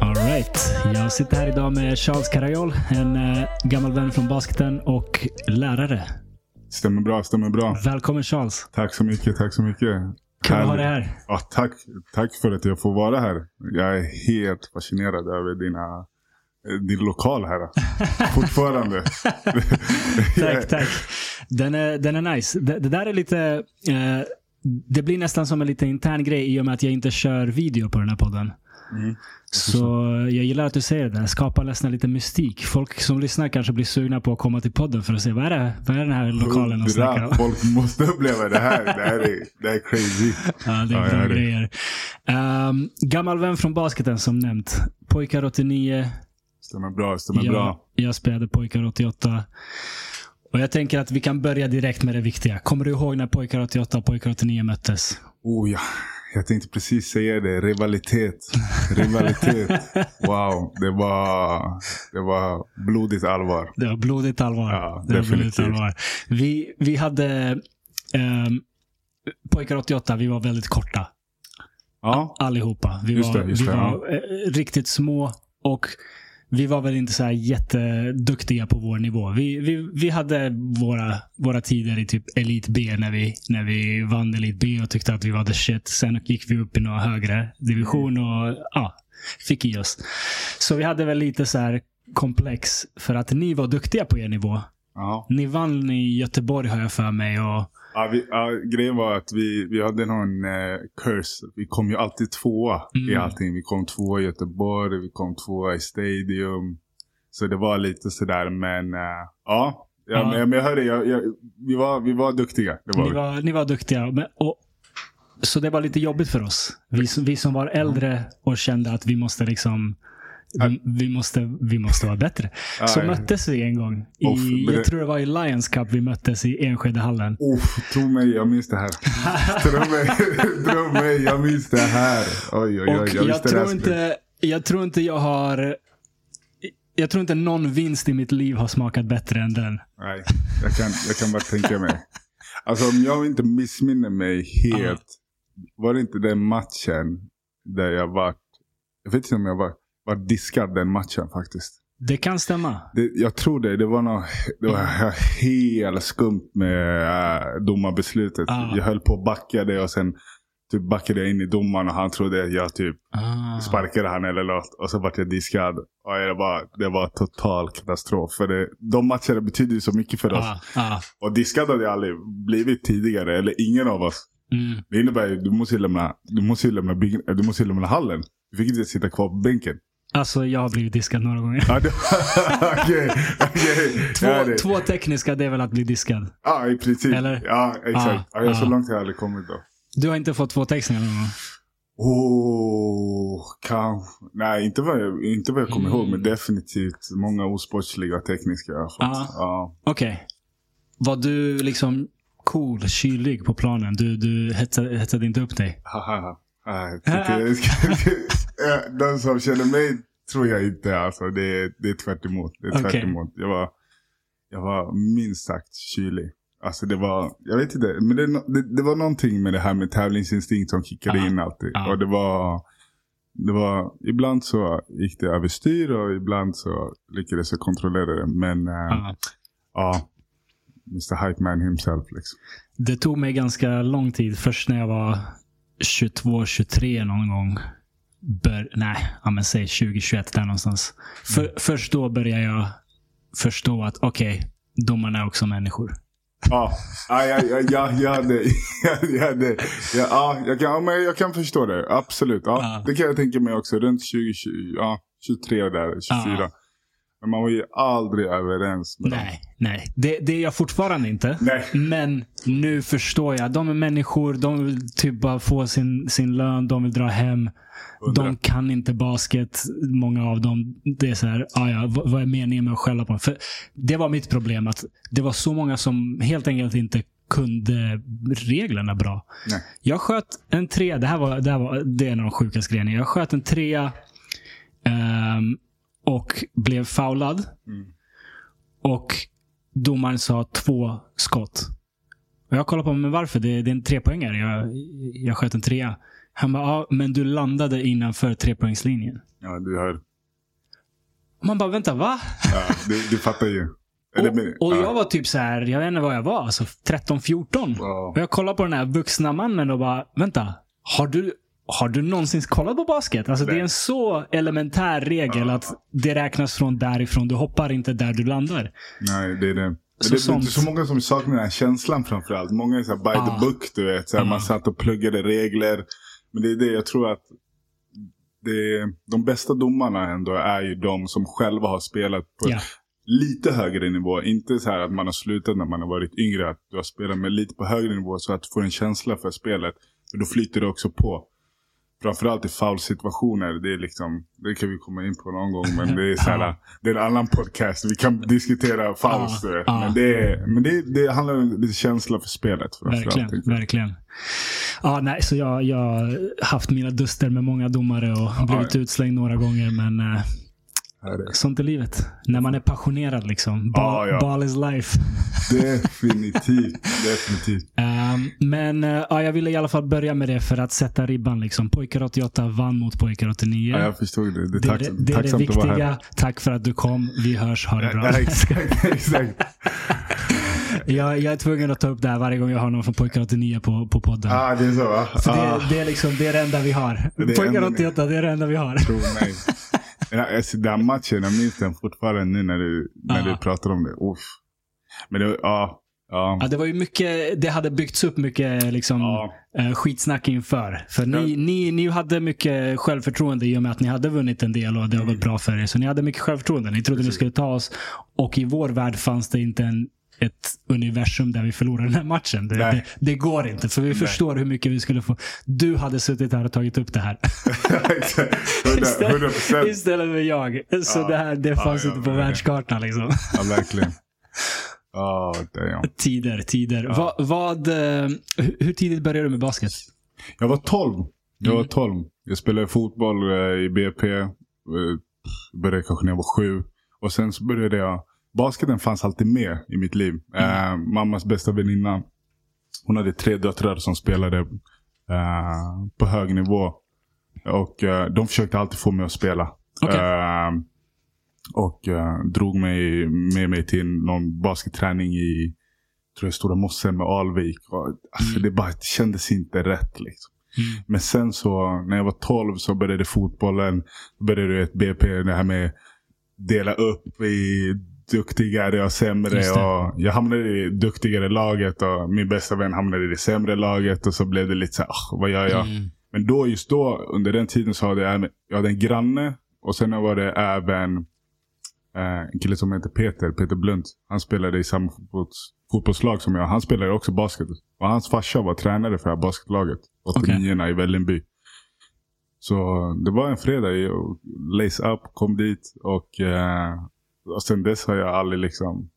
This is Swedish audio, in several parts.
All right. Jag sitter här idag med Charles Karajol, en eh, gammal vän från basketen och lärare. Stämmer bra, stämmer bra. Välkommen Charles. Tack så mycket, tack så mycket. Kul att ha dig här. Ja, tack, tack för att jag får vara här. Jag är helt fascinerad över dina, din lokal här. Fortfarande. Tack, tack. Den är, den är nice. Det, det där är lite... Eh, det blir nästan som en liten intern grej i och med att jag inte kör video på den här podden. Mm. Så jag gillar att du säger det. där. Skapa nästan lite mystik. Folk som lyssnar kanske blir sugna på att komma till podden för att se vad är det, vad är den här lokalen och snackar om. Folk måste uppleva det här. Det här är, det här är crazy. Ja, det är Ja, bra grejer. Um, gammal vän från basketen som nämnt. Pojkar 89. Stämmer bra, stämmer Jag, bra. jag spelade pojkar 88. Och jag tänker att vi kan börja direkt med det viktiga. Kommer du ihåg när pojkar 88 och pojkar 89 möttes? Oh ja, jag tänkte precis säga det. Rivalitet. Rivalitet. Wow, det var, det var blodigt allvar. Det var blodigt allvar. Ja, det var blodigt definitivt. allvar. Vi, vi hade um, pojkar 88, vi var väldigt korta. Ja, Allihopa. Vi Just var, det, vi det, ja. var eh, riktigt små och vi var väl inte så här jätteduktiga på vår nivå. Vi, vi, vi hade våra, våra tider i typ Elit B när vi, när vi vann Elit B och tyckte att vi var the shit. Sen gick vi upp i någon högre division och ja, fick i oss. Så vi hade väl lite så här komplex för att ni var duktiga på er nivå. ja. Ni vann i Göteborg har jag för mig. Och, Ja, vi, ja, grejen var att vi, vi hade någon eh, curse. Vi kom ju alltid tvåa i Mm. allting. Vi kom tvåa i Göteborg, vi kom tvåa i Stadium. Så det var lite sådär, men eh, ja. Ja. Men, men jag hörde, jag, jag, vi, var, vi var duktiga. Det var Ni vi. var, ni var duktiga. Men, och, så det var lite jobbigt för oss. Vi, vi som var äldre och kände att vi måste liksom vi, vi, måste, vi måste vara bättre. Ja, Så möttes vi en gång. I, jag det- tror det var i Lions Cup vi möttes i Enskedehallen. Uff, tro mig, jag minns det här. tro mig, tro mig, jag minns det här. Oj, oj, oj. Och jag jag, tror inte, jag tror inte jag har... Jag tror inte någon vinst i mitt liv har smakat bättre än den. Nej, jag kan, jag kan bara tänka mig. Alltså om jag inte missminner mig helt. Var det inte den matchen där jag var, jag vet inte om jag var, var diskad den matchen faktiskt. Det kan stämma. Det, jag tror det, det var något, det var helt skumt med äh, domarbeslutet. Ah. Jag höll på att backa det och sen typ backade jag in i domaren och han trodde att jag typ Ah. sparkade han eller något. Och så vart jag diskad. Och det var, det var total katastrof. För det, de matcherna betyder ju så mycket för oss. Ah, ah. Och diskad hade jag aldrig blivit tidigare. Eller ingen av oss. Mm. Det innebär ju du måste lämna, du måste lämna, bygg, du måste lämna hallen. Du fick inte sitta kvar på bänken. Alltså, jag har blivit diskad några gånger. Okej, okej. Två, Ja, två tekniska, det är väl att bli diskad. Ja, i princip. Eller? Ja, exakt. Ah, jag, så ah. långt har jag aldrig kommit då. Du har inte fått två textningar någon gång? Oh, kanske. Nej, inte vad jag, inte vad jag kommer Mm. ihåg. Men definitivt många osportsliga tekniska jag har fått. Ah. Ja. Okej. Var du liksom cool, kylig på planen? Du, du hetsade, hetsade inte upp dig? Haha. De som känner mig tror jag inte. Alltså, det, är- det är tvärt emot. Det är tvärt emot. Jag, var, jag var minst sagt kylig. Alltså det var, jag vet inte, men det, det, det var någonting med det här med tävlingsinstinkt som kickade Ja. in alltid. Ja. Och det var, det var, ibland så gick det överstyr och ibland så lyckades jag kontrollera det. Men äh, Ja. Mr Hype Man himself liksom. Det tog mig ganska lång tid. Först när jag var 22, 23 någon gång. Bör, nej, ja, men säg 2021 där någonstans. För, Först då började jag förstå att okej, domarna är också människor. Ja, ja, ja, ja, ja, jag ja, ja, kan, ja, men jag kan förstå det. Absolut. Ja, Ja. Det kan jag tänka mig också. Runt 20, 20 ja, 23 där, 24. Ja. Men man var ju aldrig överens med dem. Nej. Det, det är jag fortfarande inte. Nej. Men nu förstår jag. De är människor. De vill typ bara få sin, sin lön. De vill dra hem. Hundra. De kan inte basket, många av dem. Det är så här, ah ja, vad, vad är meningen med att skälla på dem? För Det var mitt problem. att Det var så många som helt enkelt inte kunde reglerna bra. Nej. Jag sköt en trea. Det här var, det här var det är en av de sjukaste grejerna. Jag sköt en trea. ehm, och blev foulad. Mm. Och domaren sa två skott. Och jag kollade på men varför. Det, det är en trepoängare. Jag, jag sköt en trea. Han bara, ja, men du landade innanför trepoängslinjen. Ja, du hör. Man bara, vänta, va? Ja, du, du fattar ju. Och, och ja. jag var typ så här, jag vet inte vad jag var, alltså 13-14. Ja. Och jag kollade på den här vuxna mannen och bara, vänta. Har du, har du någonsin kollat på basket? Alltså det är en så elementär regel Ja. att det räknas från därifrån. Du hoppar inte där du landar. Nej, det är det. Så det, är sånt- så många som saknar den här känslan framförallt. Många är så by Ah. the book, du vet. Så här, Ah. Man satt och pluggade regler. Men det är det jag tror att det, de bästa domarna ändå är ju de som själva har spelat på Ja. lite högre nivå. Inte så här att man har slutat när man har varit yngre. Att du har spelat med lite på högre nivå så att du får en känsla för spelet. Och då flyter det också på. Framförallt i foul-situationer. Det är liksom, det kan vi komma in på någon gång. Men det är så här, Ja. det är en annan podcast. Vi kan diskutera fouls. Ja, vet. ja. Men, det, är, men det, det handlar om lite känsla för spelet. Verkligen, verkligen. Ja, nej, så jag jag har haft mina duster med många domare och blivit utslängd några gånger. Men eh, är- sånt är livet. När man är passionerad liksom. Ball, Ja, ja. ball is life. Definitivt. Definitivt. Ehm, men eh, ja, jag ville i alla fall börja med det för att sätta ribban. Liksom. Pojkar 88 vann mot pojkar 89. Ja, jag förstod det. Det är, det, tack, det, det, är det viktiga. Tack för att du kom. Vi hörs. Ha det bra. Ja, exakt, exakt. jag, jag är tvungen att ta upp det här varje gång jag har någon från pojkar 89 på, på podden. Ah, det är så va? För ah, det, det, är liksom, det är det enda vi har. Det Pojkar enda- 88, det är det enda vi har. tro mig. Ja, alltså, den matchen, jag minns den fortfarande nu när du, när du pratar om det. Uff. Men det ja. Ja. Ja, det var ju mycket, det hade byggts upp mycket liksom, Ja. eh, skitsnack inför. För ni, Ja. ni, ni hade mycket självförtroende i och med att ni hade vunnit en del och det har gått bra för er. Så ni hade mycket självförtroende. Ni trodde ni Precis. skulle ta oss. Och i vår värld fanns det inte en, ett universum där vi förlorade den här matchen. Det, Nej. det, det går inte, för vi förstår hur mycket vi skulle få. Du hade suttit här och tagit upp det här. Exakt. 100 100 procent. Istället för jag. Så Ja. det här det Ja, fanns ja, inte på verkligen. världskartan. Liksom. Ja, verkligen. Ja, damn. Tider, tider. Ja. Vad, vad, eh, hur, tidigt började du med basket? Jag var 12. Jag Mm. var 12. Jag spelade fotboll eh, i BP. Eh, började kanske när jag var sju. Och sen så började jag. Basketen fanns alltid med i mitt liv. Mm. Eh, mammas bästa väninna. Hon hade tre döttrar som spelade eh, på hög nivå. Och eh, de försökte alltid få mig att spela. Eh, och drog mig med mig till någon basketträning i tror jag, Stora Mossen med Alvik. Och, alltså, Mm. det, bara, det kändes inte rätt. Liksom. Mm. Men sen så när jag var 12 så började fotbollen. Då började ett BP, det här med dela upp i duktigare och sämre. Det. Och jag hamnade i duktigare laget och min bästa vän hamnade i det sämre laget. Och så blev det lite så här, "Ah, vad gör jag? Mm. Men då, just då, under den tiden så hade jag, jag hade en granne. Och sen var det även eh, en kille som heter Peter, Peter Blunt. Han spelade i samma fotbolls, fotbollslag som jag. Han spelade också basket. Och hans farsa var tränare för det här basketlaget. 89 i Vällingby. Så det var en fredag. Jag lace up, kom dit. Och, eh, och sen dess har jag aldrig liksom...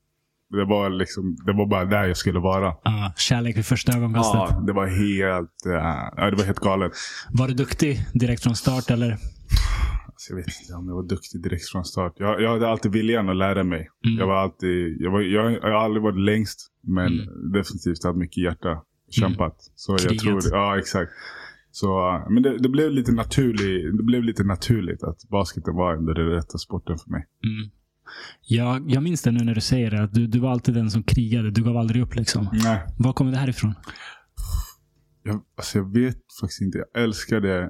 Det var, liksom, det var bara där jag skulle vara. Ja, kärlek vid första ögonkastet. Ja, det var helt, eh, ja, det var helt galet. Var du duktig direkt från start eller? Alltså, jag vet inte om jag var duktig direkt från start. Jag, jag hade alltid viljan att lära mig. Mm. Jag var alltid, jag, var, jag, jag har aldrig varit längst. Men Mm. definitivt haft mycket hjärta. Kämpat. Så jag Krigat. tror. Ja, exakt. Så, uh, men det, det, blev lite naturligt, det blev lite naturligt att basketen var ändå den rätta sporten för mig. Mm. Jag, jag minns det nu när du säger det. Att du, du var alltid den som krigade. Du gav aldrig upp liksom. Nej, Var kommer det här ifrån? jag, alltså jag vet faktiskt inte. Jag älskar det.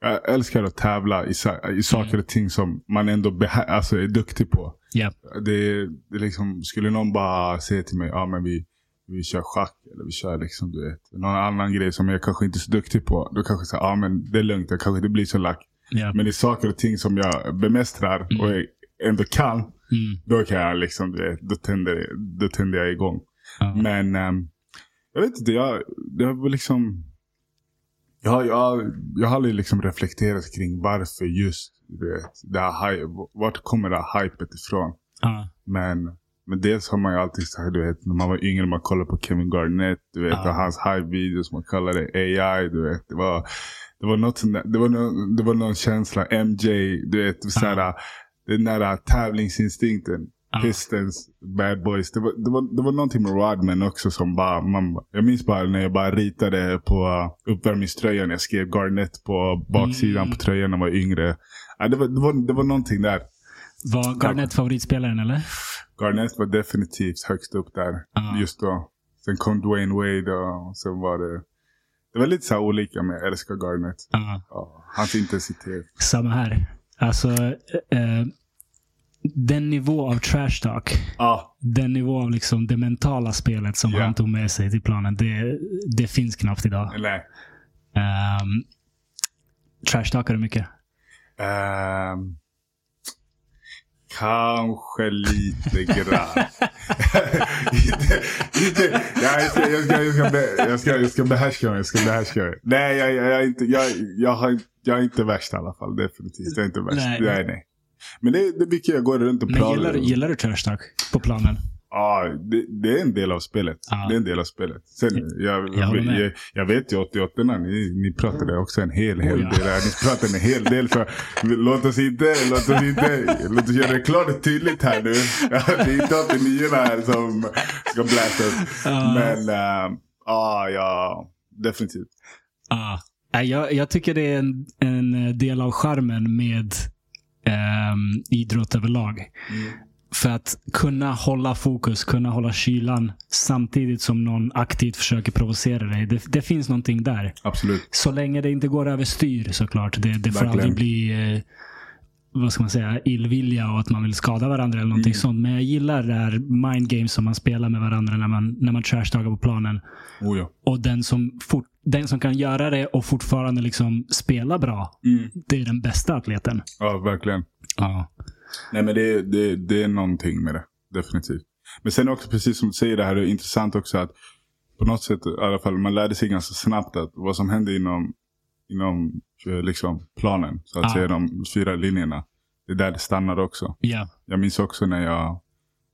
Jag älskar att tävla i, i saker och ting som man ändå alltså är duktig på. Ja. det, det liksom, skulle någon bara säga till mig, men vi, vi kör schack eller vi kör liksom du vet, någon annan grej som jag kanske inte är så duktig på. Då kanske jag säger, men det är lugnt, jag kanske inte blir så lack. Ja. Men det är saker och ting som jag bemästrar Mm. och jag ändå kan. Mm. Då kan jag liksom, då tänder, då tänder jag igång. Ja. Men ehm, jag vet inte, jag, det var liksom jag, jag, jag har aldrig liksom reflekterat kring varför just du vet, det här, vart kommer det här hypet ifrån. Ja. Men, men dels har man ju alltid sagt, du vet, när man var yngre, man kollade på Kevin Garnett, du vet, Ja. och hans hype-videos, man kallade det AI, du vet. Det var, det var något det var, någon, det var någon känsla, MJ, du vet, såhär, den där tävlingsinstinkten. Ja. Pistons, Bad Boys. Det var, det, var, det var någonting med Rodman också som bara, man, jag minns bara när jag bara ritade på uh, uppvärmningströjan. Jag skrev Garnett på baksidan Mm. på tröjan när jag var yngre. Ja, det, var, det, var, det var någonting där. Var Garnett favoritspelaren eller? Garnett var definitivt högst upp där Ja. just då. Sen kom Dwayne Wade och sen var det... Det var lite så olika men jag älskar Garnett. Ja, hans intensitet. Samma här. Alltså, eh, den nivå av trash talk, Ja, den nivå av liksom det mentala spelet som Ja. han tog med sig till planen, det, det finns knappt idag. nej. Um, trash talkar du mycket? Ehm, kanske lite grann. inte, inte, ja, jag, ska, jag, ska, jag, ska, be- jag, ska, jag ska behärska mig. Jag ska behärska mig. Nej, jag, jag, jag, inte, jag, jag, har, jag är inte värst i alla fall. Definitivt. Jag är inte värst. Nej. Nej, nej. Men det, det är mycket jag går runt och Men pratar. gillar, du- gillar du trash talk på planen? Ja, det, det är en del av spelet. Ja. Det är en del av spelet. Sen, jag, Jag jag, jag, vet ju 88 ni, ni pratade också en hel, hel Oh, ja. del. Ni pratade en hel del. Så låt oss inte, låt oss inte, låt oss göra det klart och tydligt här nu. Det är inte 89 här som ska bläsas. Ja. Men, äh, ja, ja, definitivt. Nej, Jag, jag tycker det är en, en del av charmen med ehm, idrott överlag. För att kunna hålla fokus, kunna hålla kylan samtidigt som någon aktivt försöker provocera dig. Det, det finns någonting där. Absolut. Så länge det inte går överstyr såklart. Det, det får aldrig bli eh, vad ska man säga, illvilja och att man vill skada varandra eller någonting Mm. sånt. Men jag gillar det här mind games som man spelar med varandra när man, när man trashtalkar på planen. Oh, ja. Och den som, fort, den som kan göra det och fortfarande liksom spela bra, Mm. det är den bästa atleten. ja, verkligen. Ja. Nej men det, det, det är någonting med det. Definitivt. Men sen också precis som du säger det här är intressant också att på något sätt i alla fall man lärde sig ganska snabbt att vad som händer inom, inom eh, liksom planen. Så att Ja. säga de fyra linjerna. Det är där det stannar också. Ja. Jag minns också när jag,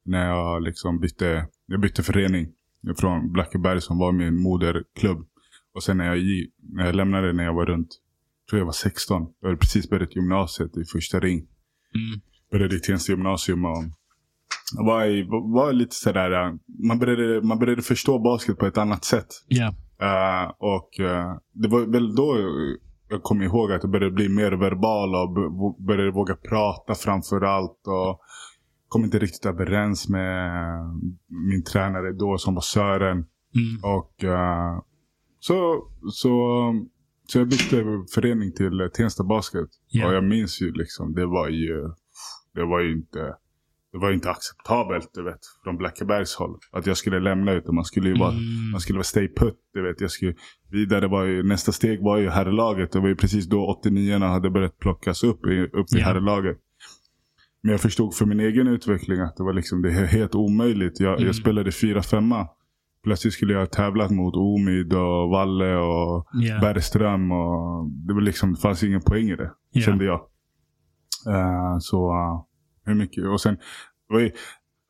när jag liksom bytte, jag bytte förening från Blackeberg som var min moderklubb. Och sen när jag, när jag lämnade när jag var runt, tror jag var 16. Jag hade precis börjat gymnasiet i första ring Mm. Började i Tensta gymnasium och var, var lite sådär, äh, man började, man började förstå basket på ett annat sätt. Ja. Äh, och äh, det var väl då jag kom ihåg att jag började bli mer verbal och började våga prata framför allt. Och kom inte riktigt överens med min tränare då som var Sören. Mm. Och äh, så, så, så jag bytte förening till eh, Tensta Basket. Ja. Och jag minns ju liksom, det var ju, det var ju inte, det var inte acceptabelt, du vet, från Blackebergs håll. Att jag skulle lämna utan man skulle ju vara, Mm. man skulle vara stay put, du vet. Jag skulle, vidare var ju, nästa steg var ju herrlaget. Det var ju precis då 89 hade börjat plockas upp i, upp i Ja. herrlaget. Men jag förstod för min egen utveckling att det var liksom, det är helt omöjligt. Jag, Mm. jag spelade 4-5. Plötsligt skulle jag ha tävlat mot Omid och Valle och Ja. Bergström. Och det, var liksom, det fanns ingen poäng i det, Ja. kände jag. Eh, så uh, hur mycket? Och sen, var ju,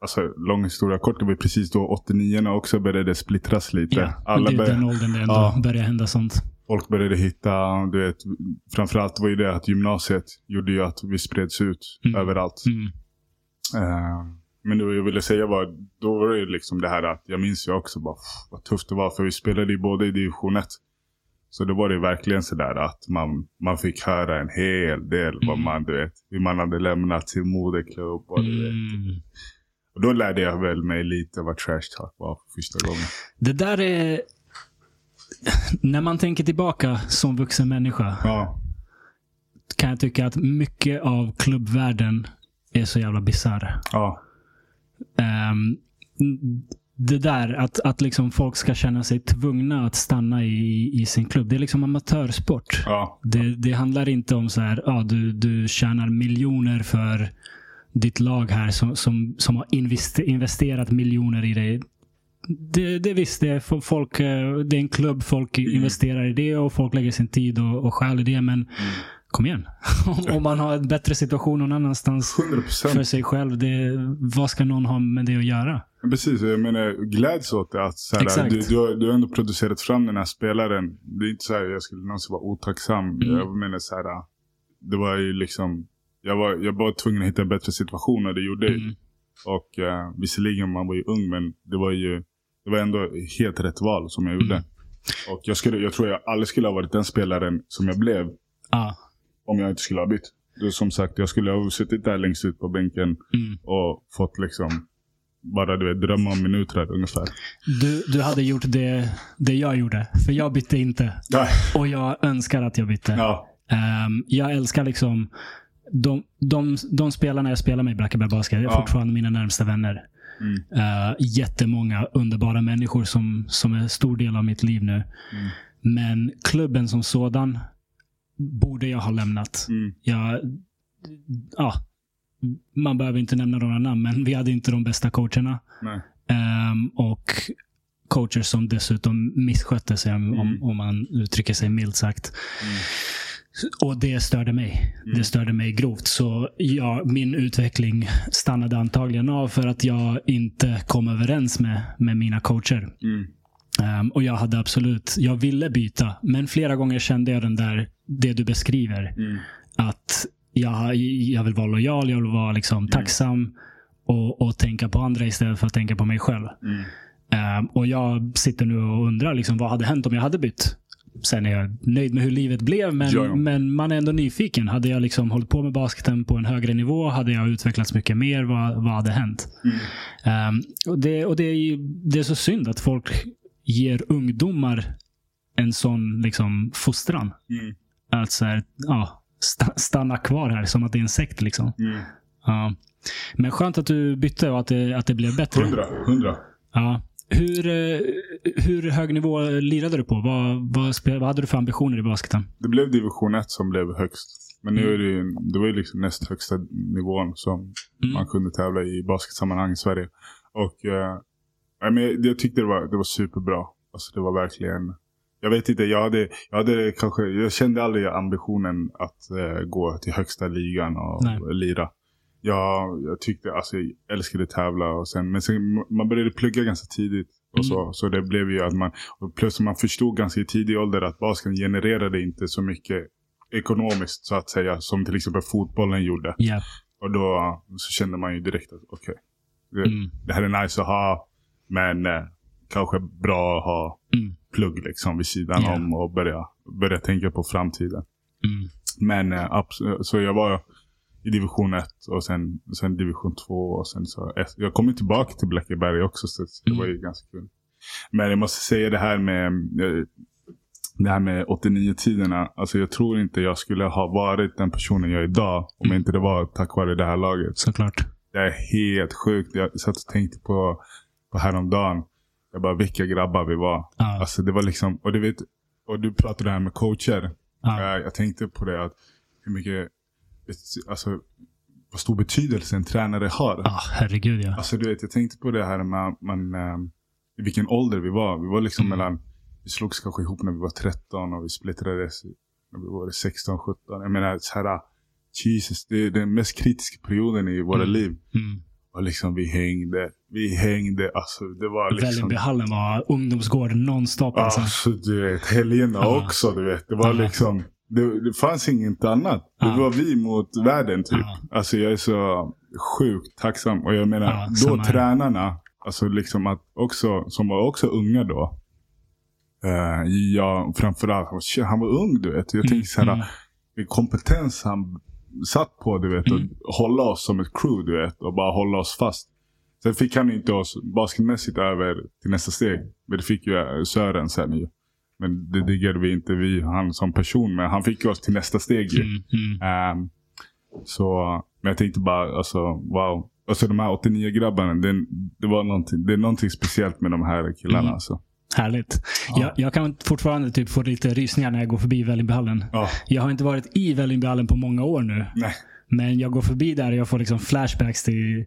alltså lång historia kort, det var precis då 89 också började splittras lite. Ja. Alla det är började, den åldern det ändå Ja. börjar hända sånt. folk började hitta, du vet, framförallt var ju det att gymnasiet gjorde ju att vi spreds ut Mm. överallt. Mm. Eh, men det jag ville säga var, då var det liksom det här att jag minns ju också bara, pff, vad tufft det var. För vi spelade ju både i division 1. Så då var det verkligen sådär att man, man fick höra en hel del vad Mm. man, du vet, hur man hade lämnat sin moderklubb. Och, du vet. Mm. och då lärde jag väl mig lite vad trash talk var för första gången. Det där är... När man tänker tillbaka som vuxen människa Ja, kan jag tycka att mycket av klubbvärlden är så jävla bisarr. ja, Ehm, det där att, att liksom folk ska känna sig tvungna att stanna i, i sin klubb. Det är liksom amatörsport. ja, Det, det handlar inte om så här, ja, du, du tjänar miljoner för ditt lag här som, som, som har investe, investerat miljoner i dig. Det, det visst, det är, fo- folk, eh, det är en klubb, folk investerar i det och folk lägger sin tid och, och stjäl i det. Men kom igen. Om- Om man har en bättre situation någon annanstans 100 för procent. sig själv, det, vad ska någon ha med det att göra? Precis, jag menar gläds åt det. Att, såhär, Exakt. du, du, har, du har ändå producerat fram den här spelaren. Det är inte så här, jag skulle någonsin vara otacksam. Mm. Jag menar så här, det var ju liksom jag, var, jag var tvungen att hitta en bättre situation och det gjorde jag. Mm. Och uh, visserligen man var ju ung men det var ju det var ändå helt rätt val som jag gjorde. Mm. Och jag, skulle, jag tror jag aldrig skulle ha varit den spelaren som jag blev Ja. om jag inte skulle ha bytt. Som sagt, jag skulle ha suttit där längst ut på bänken Mm. och fått liksom bara du vet, drömma om minuter ungefär. Du, du hade gjort det, det jag gjorde. För jag bytte inte. Ja. Och jag önskar att jag bytte. Ja. Ehm, jag älskar liksom de, de, de spelarna jag spelar med i Blackaby Basket. är Ja. fortfarande mina närmsta vänner. Mm. Uh, jättemånga underbara människor som, som är en stor del av mitt liv nu. Mm. Men klubben som sådan borde jag ha lämnat. Mm. Jag, ja, man behöver inte nämna några namn, men vi hade inte de bästa coacherna. Ehm, och coacher som dessutom misskötte sig, om, Mm. om man uttrycker sig milt sagt. Mm. Och det störde mig. Mm. Det störde mig grovt. Så ja, min utveckling stannade antagligen av för att jag inte kom överens med, med mina coacher. Ehm, och jag hade absolut, jag ville byta. Men flera gånger kände jag den där, det du beskriver. Mm. Att jag, jag vill vara lojal, jag vill vara liksom tacksam. Och, och tänka på andra istället för att tänka på mig själv. Mm. Ehm, och jag sitter nu och undrar liksom, vad hade hänt om jag hade bytt? Sen är jag nöjd med hur livet blev, men, Ja, ja. men man är ändå nyfiken. Hade jag liksom hållit på med basketen på en högre nivå? Hade jag utvecklats mycket mer? Vad, vad hade hänt? Mm. Ehm, och det, och det, är, det är så synd att folk ger ungdomar en sån liksom, fostran. Mm. Att så här, ja, sta, stanna kvar här som att det är en sekt. Liksom. Mm. Ja. Men skönt att du bytte och att det, att det blev bättre. Hundra. Hundra. Ja. Hur, eh, hur hög nivå lirade du på? Vad, vad, vad hade du för ambitioner i basketen? Det blev division 1 som blev högst. Men nu Mm. är det, ju, det var ju liksom näst högsta nivån som Mm. man kunde tävla i basketsammanhang i Sverige. Och eh, jag tyckte det var, det var superbra. Alltså det var verkligen... Jag vet inte, jag hade, jag hade kanske... Jag kände aldrig ambitionen att eh, gå till högsta ligan och Nej. lira. Jag, jag tyckte, alltså jag älskade tävla och sen, men sen man började plugga ganska tidigt. Och så, så det blev ju att man, plus man förstod ganska i tidig ålder att basketen genererade inte så mycket ekonomiskt så att säga som till exempel fotbollen gjorde. Ja. Och då så kände man ju direkt att okej, det, Mm. det här är nice att ha, men eh, kanske bra att ha Mm. plugg liksom vid sidan Ja. om och börja, börja tänka på framtiden. Mm. Men eh, så jag var i division 1 och sen, sen division 2 och sen så S- Jag kom ju tillbaka till Blackeberg också så det Mm. var ju ganska kul. Men jag måste säga det här med eh, det här med 89-tiderna. Alltså jag tror inte jag skulle ha varit den personen jag är idag om Mm. inte det var tack vare det här laget. Såklart. Det är helt sjukt. Jag satt och tänkte på, på häromdagen. Jag bara, vilka grabbar vi var. Ja. Alltså det var liksom, och du vet, och du pratade här med coacher. Ja. Eh, Jag tänkte på det att hur mycket, alltså vad stor betydelse en tränare har. Ja, herregud ja. Alltså du vet, jag tänkte på det här med man, eh, i vilken ålder vi var. Vi var liksom Mm. mellan, vi slogs kanske ihop när vi var 13 och vi splittrades när vi var 16, 17. Jag menar så här, Jesus, det är den mest kritiska perioden i våra Mm. liv. Mm. Och liksom vi hängde, vi hängde, alltså det var liksom... Vällingbyhallen var ungdomsgård nonstop. Alltså. Alltså du vet, helgerna Ja. också du vet. Det var Ja. liksom, det, det fanns inget annat. Det Ja. var vi mot världen typ. Ja. Alltså jag är så sjukt tacksam. Och jag menar, Ja, då här. tränarna, alltså liksom att också, som var också unga då. Uh, ja, framförallt, han var, shit, han var ung du vet. Jag tänkte såhär, mm. vilken kompetens han satt på du vet. Mm. Och hålla oss som ett crew du vet. Och bara hålla oss fast. Sen fick han inte oss basketmässigt över till nästa steg. Men det fick ju eh, Sören sen ju. Men det diggade vi inte vi, han som person. Men han fick ju oss till nästa steg ju. Mm. Mm. Ehm, så, men jag tänkte bara, alltså wow. Alltså de här 89 grabbarna, det, det, var någonting, det är någonting speciellt med de här killarna. Mm. Alltså. Härligt. Ja. Jag, jag kan fortfarande typ få lite rysningar när jag går förbi Vällingbyhallen. Ja, Jag har inte varit i Vällingbyhallen på många år nu. nej. Men jag går förbi där och jag får liksom flashbacks till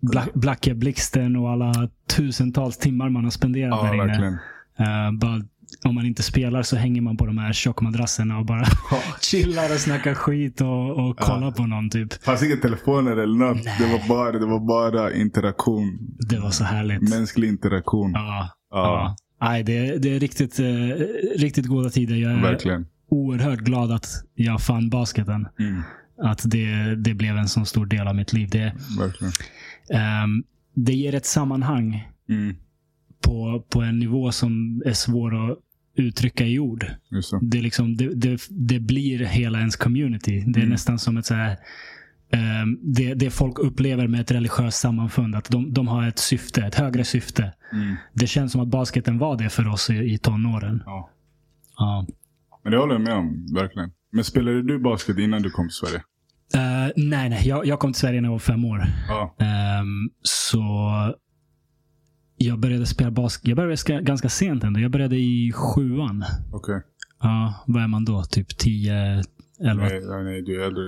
Bla Blacke Blixten och alla tusentals timmar man har spenderat Ja, där inne. verkligen. Eh, bara, om man inte spelar så hänger man på de här tjockmadrasserna och bara chillar och snackar skit och, och kollar på någon. typ. Fanns inga telefoner eller något. Nej. Det var, bara, det var bara interaktion. Det var så härligt. Mänsklig interaktion. Ja. Ja. Nej, det, det är riktigt, eh, riktigt goda tider. Jag är Verkligen. oerhört glad att jag fann basketen. Mm. att det, det blev en så stor del av mitt liv. Det, ehm, det ger ett sammanhang Mm. på, på en nivå som är svår att uttrycka i ord. Det. Är liksom, det, det, det blir hela ens community. Det är Mm. nästan som ett så här, det, det folk upplever med ett religiöst sammanfund. Att de, de har ett syfte, ett högre syfte. Mm. Det känns som att basketen var det för oss i, i tonåren. Ja. Ja. Men det håller jag med om, verkligen. Men spelade du basket innan du kom till Sverige? Eh, nej, nej. Jag, jag kom till Sverige när jag var fem år. Ja. Ehm, så jag började spela basket. Jag började ska- ganska sent ändå. Jag började i sjuan. Okej. Ja, vad är man då? Typ 10, 11, Nej, nej, du är äldre.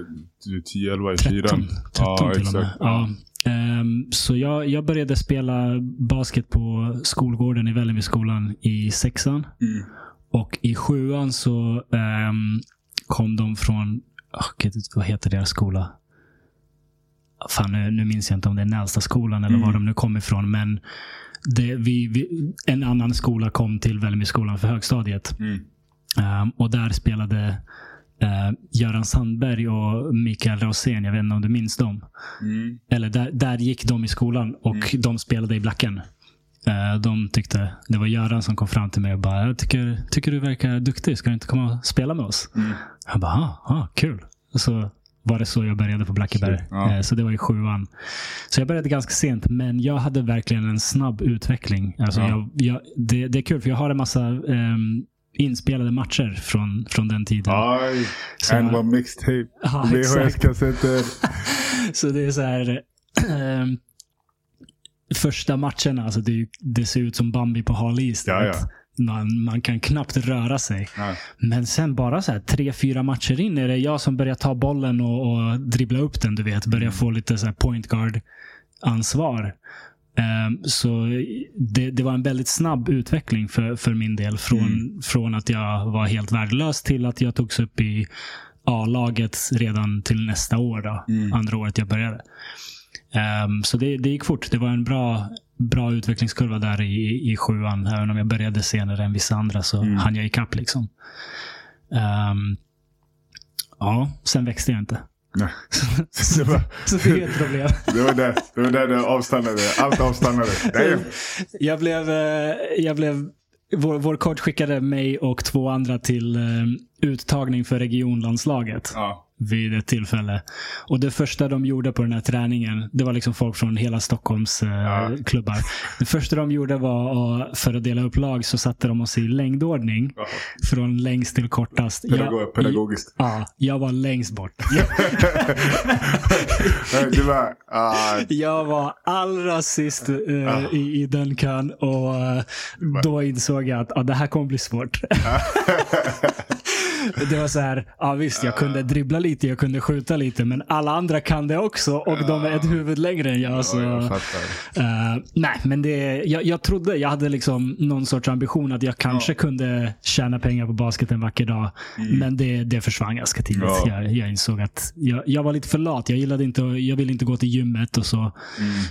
Du är 10, 11 i 13, fyran. 13 Ja, till och med. exakt. Ja. Ehm, så jag, jag började spela basket på skolgården i Vällingbyskolan i sexan. Mm. Och i sjuan så ehm, kom de från, oh, gud, vad heter deras skola? Fan, nu, nu minns jag inte om det är Nälsta skolan eller Mm. var de nu kom ifrån. Men det, vi, vi, en annan skola kom till Vällingbyskolan för högstadiet. Mm. Ehm, och där spelade uh, Göran Sandberg och Mikael Rosén. Jag vet inte om du minns dem? Mm. Eller där, där gick de i skolan och Mm. de spelade i Blacken. Eh, De tyckte, det var Göran som kom fram till mig och bara, jag tycker, tycker du verkar duktig, ska du inte komma och spela med oss? Mm. Jag bara, ah, ah, kul. Och så var det så jag började på Blackeberg. Ja. Eh, Så det var i sjuan. Så jag började ganska sent, men jag hade verkligen en snabb utveckling. Alltså Ja. jag, jag, det, det är kul, för jag har en massa ehm, inspelade matcher från, från den tiden. Aj. Så- En var mixtape. Ja. VHS-kassetter. Så det är så här. ehm, första matcherna, alltså det, det ser ut som Bambi på hal is. Ja, ja. Man, man kan knappt röra sig. Ja. Men sen bara så här tre, fyra matcher in är det jag som börjar ta bollen och, och dribbla upp den. Du vet, börjar få lite så här point guard ansvar. Ehm, så det, det var en väldigt snabb utveckling för, för min del. Från, Mm. från att jag var helt värdelös till att jag togs upp i A-laget redan till nästa år. Då, Mm. Andra året jag började. Ehm, så det, det gick fort. Det var en bra, bra utvecklingskurva där i, i sjuan. Även om jag började senare än vissa andra så Mm. hann jag ikapp. Liksom. Ehm, ja, sen växte jag inte. Nej. så, så det är ett problem. det var där det, var där det avstannade. Allt avstannade. Jag blev, eh, jag blev vår, vår coach skickade mig och två andra till eh, uttagning för regionlandslaget Ja. Vid ett tillfälle. Och det första de gjorde på den här träningen, det var liksom folk från hela Stockholms eh, Ja. klubbar. Det första de gjorde var, att, för att dela upp lag, så satte de oss i längdordning. Ja. Från längst till kortast. Pedagog, Jag- pedagogiskt. Ja, jag var längst bort. Det var... ah, Jag var allra sist eh, Ah. i, i den kön och eh, då insåg jag att ah, det här kommer bli svårt. det var så här, ja visst jag kunde dribbla lite, jag kunde skjuta lite, men alla andra kan det också och de är ett huvud längre än jag. Så, ja, jag fattar. eh, nej, men det, jag, jag trodde, jag hade liksom någon sorts ambition att jag kanske kunde tjäna pengar på basket en vacker dag. Men det, det försvann ganska tidigt. Mm. Ja. Jag, jag insåg att jag, jag var lite för lat. Jag, gillade inte, jag ville inte gå till gymmet och så. Mm.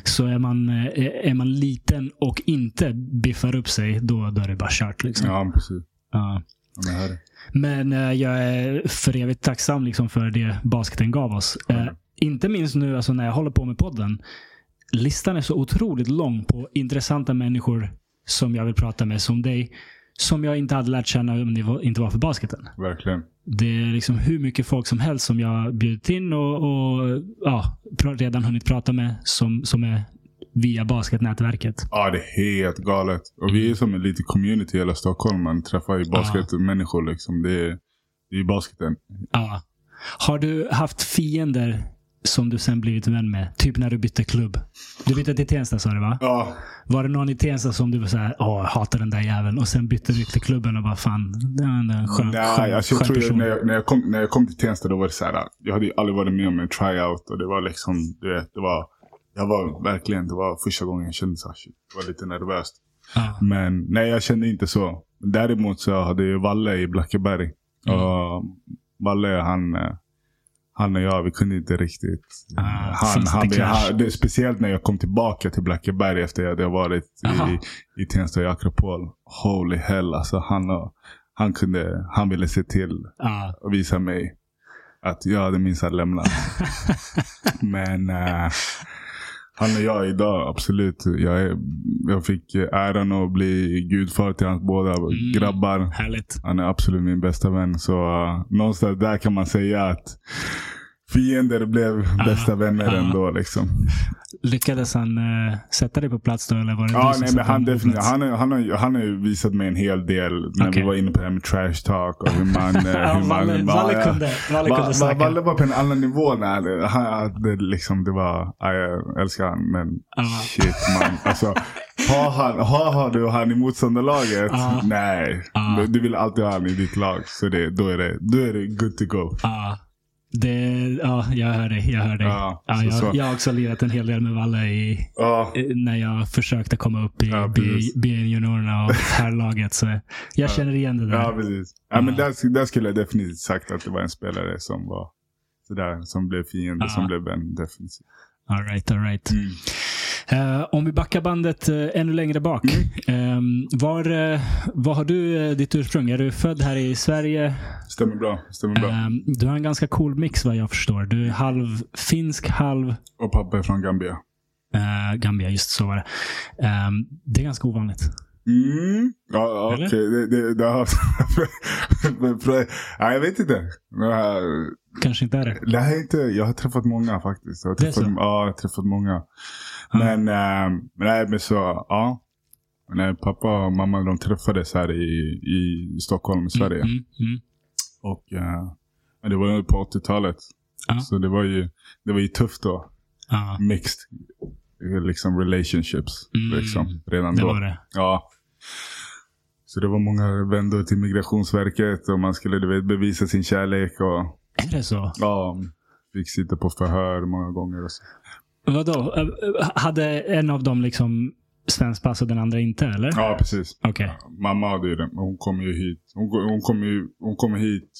Så är man, eh, är man liten och inte biffar upp sig, då, då är det bara kört. Liksom. Ja, precis. Ja. Ja, men här är- Men eh, jag är för evigt tacksam liksom, för det basketen gav oss. Eh, inte minst nu alltså, när jag håller på med podden. Listan är så otroligt lång på intressanta människor som jag vill prata med, som dig. Som jag inte hade lärt känna om det inte var för basketen. Verkligen. Det är liksom hur mycket folk som helst som jag bjudit in och, och ja, redan hunnit prata med som, som är via basketnätverket. Ja, det är helt galet. Och vi är som en liten community i hela Stockholm. Man träffar ju basketmänniskor liksom. Det är, det är basketen. Ja. Har du haft fiender som du sen blivit vän med? Typ när du bytte klubb. Du bytte till Tensta sa du va? Ja, Var det någon i Tensta som du var såhär, åh jag hatar den där jäveln. Och sen bytte du till klubben och bara fan, det är en skön, Nej, skön, alltså jag skön tror person. när, jag, när, jag kom, när jag kom till Tensta då var det så här. Jag hade ju aldrig varit med om en tryout. Och det var liksom, du vet, det var, jag var verkligen, det var första gången jag kände så här, shit, det var lite nervöst. Ja. Men nej, jag kände inte så. Däremot så hade jag Valle i Blackeberg. Mm. Och Valle, han, eh, han och jag, vi kunde inte riktigt. Ah, han, han, det han, det, speciellt när jag kom tillbaka till Blackeberg efter att jag hade varit Aha. i, i Tensta och Akropol. Holy hell, alltså han, och, han, kunde, han ville se till Ja. och visa mig. att jag hade minsann lämnat. Men uh, han och jag idag, absolut. Jag, är, jag fick äran att bli gudfar till hans båda mm, grabbar. Härligt. Han är absolut min bästa vän. Så uh, någonstans där kan man säga att fiender blev bästa vänner ah, ändå. Liksom. Lyckades han äh, sätta dig på plats då? Eller var det ja, nej, men han, definitivt, han, han, han, har, han har visat mig en hel del när okay. vi var inne på det här med trash talk. Och hur man, eh, ja, hur man, Valle, Valle kunde, Valle va, kunde snacka. Valle var på en annan nivå. När han, det, liksom, det var, jag älskar han men ah. shit man. Alltså, har, han, har, har du han i motståndarlaget? Ah. Nej. Ah. Du vill alltid ha han i ditt lag. Så det, då, är det, då är det good to go. Det, ja, jag hör dig. Jag, hör dig. Ja, ja, jag, så. jag har också lirat en hel del med Valle i, ja. när jag försökte komma upp i ja, B-juniorerna och herrlaget. Så jag känner igen det där. Ja, precis. Ja, Men där, där skulle jag definitivt sagt att det var en spelare som var sådär, som blev fiende, som blev vän. Definitivt. All right, all right. Mm. Uh, om vi backar bandet uh, ännu längre bak. Mm. Um, var, uh, var har du ditt ursprung? Är du född här i Sverige? Stämmer bra. Stämmer bra. Um, du har en ganska cool mix vad jag förstår. Du är halv finsk, halv... Och pappa är från Gambia. Gambia, just så var det. Um, det är ganska ovanligt. Mm. Ja, okej. Okay. Det, det, det har... ja, jag vet inte. Kanske inte är det? Nej, inte. Jag har träffat många faktiskt. Jag har träffat, ja, jag har träffat många. Men, äh, nej, men så, ja. När pappa och mamma de träffades här i, i Stockholm, i Sverige. Mm, mm, mm. Och äh, det var på 80-talet. Ah. Så det var ju, det var ju tufft då. Mixed liksom relationships. Mm, liksom, redan det då. Var det. Ja. Så det var många vändor till Migrationsverket och man skulle du vet, bevisa sin kärlek. Och, är det så? Ja. Fick sitta på förhör många gånger. Och så. Vadå? Hade en av dem liksom svensk pass och den andra inte, eller? Ja, precis. Okay. Mamma hade ju det. Hon kom ju hit. Hon, hon kom ju hon kom hit.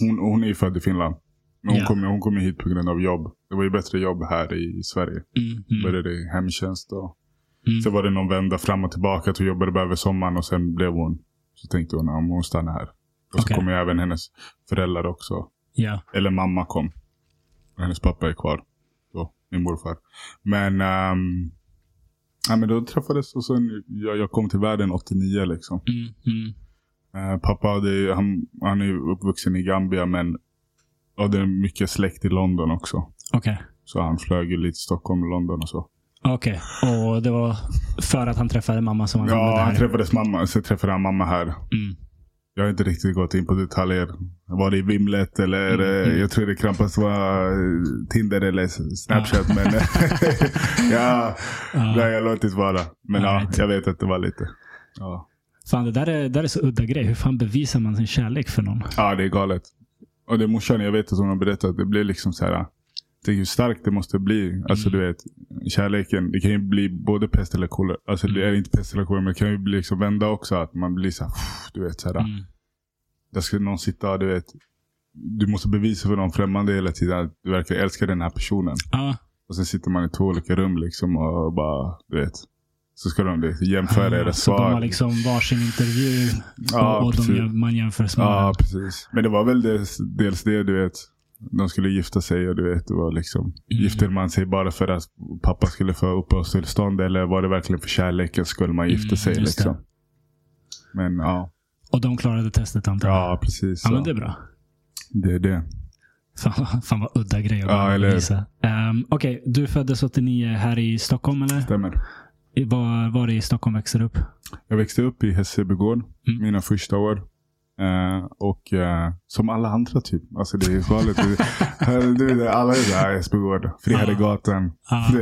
Hon, hon är ju född i Finland. Men hon, yeah. kom, hon kom hit på grund av jobb. Det var ju bättre jobb här i Sverige. Mm, mm. Började i hemtjänst. Och, mm. Så var det någon vända fram och tillbaka. Hon jobbade bara över sommaren och sen blev hon. Så tänkte hon om hon stannar här. Och så kommer även hennes föräldrar också. Yeah. Eller mamma kom. Och hennes pappa är kvar min morfar. Men, um, ja, men då träffades och sen jag, jag kom till världen 89 liksom. Mm, mm. Uh, pappa hade, han, han är uppvuxen i Gambia men hade mycket släkt i London också. Okej. Okay. Så han flög lite till Stockholm och London och så. Okej, okay. och det var för att han träffade mamma som han Ja, han träffades mamma. Så träffade han mamma här. Mm. Jag har inte riktigt gått in på detaljer. Var det i Vimlet eller mm, mm. jag tror det knappast var eh, Tinder eller Snapchat. Ja. Men ja, ja. Nej, jag låtit vara. Men ja, jag vet att det var lite. Ja. Fan, det där är, det där är så udda grej. Hur fan bevisar man sin kärlek för någon? Ja, det är galet. Och det morsan, jag vet att hon har berättat. Det blir liksom så här. Tänk hur starkt det måste bli. Alltså mm. du vet, kärleken. Det kan ju bli både pest eller kolera. Alltså mm. det är inte pest eller kolera, men det kan ju bli liksom vända också. Att man blir så här, du vet så här. Mm. Där ska någon sitta, du vet. Du måste bevisa för någon främmande hela tiden att du verkligen älskar den här personen. Ah. Och sen sitter man i två olika rum liksom och bara, du vet. Så ska de jämföra ah, era svar. Så de har liksom varsin intervju ja, och, de, man jämför svaren. Ja, precis. Men det var väl dels, dels det, du vet de skulle gifta sig och du vet, det var liksom. Mm. Gifte man sig bara för att pappa skulle få uppehållstillstånd eller var det verkligen för kärleken skulle man gifta mm, sig? Liksom. Men ja. Och de klarade testet antar jag? Ja, precis. Ja, men det är bra. Det är det. Fan, fan vad udda grej att ja, eller... visa. Um, Okej, okay, du föddes 89 här i Stockholm eller? Stämmer. Var, var i Stockholm växte du upp? Jag växte upp i Hässelbygård. Mm. Mina första år. Uh, och uh, som alla andra typ. Alltså det är galet. du, alla är där, Hässelbygård, Friharegatan. Ah.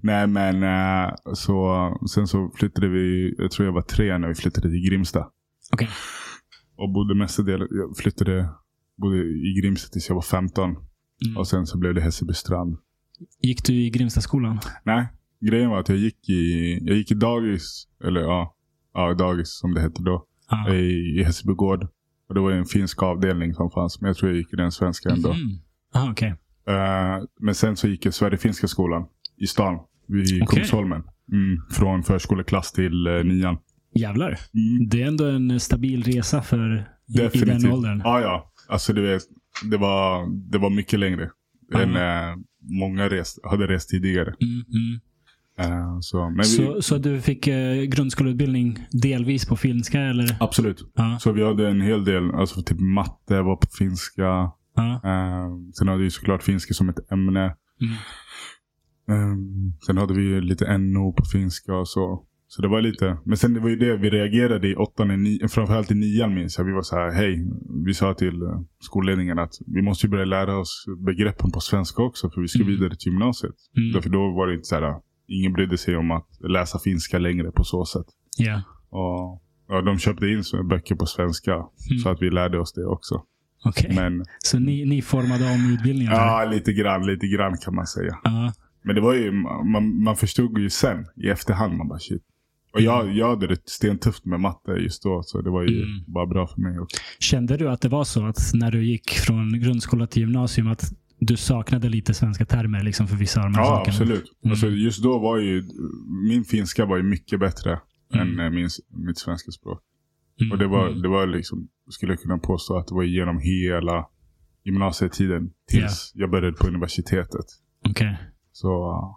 Nej men uh, så, sen så flyttade vi, jag tror jag var tre när vi flyttade till Grimsta. Okay. Och bodde mestadels, jag flyttade, bodde i Grimsta tills jag var 15. Mm. Och sen så blev det Hässelbystrand. Gick du i Grimstaskolan? Nej, grejen var att jag gick i, jag gick i dagis, eller ja, ja dagis som det hette då. Ah. I, i Hässelbygård. Och det var en finsk avdelning som fanns. Men jag tror jag gick i den svenska ändå. Mm. Ah, okay. Uh, men sen så gick jag Sverige-finska skolan i stan. Vid okay. Kungsholmen. Mm, från förskoleklass till uh, nian. Jävlar. Mm. Det är ändå en stabil resa för i, i den åldern. Ja, ja. Alltså du vet. det var, det var mycket längre. Ja. Än eh, många rest, hade rest tidigare. Mm, Eh, så, vi, Så, så du fick eh, grundskoleutbildning delvis på finska eller? Absolut. Ja. Så vi hade en hel del, alltså typ matte var på finska. Eh, sen hade vi såklart finska som ett ämne. Mm. Eh, sen hade vi lite NO på finska och så. Så det var lite, men sen det var ju det vi reagerade i åttan, i ni, framförallt i nian minns jag. Vi var så här, hej, vi sa till eh, skolledningen att vi måste ju börja lära oss begreppen på svenska också för vi ska Mm. vidare till gymnasiet. Mm. Därför då var det inte så här, ingen brydde sig om att läsa finska längre på så sätt. Ja. Och, ja, de köpte in böcker på svenska Mm. så att vi lärde oss det också. Okej. Men Så ni, ni formade om utbildningen? ja, lite grann, lite grann kan man säga. Ja. Men det var ju, man, man förstod ju sen i efterhand. Man bara shit. Och jag, jag hade det stentufft med matte just då. Så det var ju Mm. bara bra för mig också. Kände du att det var så att när du gick från grundskola till gymnasium att du saknade lite svenska termer liksom för vissa av de här Ja, sakerna? absolut. Mm. Alltså, just då var ju min finska var ju mycket bättre Mm. än eh, min, mitt svenska språk. Mm, Och det var, mm. det var liksom, skulle jag kunna påstå att det var genom hela gymnasietiden tills jag började på universitetet. Okej. Så, uh,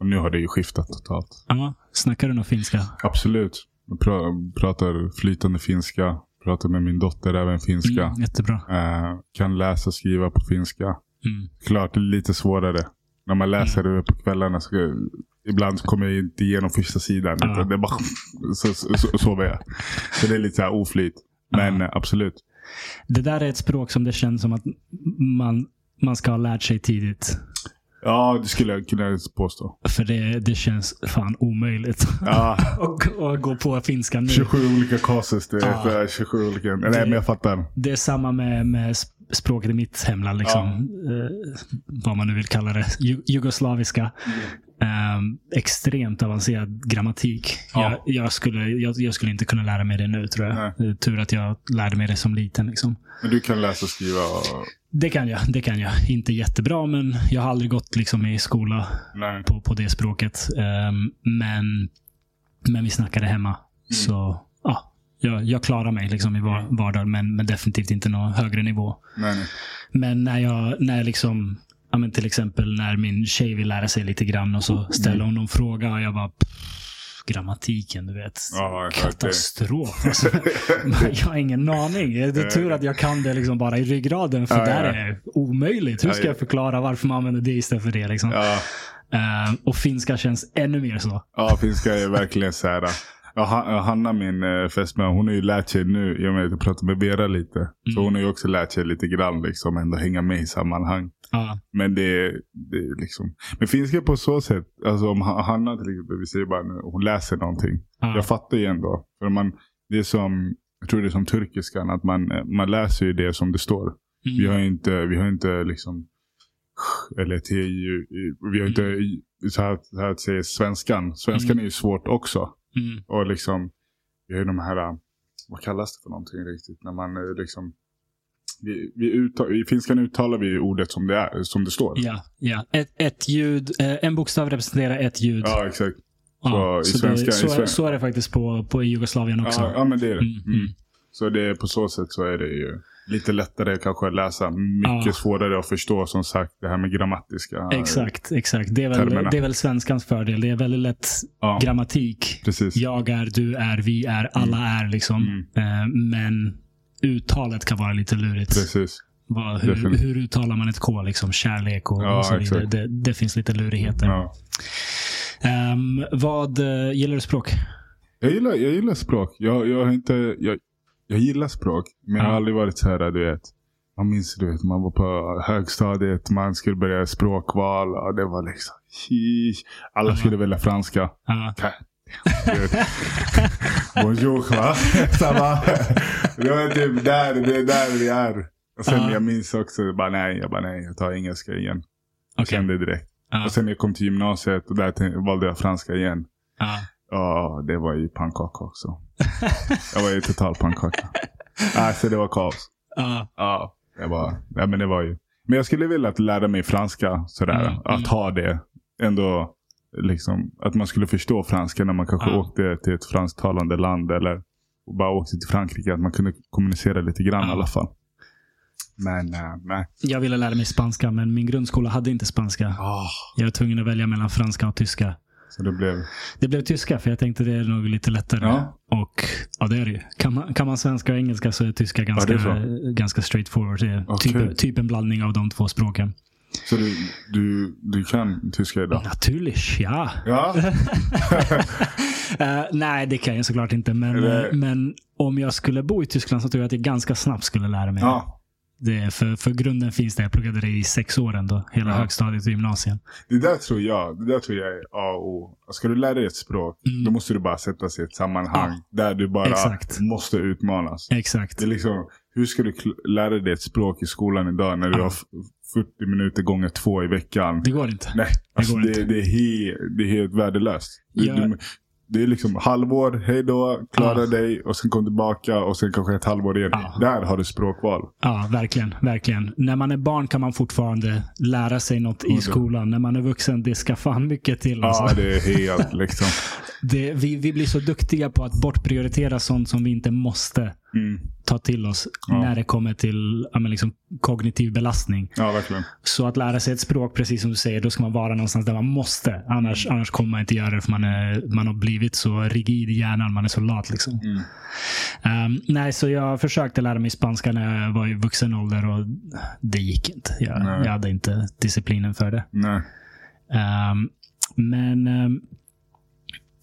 och nu har det ju skiftat totalt. Ja. Snackar du någon finska? Absolut. Jag pra, pratar flytande finska. Pratar med min dotter även finska. Mm, jättebra. Eh, kan läsa och skriva på finska. Mm. Klart det är lite svårare. När man läser det på kvällarna så ibland kommer jag inte igenom första sidan. Ja. Utan det är bara så, så, så sover jag. Så det är lite så här oflyt. Men eh, absolut. Det där är ett språk som det känns som att man, man ska ha lärt sig tidigt. Ja, det skulle jag kunna påstå. För det, det känns fan omöjligt Ja, att gå- på finska nu. 27 olika casus. Det Ja. det är 27 olika. Nej, men jag fattar. Det är samma med, med språket i mitt hemland. Liksom. Eh, vad man nu vill kalla det. Ju, jugoslaviska. Ehm, extremt avancerad grammatik. Ja. Jag, jag, skulle, jag, jag skulle inte kunna lära mig det nu tror jag. Nej. Tur att jag lärde mig det som liten. Liksom. Men du kan läsa och skriva. Och... Det kan jag. Det kan jag. Inte jättebra, men jag har aldrig gått liksom, i skola Nej. på, på det språket. Ehm, men, men vi snackade hemma. Mm. Så ja, jag, jag klarar mig liksom i var- vardagen, men, men definitivt inte någon högre nivå. Nej, nej. Men när jag, när jag liksom, ja, men till exempel när min tjej vill lära sig lite grann och så ställer hon någon fråga och jag bara grammatiken, du vet. Ja. Katastrof. Alltså, jag har ingen aning. Det är tur att jag kan det liksom bara i ryggraden, för Ja, där ja. är omöjligt. Hur ska ja. jag förklara varför man använder det istället för det? Liksom? Eh, och finska känns ännu mer så. ja, finska är verkligen så här. Ja, Han- Hanna, min eh, fästmö, hon har ju lärt sig nu, med att jag pratar med Vera lite. Så Mm. hon har ju också lärt sig lite grann, liksom, ändå hänga med i sammanhang. Ja. Men det, är- det är liksom... Men finska på så sätt, alltså om Ha- Hanna till exempel, vi säger bara nu, hon läser någonting. Ja. Jag fattar ju ändå. För man, det är som, jag tror det är som turkiskan, att man, eh, man läser ju det som det står. Mm. Vi har ju inte, vi har inte liksom, eller TI, vi har inte, så här, så här att säga svenskan. Svenskan Mm. är ju svårt också. Mm. Och liksom, vi har ju de här, vad kallas det för någonting riktigt? När man eh, liksom, vi, vi uttal, I finskan uttalar vi ordet som det är, som det står. Ja, ja. Ett, ett ljud, eh, en bokstav representerar ett ljud. Ja, exakt. Ja, så i så, svenska- det, så, är, så är det faktiskt på, på Jugoslavien också. Ja, ja, men det är det. Mm, Mm. Mm. Så det på så sätt så är det ju lite lättare kanske att läsa. Mycket Ja. svårare att förstå som sagt det här med grammatiska. Exakt, exakt. Det är, termerna. väl, det är väl svenskans fördel. Det är väldigt lätt Ja, grammatik. precis. Jag är, du är, vi är, alla är liksom. Mm. Eh, men uttalet kan vara lite lurigt. Precis. Vad, hur, hur uttalar man ett K? Liksom kärlek och, Ja, och så vidare. Det, det finns lite lurigheter. Ja. Ehm, vad eh, gillar du språk? Jag, gillar, jag gillar språk. Jag, jag, har inte, jag, jag gillar språk. Men jag har aldrig varit så här, du vet. Man minns du vet, man var på högstadiet, man skulle börja språkval och det var liksom, sheesh. Alla skulle välja franska. Bonjour va? Va? Det var typ där, det är där vi är. Och sen Ja. jag minns också, bara nej, jag bara nej, jag tar engelska igen. Jag Okej. kände direkt. Och sen jag kom till gymnasiet och där valde jag franska igen. Ja. Det var ju pannkaka också. jag var ju total pannkaka. Alltså det var kaos. Ja. Ja, det var, ja, men det var ju. Men jag skulle vilja att lära mig franska sådär. Mm, mm. Att ha det. Ändå liksom. Att man skulle förstå franska när man kanske Ja. åkte till ett fransktalande land. Eller bara åkte till Frankrike. Att man kunde kommunicera lite grann Ja. i alla fall. Men uh, nej. Jag ville lära mig spanska, men min grundskola hade inte spanska. Oh, Jag var tvungen att välja mellan franska och tyska. Så det blev... Det blev tyska, för jag tänkte det är nog lite lättare. Ja. Och ja, det är det ju. Kan man, kan man svenska och engelska så är tyska ganska, det är ganska straightforward. Det är Okej. typ, typ en blandning av de två språken. Så du, du, du kan tyska idag? Naturligt, ja. Ja. Eh, nej, det kan jag såklart inte. Men, eh, men om jag skulle bo i Tyskland så tror jag att jag ganska snabbt skulle lära mig. ja. Det för, för grunden finns där. Jag pluggade det i sex år ändå. Hela Ja. högstadiet och gymnasiet. Det där tror jag, det där tror jag är A och O. Ska du lära dig ett språk, Mm. då måste du bara sätta sig i ett sammanhang där du bara Exakt. måste utmanas. Exakt. Det är liksom, hur ska du lära dig ett språk i skolan idag när du Ja. har f- 40 minuter gånger två i veckan? Det går inte. Nej, alltså går det, inte. det, är he, det är helt värdelöst. Du, Ja. du, det är liksom halvår, hej då, klara Ja. dig och sen kom tillbaka och sen kanske ett halvår igen. Ja. Där har du språkval. Ja, verkligen. verkligen. När man är barn kan man fortfarande lära sig något i skolan. När man är vuxen, det ska fan mycket till. Alltså. Ja, det är helt liksom. Det, vi, vi blir så duktiga på att bortprioritera sånt som vi inte måste Mm. ta till oss Ja. när det kommer till ja, liksom, kognitiv belastning. Ja, verkligen. Så att lära sig ett språk, precis som du säger, då ska man vara någonstans där man måste. Annars, Mm. annars kommer man inte göra det för man, är, man har blivit så rigid i hjärnan. Man är så lat. Liksom. Mm. Ehm, nej, så jag försökte lära mig spanska när jag var i vuxen ålder och det gick inte. Jag, jag hade inte disciplinen för det. Ehm, men ehm,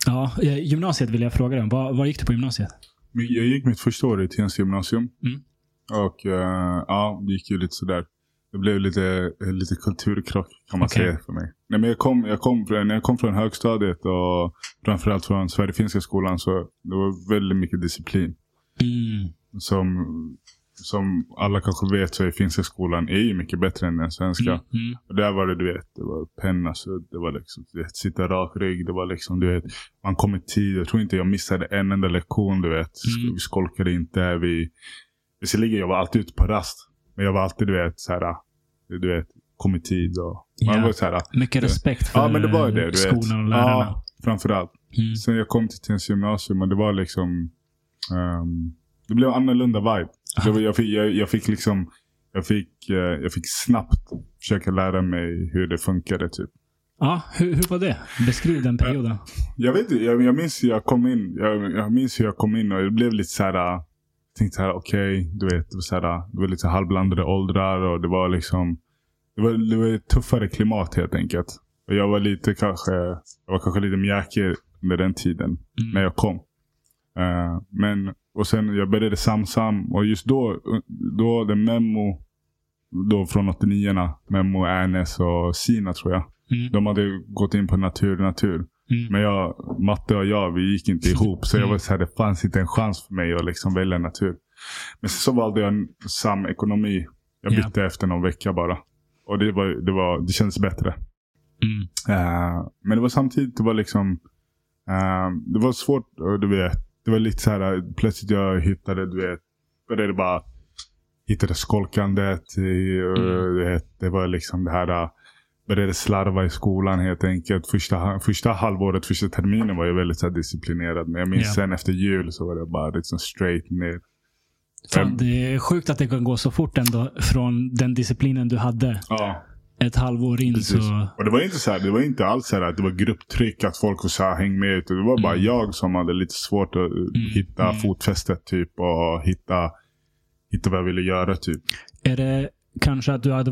ja, eh, gymnasiet vill jag fråga dig om. Var, var gick du på gymnasiet? Jag gick mitt första år i Tensta gymnasium. Mm. Och eh, ja, det gick ju lite sådär. Det blev lite, lite kulturkrock kan man Okej. säga för mig. Nej, men jag kom, jag kom, från- när jag kom från högstadiet och framförallt från Sverigefinska skolan så det var väldigt mycket disciplin. Mm. Som, som alla kanske vet så är finska skolan är ju mycket bättre än den svenska. Mm. Mm. Och där var det, du vet, det var penna, så det var liksom, du vet, sitta rak rygg. Det var liksom, du vet, man kom i tid. Jag tror inte jag missade en enda lektion, du vet. Mm. Vi skolkade inte. Vi, visserligen, jag var alltid ute på rast. Men jag var alltid, du vet, så här, du vet, kom i tid och man Ja. var så här. Mycket respekt för Ja, men det var det, du vet. skolan och lärarna. Ja, framförallt. Mm. Sen jag kom till Tensta gymnasium och det var liksom, ehm, det blev annorlunda vibe. Var, jag, fick, jag, jag fick liksom, jag fick, eh, jag fick snabbt försöka lära mig hur det funkade typ. Ja, hur, hur var det? Beskriv den perioden. Jag vet inte, jag, jag minns hur jag kom in. Jag, jag minns hur jag kom in och det blev lite så här. Jag tänkte så här, okej, du vet, det var, så här, det var lite halvblandade åldrar och det var liksom, det var, det var ett tuffare klimat helt enkelt. Och jag var lite kanske, jag var kanske lite mjäkig under den tiden Mm. när jag kom. Eh, men, och sen jag började Samsam och just då, då det Memo, då från 89 Memo, Ernest och Sina tror jag. Mm. De hade gått in på natur, natur. Mm. Men jag, matte och jag, vi gick inte ihop. Så jag Mm. var så här, det fanns inte en chans för mig att liksom välja natur. Men så valde jag samekonomi. Jag Ja. bytte efter någon vecka bara. Och det, var, det, var, det kändes bättre. Mm. Eh, men det var samtidigt, det var liksom, eh, det var svårt, och du vet, det var lite så här, plötsligt jag hittade, du vet, började bara, hittade skolkandet, Mm. det var liksom det här, eh, började slarva i skolan helt enkelt. Första, första halvåret, första terminen var jag väldigt så disciplinerad. Men jag minns Ja. sen efter jul så var det bara liksom straight ner. Fan, det är sjukt att det kan gå så fort ändå. Från den disciplinen du hade Ja, ett halvår in. precis. Så, Och det var inte så här, det var inte alls så här att det var grupptryck, att folk var så här, häng med. utan Det var bara Mm. jag som hade lite svårt att eh, hitta mm. fotfästet typ och hitta, hitta vad jag ville göra typ. är det kanske att du hade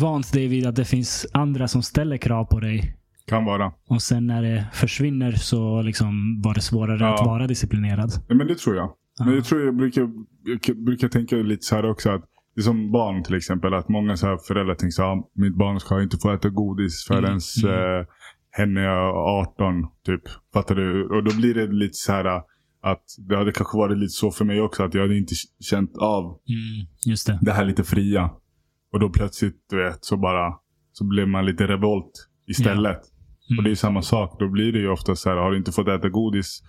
vant dig vid att det finns andra som ställer krav på dig. Kan vara. Och sen när det försvinner så liksom var det svårare Ja. att vara disciplinerad. Ja, men det tror jag. Men Ja. jag tror jag brukar, jag brukar tänka lite så här också att som barn till exempel. Att många så här föräldrar tänker så här, "Ah, mitt barn ska inte få äta godis förrän Mm, mm. eh, henne är 18. Typ. Fattar du? Och då blir det lite så här eh, att det hade kanske varit lite så för mig också. Att jag hade inte känt av Mm, just det. det här lite fria. Och då plötsligt, du vet, så bara så blev man lite revolt istället. Mm. Och det är samma sak. Då blir det ju ofta så här, har du inte fått äta godis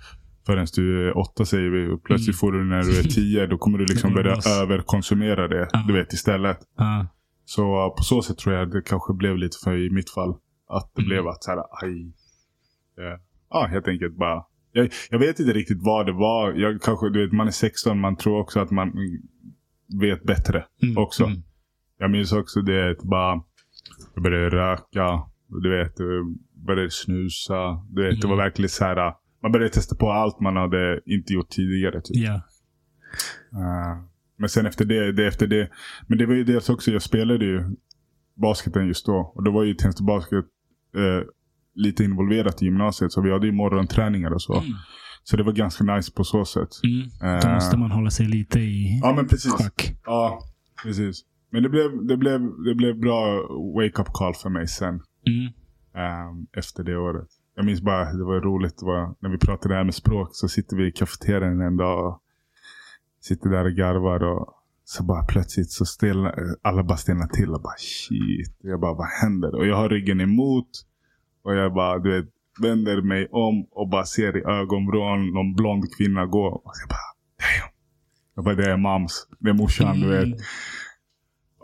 förrän du är åtta säger vi. Och plötsligt Mm. får du när du är tio. Då kommer du liksom börja överkonsumera det. Ja. Du vet istället. Ja. Så på så sätt tror jag det kanske blev lite för i mitt fall. Att det Mm. blev att så här, aj. eh, Ja, helt enkelt bara. Jag, jag vet inte riktigt vad det var. Jag kanske, du vet, man är 16. Man tror också att man vet bättre Mm, också. mm. Jag minns också det bara, jag började röka, du vet, jag började snusa. Du vet, Det var Mm. verkligen så här, man började testa på allt man hade inte gjort tidigare. Typ. Ja. Eh, men sen efter det, det, efter det, men det var ju dels också, jag spelade ju basketen just då. Och då var ju Tensta Basket eh, lite involverat i gymnasiet. Så vi hade ju morgonträningar och så. Mm. Så det var ganska nice på så sätt. Mm. Då Eh, måste man hålla sig lite i Ja men precis. schack. Ja, precis. Men det blev, det blev, det blev bra wake-up call för mig sen. Mm. ehm, efter det året. Jag minns bara, det var roligt. Det var, när vi pratade det här med språk så sitter vi i kafeterian en dag och sitter där och garvar. Och så bara plötsligt så stelnar alla bara stelnar till och bara shit. Jag bara, vad händer? Och jag har ryggen emot. Och jag bara, du vet, vänder mig om och bara ser i ögonvrån någon blond kvinna gå. Och jag bara, damn. Jag bara, det är mams. Det är morsan, du vet. Mm.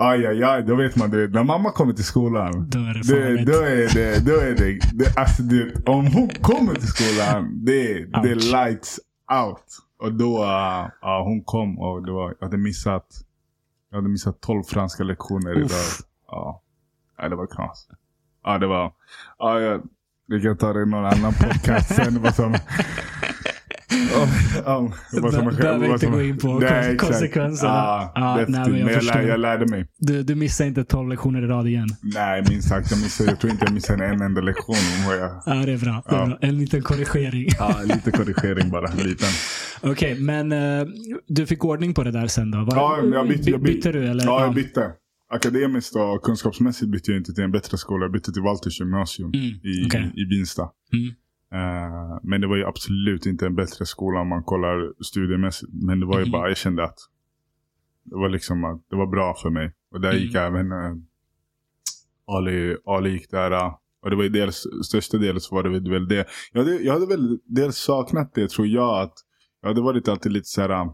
Aj, aj, aj. Då vet man, du vet, när mamma kommer till skolan. Då är det farligt. då är det, då är det, det alltså det, om hon kommer till skolan, det, det är lights out. Och då, uh, ja, hon kom och det var, jag hade missat, jag hade missat 12 franska lektioner Uff. idag. Ja, ja det var knas. Ja, det var, ja, jag, vi kan ta det i någon annan podcast sen. Vad som, om, om, som, Be- behöver inte gå in på Nej, konsekvenserna. Nej, definitivt. men jag men jag, förstår. lär, jag lärde mig. Du, du missar inte 12 lektioner i rad igen. Nej, minst sagt. Jag, missade, jag tror inte jag missade en enda lektion. Ja, det är bra. Det är Ja. bra. En liten korrigering. ja, lite korrigering bara. Liten. Okej, men eh, du fick ordning på det där sen då? Var, Ja, jag bytte, jag by- bytte, bytte du? Eller? Ja, jag bytte. Akademiskt och kunskapsmässigt bytte jag inte till en bättre skola. Jag bytte till Walters gymnasium Mm, i, okej. i Vinsta. Mm. Eh, men det var ju absolut inte en bättre skola om man kollar studiemässigt. Men det var ju Mhm. bara, jag kände att det var liksom att det var bra för mig. Och där Mm. gick även uh, Ali, Ali gick där. eh, och det var ju dels, största delen så var det väl det. Jag hade, jag hade väl dels saknat det tror jag. att Jag hade varit alltid lite så här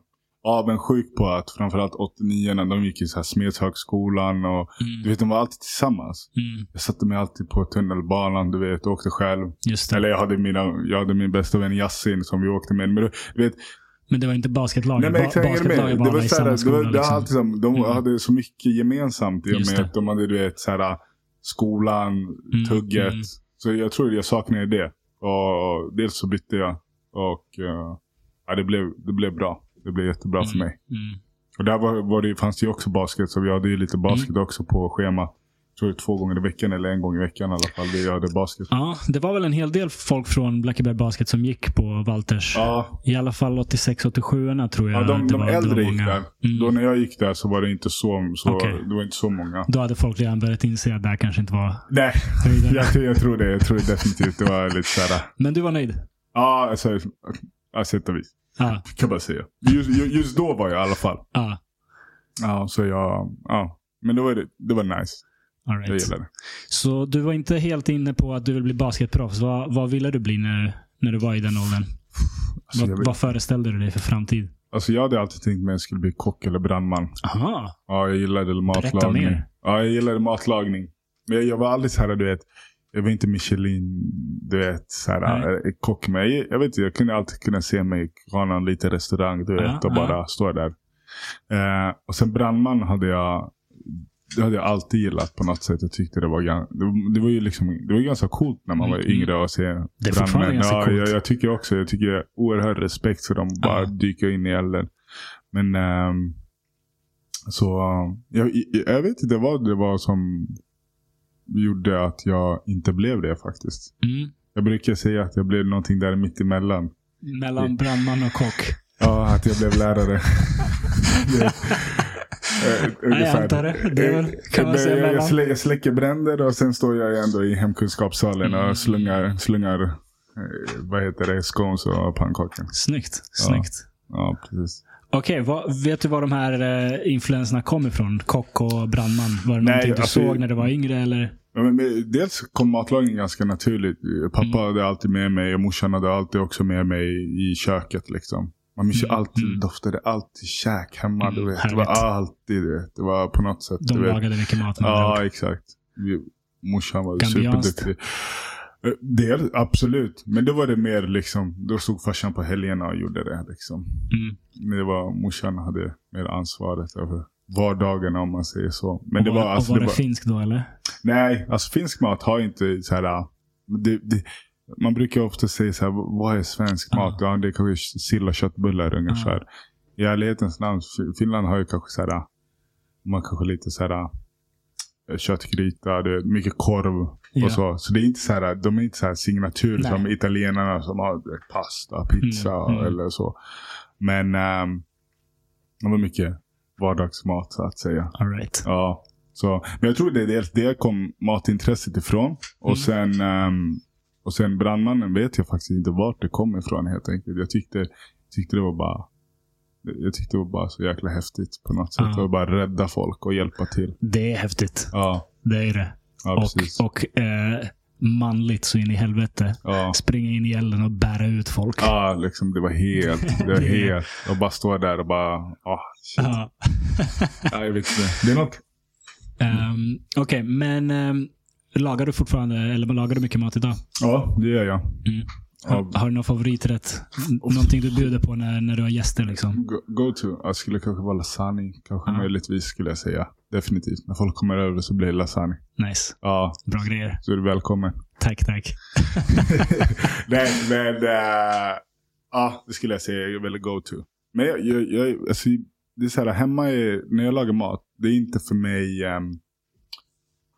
avundsjuk på att framförallt 89 när de gick i så här Smedshögskolan och Mm. du vet de var alltid tillsammans. Mm. Jag satte mig alltid på tunnelbanan du vet och åkte själv. Eller jag hade, mina, jag hade min bästa vän Yasin som vi åkte med. Men du du vet, Men det var inte basketlaget? nej Ba- exakt, med? basketlaget Det var i samma det skola. var, det var liksom. alltid som, de Mm. hade så mycket gemensamt i och med att de hade du vet så här, skolan, Mm, tugget. mm. Så jag tror jag saknade det. Och dels så bytte jag. Och eh, ja, det, blev, det blev bra. Det blev jättebra för mig. Mm. Och där var, var det, fanns det ju också basket. Så vi hade ju lite basket Mm. också på schemat. Jag tror det två gånger i veckan eller en gång i veckan i alla fall. Vi hade basket. Ja, det var väl en hel del folk från Blackeberg Basket som gick på Walters. Ja, I alla fall 86-87 tror jag. Ja, de, de var, äldre gick där. Mm. Då när jag gick där så var det inte så, så, Okej. det var inte så många. Då hade folk redan börjat inse att det här kanske inte var Nej, jag, tror- jag tror det. Jag tror definitivt det var lite såhär. Men du var nöjd? Ja, alltså, ja, sätt och vis. Ja. Kan man säga. Just, ju- just då var jag i alla fall. ja. Ja, så jag, ja. Men det var, det, var nice. All Jag right. gillade det. Så du var inte helt inne på att du vill bli basketproffs. Vad, vad ville du bli när, när du var i den åldern? Alltså, jag, Vad, vet- vad föreställde du dig för framtid? alltså, jag hade alltid tänkt mig att jag skulle bli kock eller brandman. Aha. Ja, jag gillade Berätta matlagning. mer. Ja, jag gillade matlagning. Men jag, jag var aldrig så här, du vet. Jag var inte Michelin, du vet, så här, eh, kock. Men jag, jag vet inte, jag kunde alltid kunna se mig ha någon liten restaurang, du vet, Ja, och ja. bara stå där. Eh, och sen brandman hade jag, det hade jag alltid gillat på något sätt. Jag tyckte det var, det, det var ju liksom, det var ganska coolt när man var Mm. yngre och se Det är fortfarande ganska ja, coolt. Jag, jag tycker också, jag tycker oerhörd respekt för dem. Bara Ja. dyka in i elden. Men ehm, så jag, jag vet inte vad det var som gjorde att jag inte blev det faktiskt. Mm. Jag brukar säga att jag blev någonting där mitt emellan. Mellan brandman och kock. Ja, att jag blev lärare. det, Nej, jag antar det. Det är väl- kan man säga jag, jag, mellan. slä, jag släcker bränder och sen står jag ändå i hemkunskapssalen Mm. och slungar, slungar eh, vad heter det, scones och pannkakor. Snyggt. Snyggt. Ja, precis. Okej, vad- vet du var de här eh, influenserna kom ifrån? Kock och brandman. Var det Nej, någonting du alltså- såg när du var yngre? Eller? Ja, men, men, dels kom matlagning ganska naturligt. Pappa Mm. hade alltid med mig och morsan hade alltid också med mig i köket. Liksom. Man minns ju Mm, alltid, mm. doftade alltid käk hemma. Mm, du vet. Det var alltid det. Det var på något sätt. De lagade mycket mat Ja, exakt. Vi, morsan var superduktig. Eh, Det, absolut. Men då var det mer liksom, då stod farsan på helgerna och gjorde det liksom. Mm. Men det var, morsan hade mer ansvaret över vardagarna om man säger så. Men det och, var, alltså, och var det det var, finsk då eller? Nej, alltså finsk mat har inte så här. Det, det, man brukar ofta säga så här, vad är svensk Ah. mat? Ja, det är kanske sill och köttbullar ungefär. I ärlighetens namn, Finland har ju kanske så här, man kanske lite så här köttgryta, det är mycket korv Ja. och så. Så det är inte så här, de är inte så här signatur Nej. som italienarna som har vet, pasta, pizza Mm, mm. eller så. Men ehm, det var mycket vardagsmat så att säga. All right. Ja. Så, men jag tror det är dels det kom matintresset ifrån. Och, Mm. sen, ehm, och sen brandmannen vet jag faktiskt inte vart det kom ifrån helt enkelt. Jag tyckte, tyckte det var bara jag tyckte det var bara så jäkla häftigt på något sätt. Ja. Att bara rädda folk och hjälpa till. Det är häftigt. Ja, Det är det. ja precis. och och eh, manligt så in i helvete. ja. Springa in i elden och bära ut folk. Ja, liksom det var helt, det var helt. Och bara stå där och bara, ah, shit. Ja. Ja, jag vet inte. Det är något. Ehm, Okej, men um, lagar du fortfarande, eller lagar du mycket mat idag? Ja, det gör jag. Mm. Har, har du någon favoriträtt? Någonting du bjuder på när, när du har gäster liksom? Go, go to. Jag skulle kanske vara lasagne. Kanske Ja. möjligtvis skulle jag säga. Definitivt. När folk kommer över så blir det lasagne. Nice. Ja, Bra grejer. så är du välkommen. Tack, tack. Nej, men äh, ja, det skulle jag säga är väl go to. Men jag, jag, jag alltså, det är så här, hemma är, när jag lagar mat, det är inte för mig, ehm,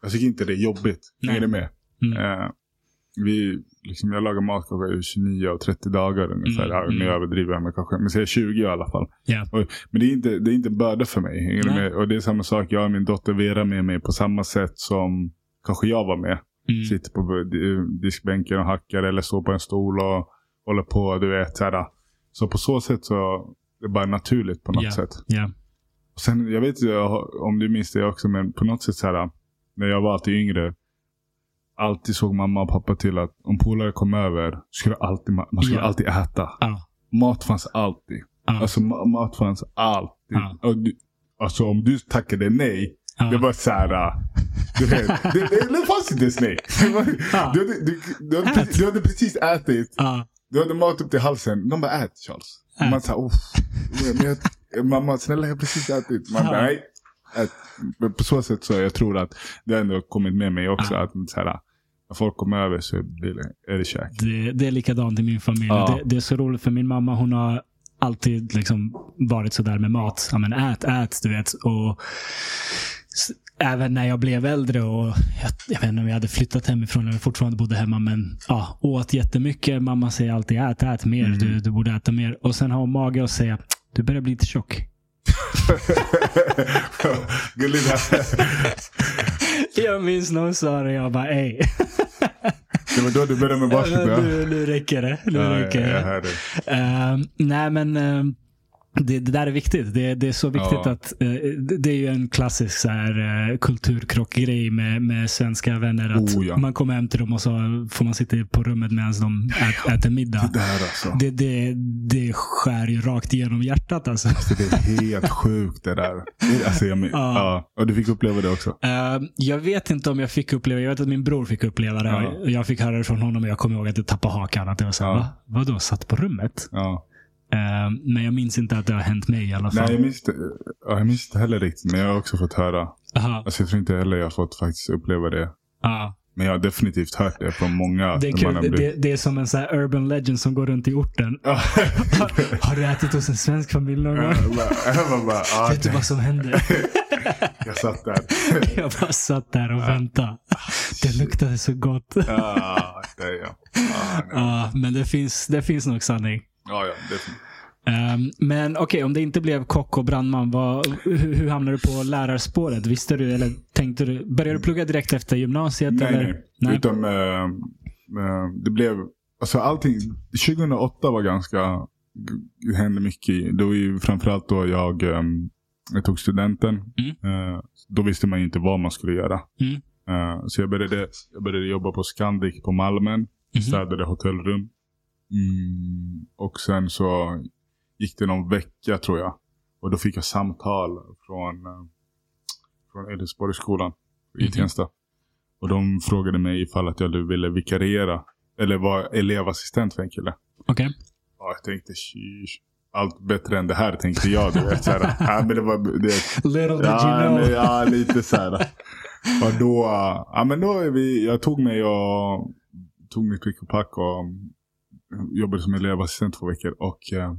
jag tycker inte det är jobbigt. Nej. Är du med? Mm. Eh, vi, liksom, jag lagar mat i 29 och 30 dagar ungefär. Mm, Ja, nu mm. överdriver jag, men kanske, men säger 20 i alla fall. Ja. Och, men det är inte, det är inte en börda för mig. Nej. med? Och det är samma sak, jag och min dotter Vera med mig på samma sätt som kanske jag var med. Mm. Sitter på di- diskbänken och hackar eller står på en stol och håller på. Du vet, så, här. så på så sätt så är det bara naturligt på något Ja. sätt. Ja. Och sen, jag vet inte om du minns det också, men på något sätt så här, när jag var alltid yngre. Alltid såg mamma och pappa till att om polare kom över, skulle alltid, ma- man skulle Ja. alltid äta. Ja. Mat fanns alltid. Ja. Alltså ma- mat fanns alltid. Och du, alltså om du tackade nej, Ja. det var så här. äh, Du vet, det, det, det fanns inte ens nej. Du, hade, du, du, hade, pre- du hade precis ätit. Du hade mat upp till halsen. De bara ät Charles. Ät. Man sa, mamma snälla jag har precis ätit. Man bara, nej. Ät. På så sätt så jag tror att det ändå kommit med mig också. Att så här, när folk kommer över så blir det, är det käk. Det, det är likadant i min familj. Ja. Det, det är så roligt för min mamma hon har alltid liksom varit sådär med mat. Ja, men ät, ät, du vet. Och Även när jag blev äldre och jag, jag vet inte om jag hade flyttat hemifrån eller fortfarande bodde hemma. Men ja, åt jättemycket. Mamma säger alltid ät, ät mer. Mm. Du, du borde äta mer. Och sen har hon mage att säga du börjar bli lite tjock. Gulligt. Jag minns när hon sa det. Jag bara ej. Det var då du började med varslet. ja. nu, nu räcker det. Nu Ja, räcker jag det. Ehm, nej, men ehm, det, det där är viktigt. Det, det är så viktigt Ja. att eh, det, det är ju en klassisk så här, uh, kulturkrockgrej med, med svenska vänner. Att Oh, ja. Man kommer hem till dem och så får man sitta på rummet medan de ät, äter middag. Det där alltså. Det, det, det skär ju rakt igenom hjärtat alltså. Det är helt sjukt det där. Alltså, jag, men, Ja. ja. Och du fick uppleva det också. Ehm, jag vet inte om jag fick uppleva Jag vet att min bror fick uppleva det. Jag fick höra det från honom och jag kommer ihåg att jag tappade hakan. Att det var så här, va? Vadå, satt på rummet? Ja. Ehm, men jag minns inte att det har hänt mig i alla fall. Nej, jag minns, inte, ja, jag minns inte heller riktigt. Men jag har också fått höra. Aha. Alltså, jag tror inte heller jag har fått faktiskt uppleva det. Ja. Men jag har definitivt hört det från många. Det är, kul. blivit- det, det är som en så här urban legend som går runt i orten. Har, har du ätit hos en svensk familj någon gång? Bara- ah, Vet du vad som hände? Jag satt där. Jag bara satt där och väntade. Det luktade så gott. Ja, det är jag. Ja, men det finns, det finns nog sanning. Ja, ja. Ehm, men okej, om det inte blev kock och brandman, vad, hur, hur hamnade du på lärarspåret? Visste du, eller tänkte du, började du plugga direkt efter gymnasiet? Nej, eller? nej. Utan eh, eh, det blev, alltså allting, 2008 var ganska, det hände mycket. Det var ju framförallt då jag, eh, jag tog studenten. Eh, då visste man ju inte vad man skulle göra. Mm. Eh, så jag började, jag började jobba på Scandic på Malmen. Mhm. Städade hotellrum. Mm, och sen så gick det någon vecka tror jag. Och då fick jag samtal från, eh, från Edensborgsskolan i Mhm. Tensta. Och de frågade mig ifall att jag ville vikariera. Eller vara elevassistent för en kille. Okej. Ja, jag tänkte sheesh. Allt bättre än det här tänkte jag. Du vet, så här. ja, men det var, det, Little did ja, you know. ja, lite så här. Och då, ja, men då är vi, jag tog mig och tog mitt pick och pack och jobbade som elevassistent två veckor. Och eh,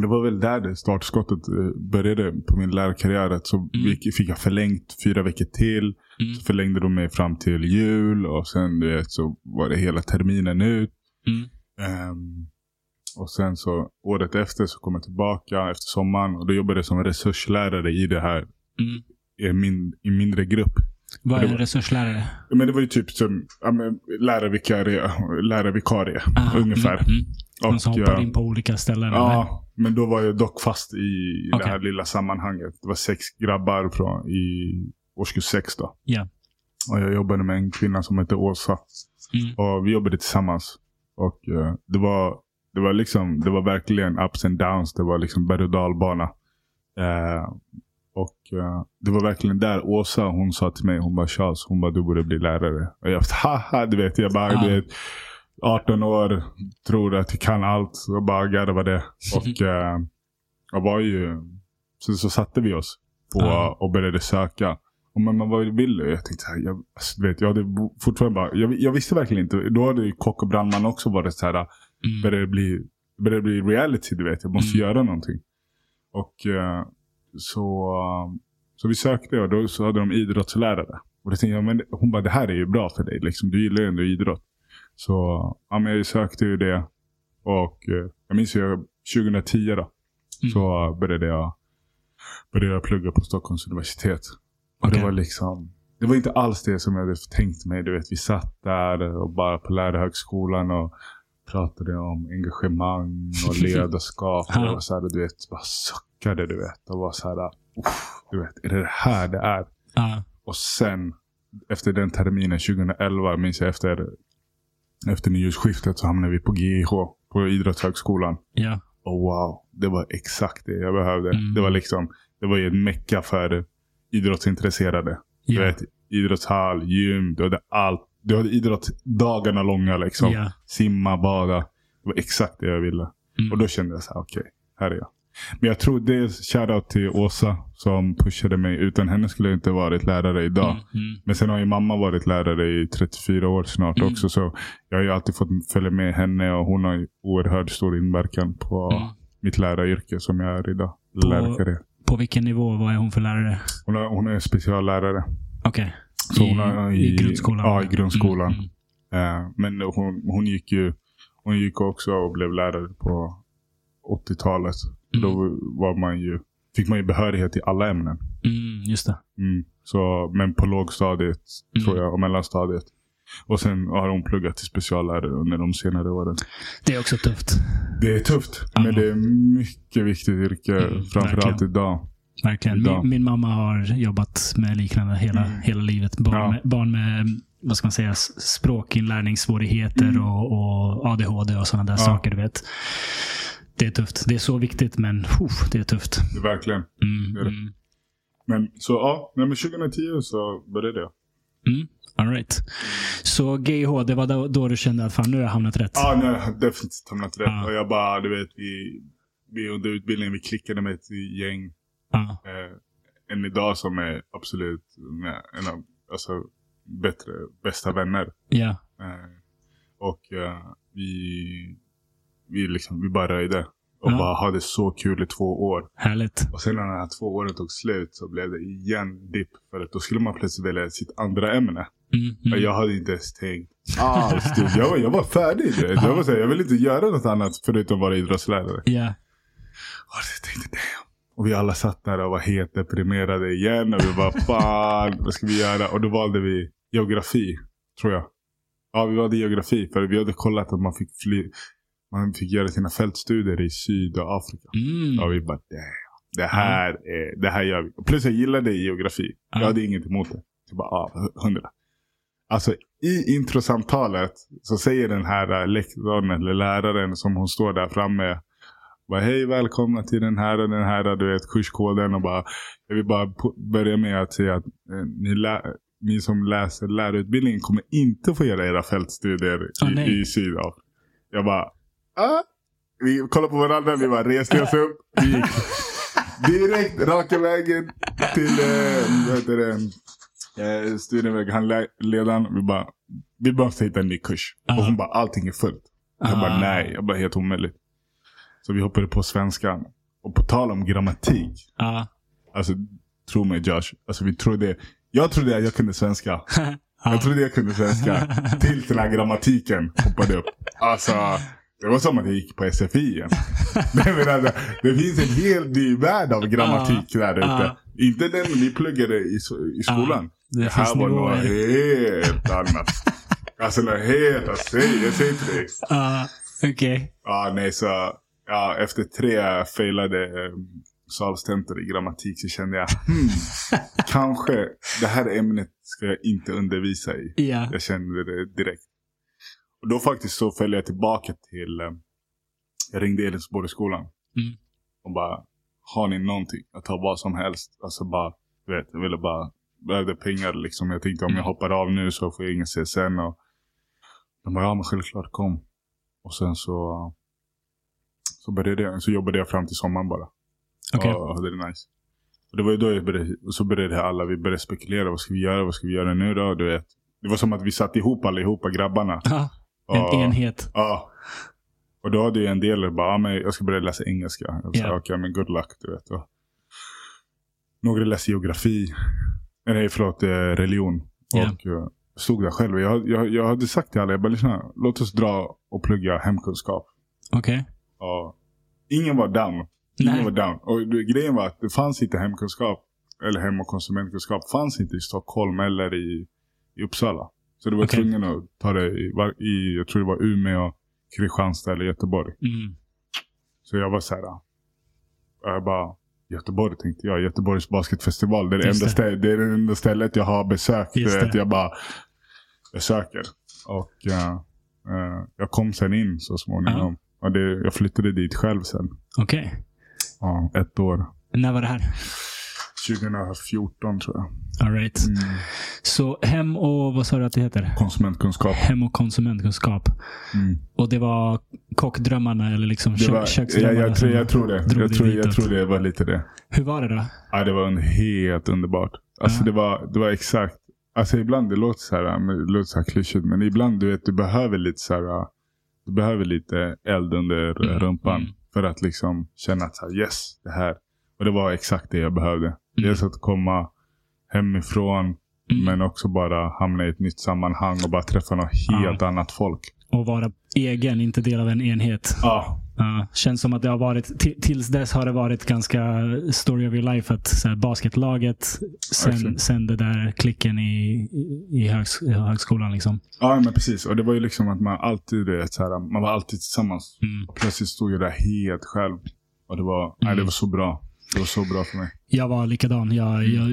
det var väl där det startskottet eh, började på min lärarkarriär. Så vi- fick jag förlängt fyra veckor till. Mm. Så förlängde de mig fram till jul. Och sen vet, så var det hela terminen ut. Mm. Ehm, och sen så året efter så kom jag tillbaka efter sommaren. Och då jobbade jag som resurslärare i det här. Mm. I min, i mindre grupp. Vad är en resurslärare? Men det var ju typ som ja, men, lärarvikarie, lärarvikarie Aha, ungefär. Mm. Mm. De som hoppar in på olika ställen. eller? Ja, men då var jag dock fast i, Okej. det här lilla sammanhanget. Det var sex grabbar från, i årskurs sex då. Ja. Och jag jobbade med en kvinna som hette Åsa. Mm. Och vi jobbade tillsammans. Och eh, det var det var liksom, det var verkligen ups and downs. Det var liksom berg och dalbana. Eh, och eh, det var verkligen där Åsa, hon sa till mig, hon bara Charles, hon bara du borde bli lärare. Och jag haha, du vet, jag bara, Ja. du vet, 18 år, tror att jag kan allt. Och bara garvade det. Och eh, jag var ju, så, så satte vi oss på Ja. och började söka. Och men, men vad vill du? Jag tänkte så här, jag, alltså, vet, jag hade fortfarande bara, jag, jag visste verkligen inte. Då hade ju kock och brandman också varit så här, Mm. började bli, började bli reality, du vet. Jag måste Mm. göra någonting. Och eh, så, eh, så vi sökte och då så hade de idrottslärare. Och då tänkte jag, men hon bara, det här är ju bra för dig. Liksom, du gillar ju ändå idrott. Så ja, men jag sökte ju det. Och eh, jag minns ju 2010 då. Mm. Så började jag, började jag plugga på Stockholms universitet. Och Okej. det var liksom, det var inte alls det som jag hade tänkt mig. Du vet, vi satt där och bara på lärarhögskolan och pratade om engagemang och ledarskap. och så här, du vet, bara suckade du vet. Och var så här, "Uff, du vet, är det det här det är? Ja. Och sen, efter den terminen 2011, minns jag efter, efter nyårsskiftet så hamnade vi på GIH, på Idrottshögskolan. Ja. Och wow, det var exakt det jag behövde. Mm. Det var liksom, det var ju en mecka för idrottsintresserade. Du Ja. vet, idrottshall, gym, du hade allt. Du hade idrott dagarna långa liksom. Ja. Simma, bada. Det var exakt det jag ville. Mm. Och då kände jag så här, okej, här är jag. Men jag tror det är shoutout till Åsa som pushade mig. Utan henne skulle jag inte varit lärare idag. Mm. Mm. Men sen har ju mamma varit lärare i 34 år snart Mm. också. Så jag har ju alltid fått följa med henne och hon har ju oerhört stor inverkan på Mm. mitt läraryrke som jag är idag. På-. På vilken nivå vad är hon för lärare? Hon är, hon är speciallärare. Okej. Så I, I grundskolan? Ja, i grundskolan. Eh, men hon, hon gick ju hon gick också och blev lärare på 80-talet. Mm. Då var man ju, fick man ju behörighet i alla ämnen. Mm, just det. Mm. Så, men på lågstadiet Mm. tror jag och mellanstadiet. Och sen har hon pluggat till speciallärare under de senare åren. Det är också tufft. Det är tufft. Ja. Men det är mycket viktigt yrke. Mm, framförallt verkligen. idag. Verkligen. Idag. Min, min mamma har jobbat med liknande hela, Mm. hela livet. Barn, Ja. med, barn med vad ska man säga, språkinlärningssvårigheter Mm. och, och ADHD och sådana där Ja. saker. Du vet. Det är tufft. Det är så viktigt, men uff, det är tufft. Det är verkligen. Mm, Det är det. mm, Men så ja, nej, men 2010 så började jag. mm. All right. Så GH, det var då, då du kände att fan, nu har jag hamnat rätt? Ja, nej, jag har definitivt hamnat rätt. Ja. Och jag bara, du vet, vi, vi under utbildningen, vi klickade med ett gäng. Ja. Eh, än idag som är absolut med, en av, alltså, bättre, bästa vänner. Ja. Eh, och eh, vi, vi, liksom, vi bara röjde. Och Ja. bara hade så kul i två år. Härligt. Och sen när de här två åren tog slut så blev det igen dipp. För att då skulle man plötsligt välja sitt andra ämne. Mm, mm. Jag hade inte ens tänkt alls. typ. jag, var, jag var färdig. Jag, var så här, jag ville inte göra något annat förutom vara idrottslärare. Ja. Och tänkte damn. Och vi alla satt där och var helt deprimerade igen. Och vi bara fan, vad ska vi göra? Och då valde vi geografi, tror jag. Ja, vi valde geografi. För vi hade kollat att man fick fly, man fick göra sina fältstudier i Sydafrika. Mm. Och vi bara damn. Det här, är, det här gör vi. Plus jag gillade geografi. Ja. Jag hade inget emot det. Jag bara, ja, hundra. Alltså i introsamtalet så säger den här äh, lektorn eller läraren som hon står där framme. Bara, Hej välkomna till den här och den här du vet kurskoden och bara. Jag vill bara börja med att säga att eh, ni ni som läser lärarutbildningen kommer inte få göra era fältstudier Ah, i, i Sydafrika. Jag bara, ah. Vi kollade på varandra, vi bara reste oss upp. Vi gick direkt raka vägen till, eh, vad heter det, eh, studieväg. Han lä- ledaren, vi bara, vi måste hitta en ny kurs. Ah. Och hon bara, allting är fullt. Jag bara, Ah. nej. Jag bara, helt omöjligt. Så vi hoppade på svenskan. Och på tal om grammatik. Ja. Alltså, tro mig Josh. Alltså, vi trodde, jag trodde att jag kunde svenska. Ja. Jag trodde jag kunde svenska. Tills den här grammatiken hoppade upp. Alltså, det var som att jag gick på SFI igen. Alltså, det finns en helt ny värld av grammatik där ute. Inte den vi pluggade i, i skolan. det det här var något helt annat. Alltså något helt, jag säger, jag säger till dig. Ja, okej. Ja, nej, så ja, efter tre failade eh, salstentor i grammatik så kände jag, hmm, kanske det här ämnet ska jag inte undervisa i. Ja. Jag kände det direkt. Och då faktiskt så följde jag tillbaka till, eh, jag ringde Elisborgsskolan. Mm. Och bara, har ni någonting? Jag tar vad som helst. Alltså bara, vet, jag ville bara, behövde pengar liksom. Jag tänkte om jag Mm. hoppar av nu så får jag ingen CSN. Och de bara, ja men självklart kom. Och sen så, så började jag, så jobbade jag fram till sommaren bara. Okej. Och hade det nice. Och det var ju då jag började, och så började alla, vi började spekulera. Vad ska vi göra? Vad ska vi göra nu då? Du vet. Det var som att vi satt ihop allihopa, grabbarna. Ja. En Och- enhet. Ja. Och då hade ju en del bara, ja, men jag ska börja läsa engelska. Jag sa, Ja. okej men good luck, du vet. Och några läser geografi. Nej, förlåt, eh, religion. Ja. Och eh, stod där själv. Jag, jag, jag hade sagt till alla, jag bara, lyssna, låt oss dra och plugga hemkunskap. Okej. Och ingen var down. Ingen Nej. var down. Och grejen var att det fanns inte hemkunskap, eller hem och konsumentkunskap, fanns inte i Stockholm eller i, i Uppsala. Så du var Okej. tvungen att ta det i, i, jag tror det var Umeå, Kristianstad eller Göteborg. Mm. Så jag var så här, jag bara, Göteborg tänkte jag, Göteborgs basketfestival. Det är det, enda det. ställe, det är det enda stället jag har besökt. Det. jag bara, jag söker. Och eh, eh, jag kom sen in så småningom. Och det, jag flyttade dit själv sen. Okej. Ja, ett år. När var det här? 2014 tror jag. All right. Så hem och vad sa du att det heter? Konsumentkunskap. Hem och konsumentkunskap. Mm. Och det var kockdrömmarna eller liksom kö- var, jag, köksdrömmarna jag, tror, som jag tror det. Jag tror, jag tror det var lite det. Hur var det då? Ja, det var en helt underbart. Alltså Ja. det, var, det var exakt. Alltså ibland, det låter så här, det låter så här klyschigt. Men ibland, du vet, du behöver lite så här. Du behöver lite eld under Mm, rumpan. mm. För att liksom känna att så här, yes, det här. Och det var exakt det jag behövde. Mm. Dels att komma hemifrån. Mm. Men också bara hamna i ett nytt sammanhang och bara träffa något helt annat folk. Och vara egen, inte del av en enhet. Ja, Ja, känns som att det har varit, ti- tills dess har det varit ganska story of your life. Att så här, basketlaget, sen, Verkligen. sen det där klicken i, i, högs, i högskolan. Liksom. Ja, men precis. Och det var ju liksom att man alltid, vet, så här, man var alltid tillsammans. Mm. Plötsligt stod jag där helt själv. Och det var, nej, det var så bra. Det var så bra för mig. Jag var likadan. Jag, jag,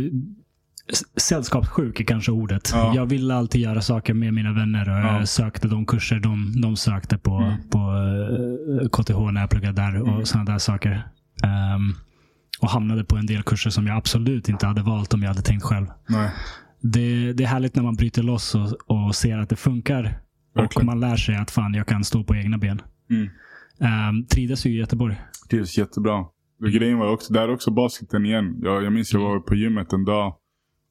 s- sällskapssjuk är kanske ordet. Ja. Jag ville alltid göra saker med mina vänner. Och Ja. Jag sökte de kurser de, de sökte på, Mm. på eh, KTH när jag pluggade där. Och Mm. sådana där saker. Ehm, och hamnade på en del kurser som jag absolut inte hade valt om jag hade tänkt själv. Nej, Det, det är härligt när man bryter loss och, och ser att det funkar. Och Verkligen. man lär sig att fan, jag kan stå på egna ben. Mm. Um, trivdes ju i Göteborg. är jättebra. Grejen var också, där också basketen igen. Jag, jag minns jag var på gymmet en dag.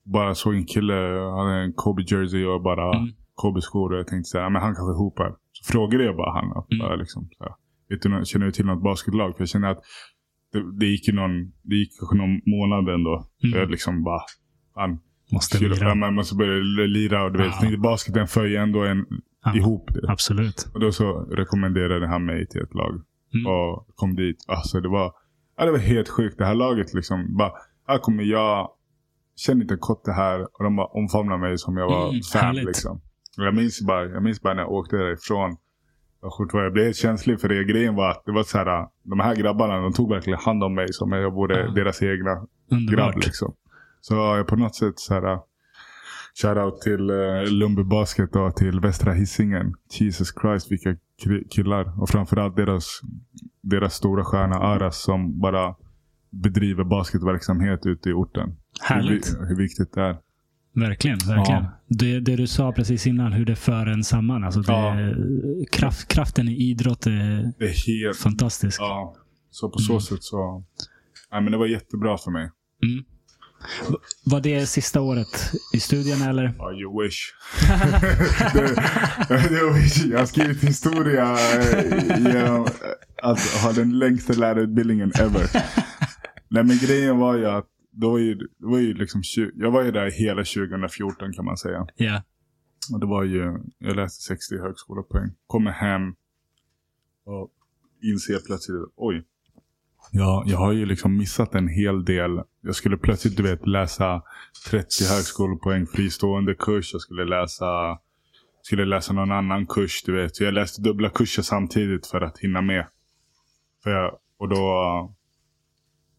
Bara såg en kille, han hade en Kobe jersey och bara Mm. Kobe skor. Och jag tänkte så här, men han kanske hoopar. Så frågade jag bara han. Mm. Bara liksom, så här, vet du, känner du till något basketlag? För jag kände att det, det gick ju någon, det gick kanske någon månad ändå. Mm. Jag liksom bara, fan. Måste Ja, lira. man måste börja lira och du vet, Ja. basketen för ju ändå en Ja. ihop det. Absolut. Och då så rekommenderade han mig till ett lag. Mm. Och kom dit. Alltså det var, ja, det var helt sjukt. Det här laget liksom bara, här kommer jag, känner inte Kotte här. Och de bara omfamnade mig som jag var Mm, fan härligt. liksom. Och jag minns bara, jag minns bara när jag åkte därifrån. Jag, jag blev helt känslig för det. Grejen var att det var så här, de här grabbarna, de tog verkligen hand om mig som jag vore Ja. deras egna Underbart. grabb liksom. Så jag på något sätt så här. Shoutout till uh, Lundby Basket och till Västra Hisingen. Jesus Christ vilka killar. Och framförallt deras, deras stora stjärna Aras som bara bedriver basketverksamhet ute i orten. Hur, Härligt. vi- hur viktigt det är. Verkligen. verkligen. Ja. Det, det du sa precis innan, hur det för en samman. Alltså det, Ja. kraft, kraften i idrott är Det är helt... fantastisk. Ja. Så på så Mm. sätt så... Nej, men det var jättebra för mig. Mm. Var det sista året i studierna eller? Ja, you wish. det. Jag har skrivit historia eh, genom att ha den längsta lärarutbildningen ever. Nej, men grejen var ju att då var ju, det var ju liksom, jag var ju där hela 2014 kan man säga. Ja. Och det var ju, jag läste 60 högskolepoäng. Kommer hem och inser plötsligt, oj. Ja, jag har ju liksom missat en hel del. Jag skulle plötsligt, du vet, läsa 30 högskolepoäng fristående kurs. Jag skulle läsa, skulle läsa någon annan kurs, du vet. Så jag läste dubbla kurser samtidigt för att hinna med. För jag, och då,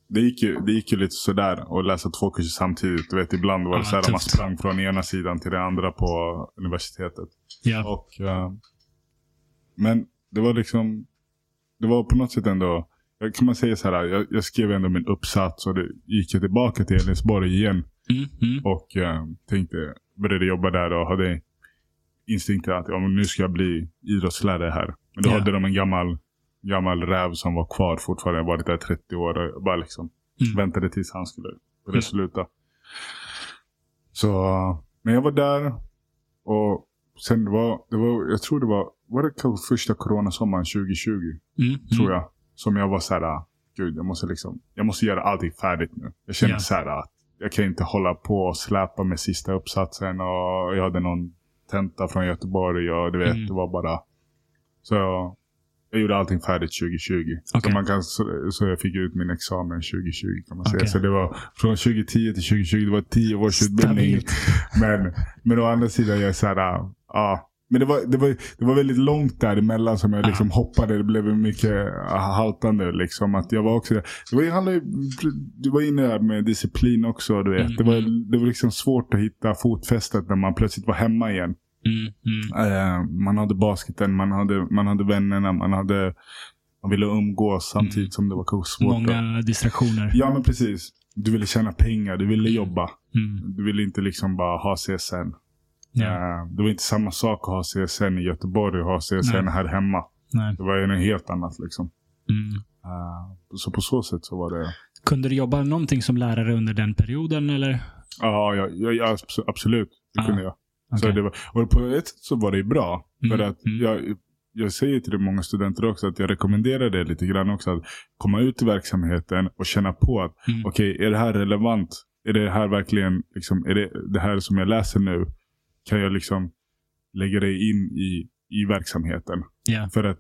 det gick, ju, det gick ju lite sådär att läsa två kurser samtidigt. Du vet, ibland var det Ja, så att man sprang från ena sidan till den andra på universitetet. Ja. Och, eh, men det var liksom, det var på något sätt ändå, kan man säga så här, jag, jag skrev ändå min uppsats och det gick jag tillbaka till Elensborg igen. Mm, mm. Och eh, tänkte, började jobba där och hade instinkten att ja, nu ska jag bli idrottslärare här. Men då Ja. hade de en gammal, gammal räv som var kvar fortfarande. Varit där 30 år och bara liksom Mm. väntade tills han skulle börja sluta. Så, men jag var där och sen det var, det var, jag tror det var, var det kanske första coronasommaren 2020? Mm, tror mm. jag. Som jag var så här, ah, gud jag måste liksom, jag måste göra allting färdigt nu. Jag kände Ja. så här att jag kan inte hålla på och släpa med sista uppsatsen och jag hade någon tenta från Göteborg och du vet, Mm. det var bara. Så jag gjorde allting färdigt 2020. Okej. Så, man kan, så, så jag fick ut min examen 2020 kan man säga. Okej. Så det var från 2010 till 2020, det var 10 års utbildning. Men, men å andra sidan, jag är så här, ah, ja. Men det var, det, var, det var väldigt långt däremellan som jag liksom hoppade. Det blev mycket haltande. Liksom. Att jag var också, det var, handlade, du var inne där med disciplin också. Du vet. Mm, Det, var, det var liksom svårt att hitta fotfästet när man plötsligt var hemma igen. Mm, mm. Eh, man hade basketen, man hade, man hade vännerna, man, hade, man ville umgås samtidigt som det var svårt. att- Många distraktioner. Ja men precis. Du ville tjäna pengar, du ville jobba. Mm. Du ville inte liksom bara ha CSN. Ja. Eh, Det var inte samma sak att ha CSN i Göteborg och ha CSN Nej. här hemma. Nej. Det var något helt annat liksom. Mm. Eh, Så på så sätt så var det... Kunde du jobba någonting som lärare under den perioden eller? Ja, ja, ja, ja abs- absolut. Det Ah, kunde jag. Så okej. det var, och på ett sätt så var det ju bra. Mm, För att mm. jag, jag säger till många studenter också att jag rekommenderar det lite grann också. Att komma ut i verksamheten och känna på att Mm. okej, är det här relevant? Är det här verkligen, liksom, är det, det här som jag läser nu, kan jag liksom lägga det in i, i verksamheten? Ja. För att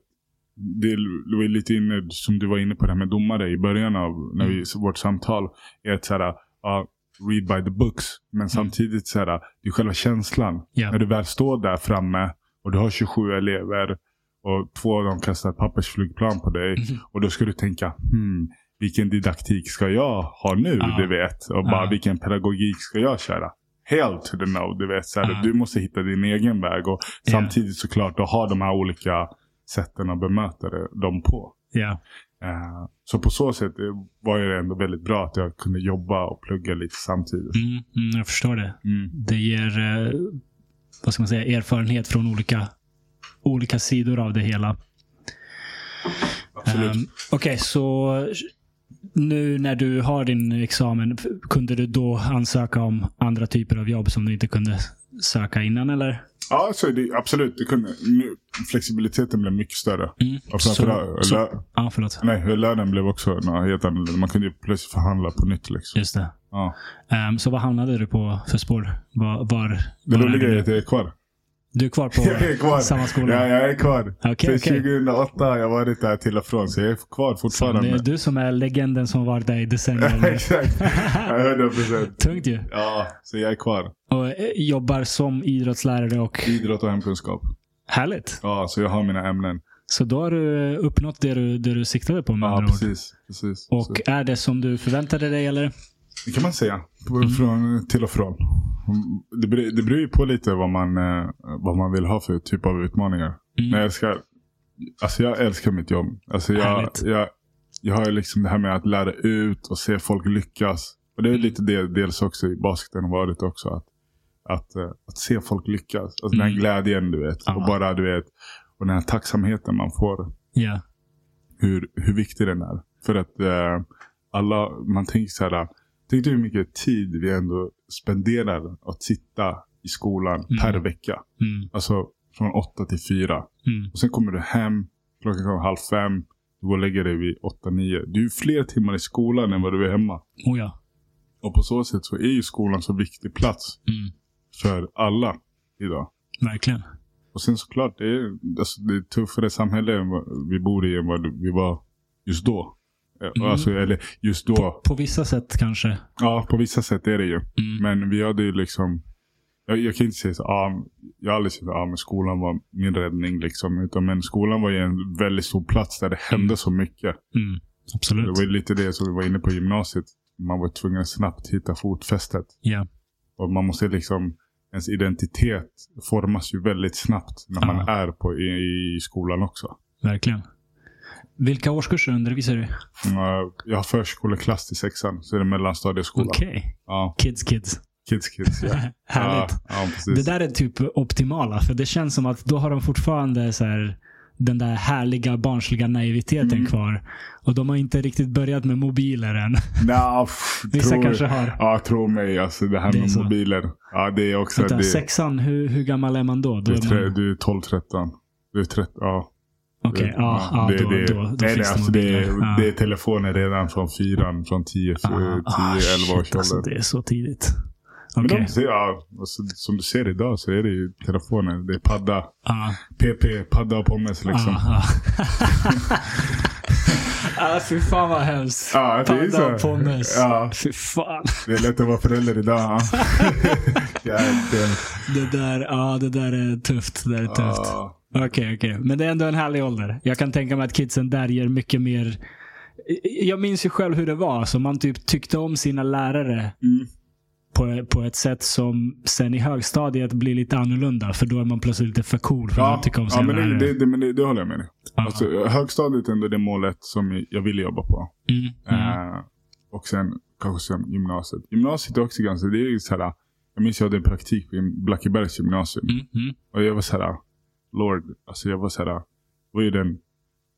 det, var lite inne, som du var inne på det här med domare i början av när vi, vårt samtal. Är att såhär, ja, read by the books. Men samtidigt så här, det är själva känslan. Ja. När du väl står där framme och du har 27 elever och två av dem kastar ett pappersflygplan på dig. Mhm. Och då ska du tänka, hmm, vilken didaktik ska jag ha nu? Ja. Du vet. Och bara, Ja. vilken pedagogik ska jag köra? Helt to the no, du vet. Så här, Ja. Du måste hitta din egen väg. Och Ja. samtidigt såklart att ha de här olika sätten att bemöta dem på. Ja. Eh, så på så sätt var det ändå väldigt bra att jag kunde jobba och plugga lite samtidigt. Mm, mm, jag förstår det. Mm. Det ger eh, vad ska man säga, erfarenhet från olika, olika sidor av det hela. Absolut. Um, Okej, så nu när du har din examen, kunde du då ansöka om andra typer av jobb som du inte kunde söka innan eller? Ja, så det, absolut. Det kunde, nu, flexibiliteten blev mycket större. Mm. Och framförallt, så, lö, förlåt. nej, lönen blev också något helt annorlunda. Man kunde ju plötsligt förhandla på nytt. Liksom. Just det. Ja. Ehm, så vad hamnade du på för spår? Var, var, Det var roliga är att jag är kvar. Du är kvar på Jag är kvar. samma skola? Ja, jag är kvar. Okej, Sen okej. 2008 har jag varit där till och från. Så jag är kvar Så fortfarande. det är du som är legenden som varit där i decennier. Exakt. Ja, 100 procent. Tungt ju. Ja, så jag är kvar. Och eh, jobbar som idrottslärare och Idrott och hemkunskap. härligt. Ja, så jag har mina ämnen. Så då har du uppnått det du, det du siktade på med Ja, precis. precis. Och Så, är det som du förväntade dig eller? Det kan man säga. Mm. Från till och från. Det beror, det beror ju på lite vad man, eh, vad man vill ha för typ av utmaningar. Mm. Jag älskar, alltså jag älskar mitt jobb. Alltså jag, jag, jag har ju liksom det här med att lära ut och se folk lyckas. Och det är Mm. lite det, dels också i basketen har varit också. Att att, eh, att se folk lyckas. Alltså den här Mm. glädjen du vet. Ja. Och bara du vet. Och den här tacksamheten man får. Ja. Hur, hur viktig den är. För att eh, alla, man tänker så här. Tänk dig hur mycket tid vi ändå spenderar att sitta i skolan Mm. per vecka. Mm. Alltså från åtta till fyra. Mm. Och sen kommer du hem, klockan kommer halv fem. Du går och lägger dig vid åtta, nio. Du är fler timmar i skolan än vad du är hemma. Oh ja. Och på så sätt så är ju skolan så viktig plats Mm. för alla idag. Verkligen. Och sen såklart, det är, alltså, det är tuffare samhälle än vad vi bor i än vad vi var just då. Eh, Mm. Alltså, eller just då. På vissa sätt kanske. Ja, på vissa sätt är det ju. Mm. Men vi hade ju liksom, jag, jag kan inte säga så, ah, jag har aldrig sagt att men skolan var min räddning liksom. Utan, men skolan var ju en väldigt stor plats där det hände Mm. så mycket. Mm. Det Absolut. var ju lite det som vi var inne på gymnasiet. Man var tvungen att snabbt hitta fotfästet. Ja. Och man måste liksom, ens identitet formas ju väldigt snabbt när man Ja. är på, i, i skolan också. Verkligen. Vilka årskurser undervisar du? Jag har förskoleklass till sexan, så är det mellanstadieskola. Okej. Ja, Kids kids. kids kids. Ja. Härligt. Ja, ja. Det där är typ optimala. För det känns som att då har de fortfarande så här, den där härliga barnsliga naiviteten Mm. kvar. Och de har inte riktigt börjat med mobiler än. Pff, Vissa tror- kanske har. Ja, tro mig. Alltså det här Det med så. mobiler. Ja, det är också... Vänta, det, sexan, hur, hur gammal är man då? då du, är man... du är 12-13. Du är 13, ja. Okej, ja, ja, det, då, det, då, då nej, finns det alltså det, Ja. det är telefoner redan från fyran, från 10, 10 Ah, 11 ah, års alltså, ålder. Det är så tidigt. Men Okej. de ja, alltså, som du ser idag så är det ju telefoner. Det är padda, Ja. PP, padda och pommes liksom. Ah, ah. ah, fy fan vad hemskt. Ja, det är så. Padda och pommes. Ja. Fy fan. Det är lätt att vara förälder idag. Ja. Jävlar. Det där, ja, det där är tufft. Det där är tufft. Ja. Okej, okej. Men det är ändå en härlig ålder. Jag kan tänka mig att kidsen där ger mycket mer... Jag minns ju själv hur det var. Så man typ tyckte om sina lärare Mm. på, på ett sätt som sen i högstadiet blir lite annorlunda. För då är man plötsligt lite för cool för Ja, att tycka om ja sina men, det, lärare. det, det, men det, det håller jag med dig. Ja. Alltså, högstadiet är ändå det målet som jag ville jobba på. mm, mm, Eh, och sen kanske sen gymnasiet. Gymnasiet är också ganska, det är så här. Jag minns jag hade en praktik på Blackebergs gymnasium. mm, mm. Och jag var så här, Lord, alltså jag var så här, det var ju den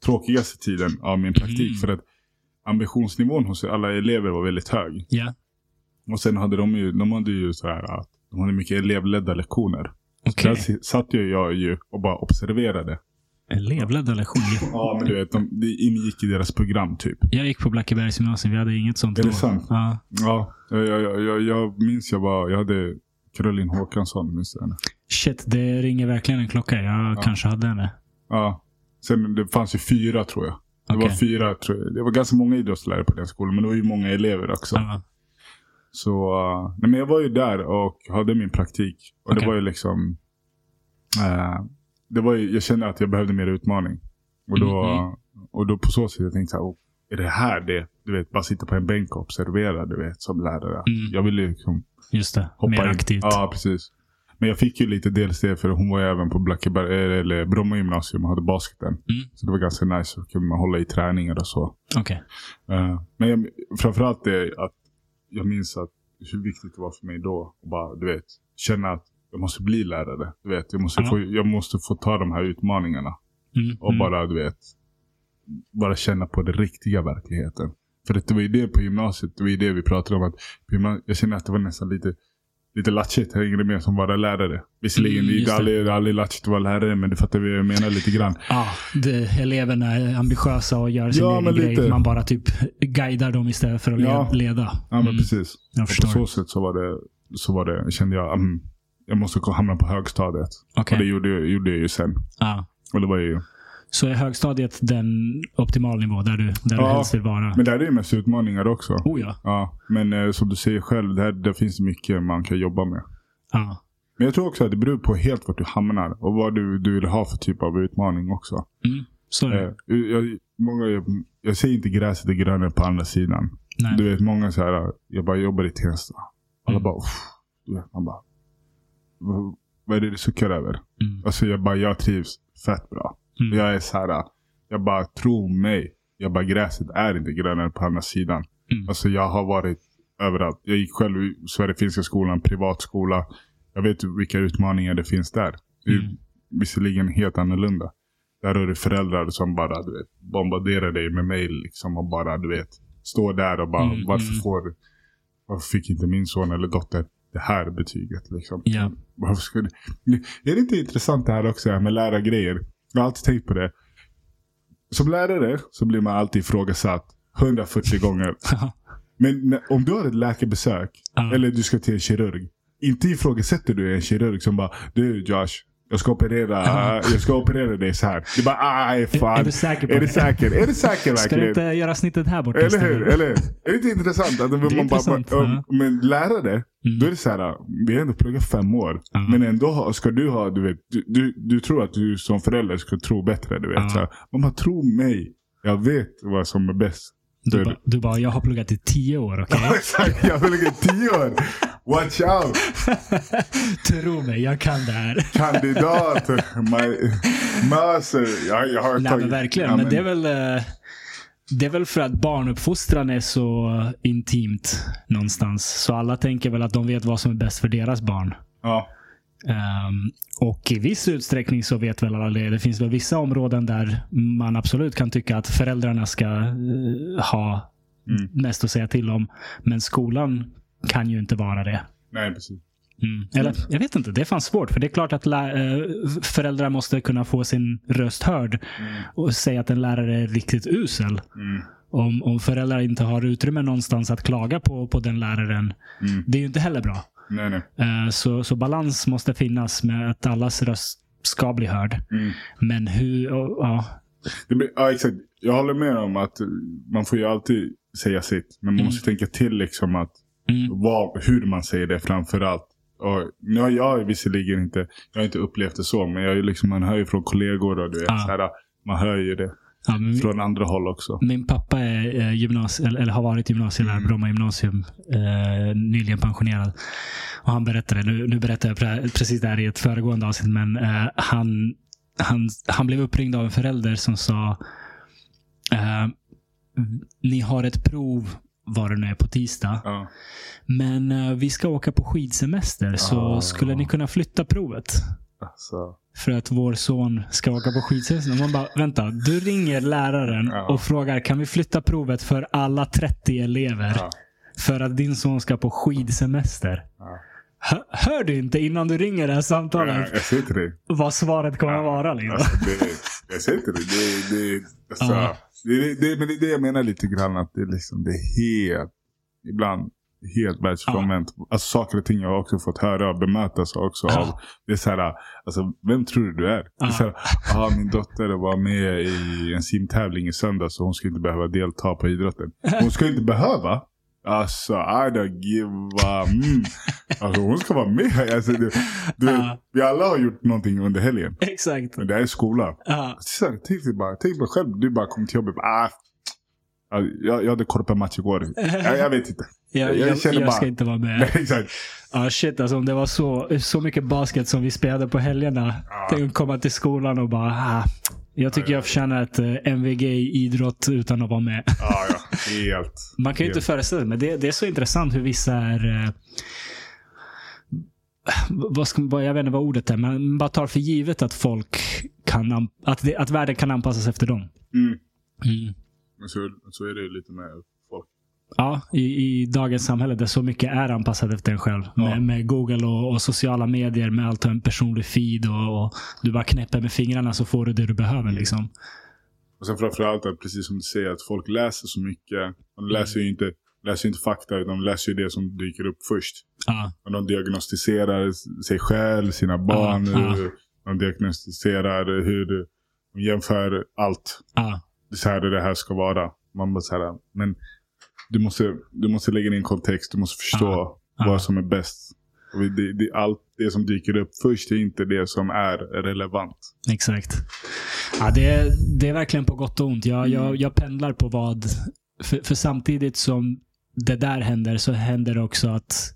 tråkigaste tiden av min praktik. Mm. För att ambitionsnivån hos alla elever var väldigt hög. Ja, Och sen hade de ju, de hade ju så här, att de hade mycket elevledda lektioner. okej. Där si- satt ju jag ju och bara observerade. Elevledda lektioner. Ja, men du vet, de, det ingick i deras program typ. Jag gick på Blackebergs gymnasium. Vi hade inget sånt Är då. det sant? Ja. Ja, jag, jag, jag, jag minns jag var, jag hade Caroline Håkansson, minns henne? Shit, det ringer verkligen en klocka. Jag Ja. kanske hade henne. Ja. Sen det fanns ju fyra tror jag. Det var Okej. fyra, tror jag. Det var ganska många idrottslärare på den skolan, men det var ju många elever också. Ja. Så, uh, nej men jag var ju där och hade min praktik. Och Okej. det var ju liksom, eh, det var ju, jag kände att jag behövde mer utmaning. Och då, Mhm. och då på så sätt jag tänkte jag, oh, är det här det? Du vet, bara sitta på en bänk och observera, du vet, som lärare. Mm. Jag ville liksom Just det. hoppa Mer in. aktivt. Ja, precis. Men jag fick ju lite dels det, för hon var ju även på Blackeberg, eh, eller Bromma gymnasium och hade basketen. Mm. Så det var ganska nice att kunna hålla i träningar och så. Okej. Eh, men jag, framförallt det att jag minns att hur viktigt det var för mig då. att bara, du vet, känna att jag måste bli lärare. Du vet, jag, måste Ja. få, jag måste få ta de här utmaningarna. Mm. Och mm. bara, du vet, bara känna på den riktiga verkligheten. För det var ju det på gymnasiet, det var ju det vi pratade om. Att jag känner att det var nästan lite, lite latchigt. Jag hängde med som bara lärare. Visserligen, Mm, det är inte det. aldrig, aldrig latchigt att vara lärare, men du fattar vad jag menar lite grann. Ja, det, eleverna är ambitiösa och gör sin Ja, egen grej. lite. Man bara typ guidar dem istället för att Ja. le- leda. Ja, men Mm, precis. Jag Och på förstår. så sätt så var det, så var det kände jag, mm, jag måste hamna på högstadiet. Okej. Och det gjorde, gjorde jag ju sen. Ja. Och det var ju, Så är högstadiet den optimal nivå där du, där du Ja, helst vill vara? men där är det mest utmaningar också. Oh ja. Ja, men eh, som du säger själv, där, där finns mycket man kan jobba med. ja. Men jag tror också att det beror på helt vart du hamnar och vad du, du vill ha för typ av utmaning också. Mm. Så är det. Eh, jag, många, jag, jag säger inte gräset är grönare på andra sidan. Nej. Du vet, många så här, jag bara jobbar i Tensta. Alla Mm. bara, "Uff." du vet, man bara, vad, vad är det du suckar över? Mm. Alltså jag bara, jag trivs fett bra. Mm. Jag är så här, jag bara, tro mig. Jag bara, gräset är inte grönare på andra sidan. Mm. Alltså jag har varit överallt. Jag gick själv i Sverigefinska skolan, privatskola. jag vet vilka utmaningar det finns där. Det är Mm. visserligen helt annorlunda. Där har du föräldrar som bara du vet, bombarderar dig med mail liksom och bara du vet står där och bara Mm, varför mm. får varför fick inte min son eller dotter det här betyget liksom? Ja. Varför skulle, är det inte intressant det här också med lärargrejer? Jag har alltid tänkt på det. Som lärare så blir man alltid ifrågasatt 140 gånger. Men när, om du har ett läkarbesök Ja. eller du ska till en kirurg. Inte ifrågasätter du en kirurg som bara Du Josh, jag ska operera, jag ska operera dig så här. Du bara aj fan. Är du säker på är det? säker? Är du säker Ska du verkligen? inte göra snittet här borta Eller hur? Eller hur? Är det inte intressant? Att man är bara, intressant, bara, ja. Men lärare, Mm. då är det så här. Vi har ändå pluggat fem år. Ja. Men ändå ska du ha, du vet. Du, du, du tror att du som förälder ska tro bättre. Du vet. Ja. Så här, man bara, tro mig. Jag vet vad som är bäst. Du bara, du bara, jag har pluggat i tio år, okej? Ja, exakt. Jag har pluggat tio år. Watch out. Tro mig, jag kan det här. Kandidat. My, master. Jag, jag har Nej tagit, men verkligen. Ja, men det är väl eh, det är väl för att barnuppfostran är så intimt någonstans. Så alla tänker väl att de vet vad som är bäst för deras barn. Ja. Ehm, och i viss utsträckning så vet väl alla det. Det finns väl vissa områden där man absolut kan tycka att föräldrarna ska eh, ha Mm. mest att säga till om. Men skolan kan ju inte vara det. Nej, precis. Mm. Eller, jag vet inte, det är fan svårt. För det är klart att eh, föräldrar måste kunna få sin röst hörd Mm. och säga att en lärare är riktigt usel. Mm. Om, om föräldrar inte har utrymme någonstans att klaga på, på den läraren. Mm. Det är ju inte heller bra. Nej, nej. Eh, Så, så balans måste finnas med att allas röst ska bli hörd. Mm. Men hur... och- Ja, blir, ja, exakt. Jag håller med om att man får ju alltid säga sitt. Men man Mm. måste tänka till liksom att mm, vad, hur man säger det framför allt. Och nu har jag visserligen inte, jag har inte upplevt det så. Men jag liksom, man hör ju från kollegor och du vet, Ja. så här, man hör ju det ja, men, från andra håll också. Min pappa är eh, gymnasie, eller, eller har varit gymnasielärare Mm. Bromma gymnasium. Eh, nyligen pensionerad. Och han berättade, nu, nu berättar jag pre- precis det här i ett föregående avsnitt, men eh, han, han, han blev uppringd av en förälder som sa eh, Ni har ett prov, vad det nu är, på tisdag. Ja. Men eh, vi ska åka på skidsemester, så Ah. skulle ni kunna flytta provet? Alltså, för att vår son ska åka på skidsemester. Man bara, vänta. Du ringer läraren Ja. och frågar, kan vi flytta provet för alla 30 elever? ja, För att din son ska på skidsemester. ja. Hör, hör du inte innan du ringer det här samtalet jag säger till dig. vad svaret kommer att vara? Liksom? Alltså, det, jag säger till dig. Det, det, alltså, det, det, men det är det jag menar lite grann. Att det, liksom, det är helt, ibland helt världsfrånvänt. Alltså saker och ting jag har också fått höra och bemötas också Ja. av. Det är så här, alltså vem tror du du är? Det är Ja. så här, ah, min dotter var med i en simtävling i söndags så hon ska inte behöva delta på idrotten. Hon ska inte behöva. Alltså, I don't give a... Mm. Alltså hon ska vara med. Alltså, du, du, Ja. Vi alla har gjort någonting under helgen. Exakt. Men det här är skola. Ja. Så, här, tänk, dig bara, tänk dig själv, du bara kom till jobbet. Ah, Ja, jag, jag hade korpenmatch igår. Jag, jag vet inte. Jag, Jag jag, jag, bara- ska inte vara med. Exakt. Ja, shit alltså. Om det var så, så mycket basket som vi spelade på helgerna. Ja. Tänk att komma till skolan och bara, ah, jag tycker jag förtjänar ett eh, MVG i idrott utan att vara med. Ja, ja. Helt. Man kan ju inte föreställa sig, men det, det är så intressant hur vissa är... Eh, vad ska, vad- jag vet inte vad ordet är, men man bara tar för givet att folk kan... an- Att, det, att världen kan anpassas efter dem. Mm. Mm. Så, så är det lite med. Ja, i, i dagens samhälle där så mycket är anpassat efter en själv. Ja. Med, med Google och, och sociala medier, med allt en personlig feed och, och du bara knäpper med fingrarna så får du det du behöver. Liksom. Och sen framförallt att precis som du säger att folk läser så mycket. De läser ju inte, läser inte fakta utan de läser ju det som dyker upp först. Ja, Och de diagnostiserar sig själv, sina barn. Ja, ja. De diagnostiserar hur de jämför allt. ja, så här det här ska vara. Man bara så här, men du måste, du måste lägga in kontext, du måste förstå ja. vad som är bäst. Det, det, allt det som dyker upp först är inte det som är relevant. exakt. Ja, det, är, det är verkligen på gott och ont. Jag, Mm. jag, jag pendlar på vad... För, för samtidigt som det där händer så händer det också att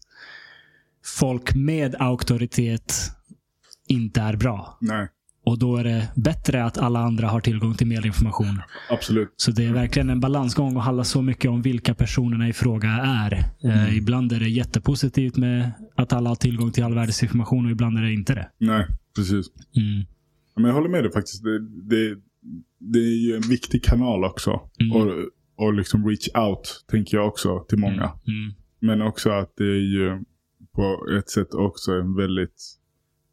folk med auktoritet inte är bra. Nej. Och då är det bättre att alla andra har tillgång till mer information. Absolut. Så det är verkligen en balansgång och handlar så mycket om vilka personerna i fråga är. Eh, ibland är det jättepositivt med att alla har tillgång till all världens information och ibland är det inte det. Nej, precis. Mm. Men jag håller med dig faktiskt. Det, det, det är ju en viktig kanal också. Mm. Och, och liksom reach out, tänker jag också, till många. Mm. Men också att det är ju på ett sätt också en väldigt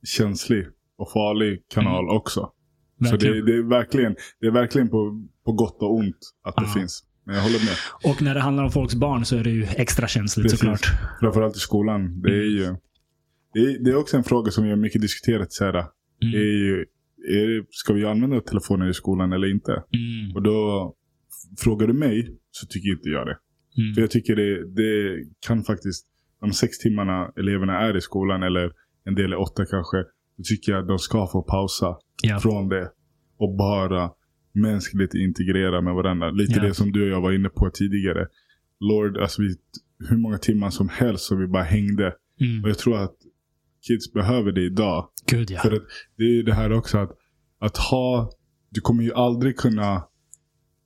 känslig och farlig kanal också. Så Mm. Verkligen. det, det är verkligen, det är verkligen på, på gott och ont att det Ja. finns. Men jag håller med. Och när det handlar om folks barn så är det ju extra känsligt Precis. såklart. Framförallt i skolan. Det är ju det är, det är också en fråga som har mycket diskuterat. Så här, Mm. är ju, är, det- ska vi använda telefonen i skolan eller inte? Mm. Och då frågar du mig så tycker inte jag det. Mm. För jag tycker det, det kan faktiskt, de sex timmarna eleverna är i skolan eller en del är åtta kanske. Då tycker jag att de ska få pausa Ja. från det. Och bara mänskligt integrera med varandra. Lite Ja. det som du och jag var inne på tidigare. Lord, alltså vi, hur många timmar som helst som vi bara hängde. Mm. Och jag tror att kids behöver det idag. Gud ja. För att det är ju det här också att, att ha, du kommer ju aldrig kunna,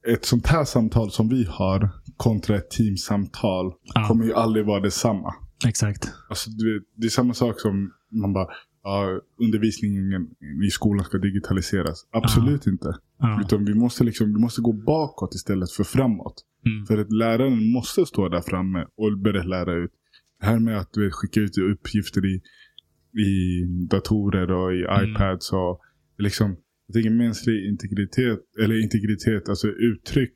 ett sånt här samtal som vi har kontra ett teamsamtal Ja. kommer ju aldrig vara detsamma. Exakt. Alltså, du vet, det är samma sak som man bara, ja, undervisningen i skolan ska digitaliseras. Absolut inte. Ja. Utan vi måste, liksom, vi måste gå bakåt istället för framåt. Mm. För att läraren måste stå där framme och börja lära ut. Det här med att vet, skicka ut uppgifter i, i datorer och i Mm. iPads. Och liksom, jag tänker mänsklig integritet, eller integritet, alltså uttryck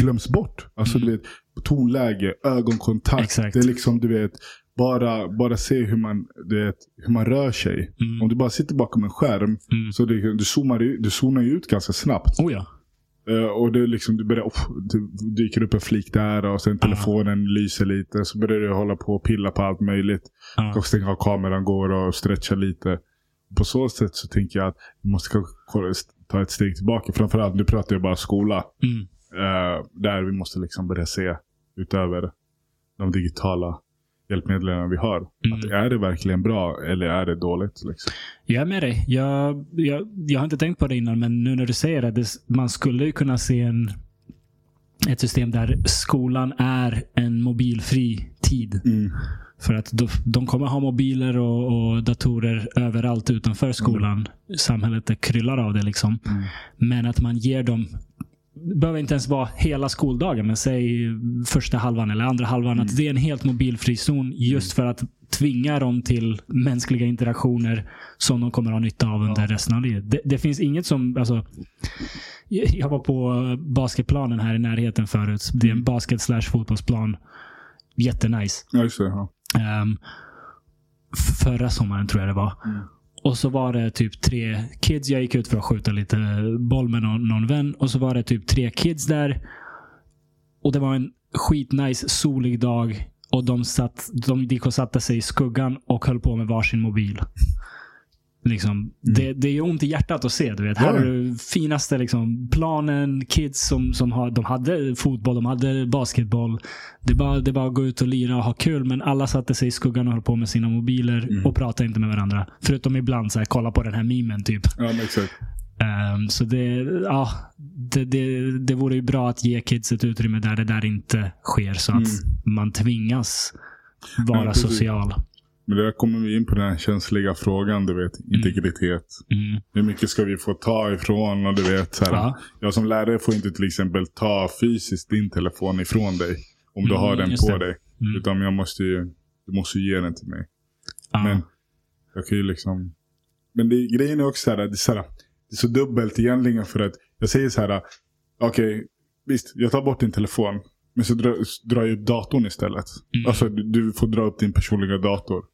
glöms bort. Alltså Mm. du vet, tonläge, ögonkontakt. Exakt. Det är liksom, du vet, bara, bara se hur man, du vet, hur man rör sig. Mm. Om du bara sitter bakom en skärm, Mm. så det, du, zoomar, du zonar ju ut ganska snabbt. Oh ja. Eh, och det liksom, du börjar, oh, det dyker upp en flik där och sen telefonen lyser lite. Så börjar du hålla på och pilla på allt möjligt. Ja. Och stänga av kameran, går och stretcha lite. På så sätt så tänker jag att vi måste ta ett steg tillbaka. Framförallt, nu pratar jag bara skola. Mm. Eh, där vi måste liksom börja se utöver de digitala hjälpmedlen vi har. Mm. Att är det verkligen bra eller är det dåligt? Liksom? Jag är med dig. Jag, jag, jag har inte tänkt på det innan, men nu när du säger det. det man skulle ju kunna se en, ett system där skolan är en mobilfri tid. Mm. För att de, de kommer ha mobiler och, och datorer överallt utanför skolan. Samhället är kryllar av det. liksom. Mm. Men att man ger dem behöver inte ens vara hela skoldagen, men säg första halvan eller andra halvan. Mm. Att det är en helt mobilfri zon just för att tvinga dem till mänskliga interaktioner som de kommer ha nytta av under resten av livet. Det, det finns inget som... Alltså, jag var på basketplanen här i närheten förut. Det är Mm. en basket slash fotbollsplan. Jättenice. Ja, just det. Ja. Um, förra sommaren tror jag det var. Mm. Och så var det typ tre kids. Jag gick ut för att skjuta lite boll med någon, någon vän. Och så var det typ tre kids där. Och det var en skitnice solig dag. Och de, satt, de gick och satte sig i skuggan och höll på med varsin mobil. Liksom, det, det är ont i hjärtat att se. Du vet. Här har du finaste liksom, planen, kids som, som har, de hade fotboll, de hade basketboll. Det bara, det bara att gå ut och lira och ha kul. Men alla satte sig i skuggan och höll på med sina mobiler Mm. och pratade inte med varandra. Förutom ibland så här, kolla på den här memen typ. ja, exakt. Ehm, så det, ja, det, det, det vore ju bra att ge kids ett utrymme där det där inte sker. Så att man tvingas vara Mm. Ja, social. Men där kommer vi in på den här känsliga frågan, du vet, integritet. Mm. Hur mycket ska vi få ta ifrån? Och du vet, så här, Ja. Jag som lärare får inte till exempel ta fysiskt din telefon ifrån dig. Om du Mm, har den på det. dig. Mm. Utan jag måste ju, du måste ju ge den till mig. Ja. Men jag kan ju liksom... Men det, grejen är också så här, det är så, här, det är så dubbelt egentligen för att jag säger så här. Okej, visst, jag tar bort din telefon. Men så drar, drar jag upp datorn istället. Mm. Alltså du, du får dra upp din personliga dator.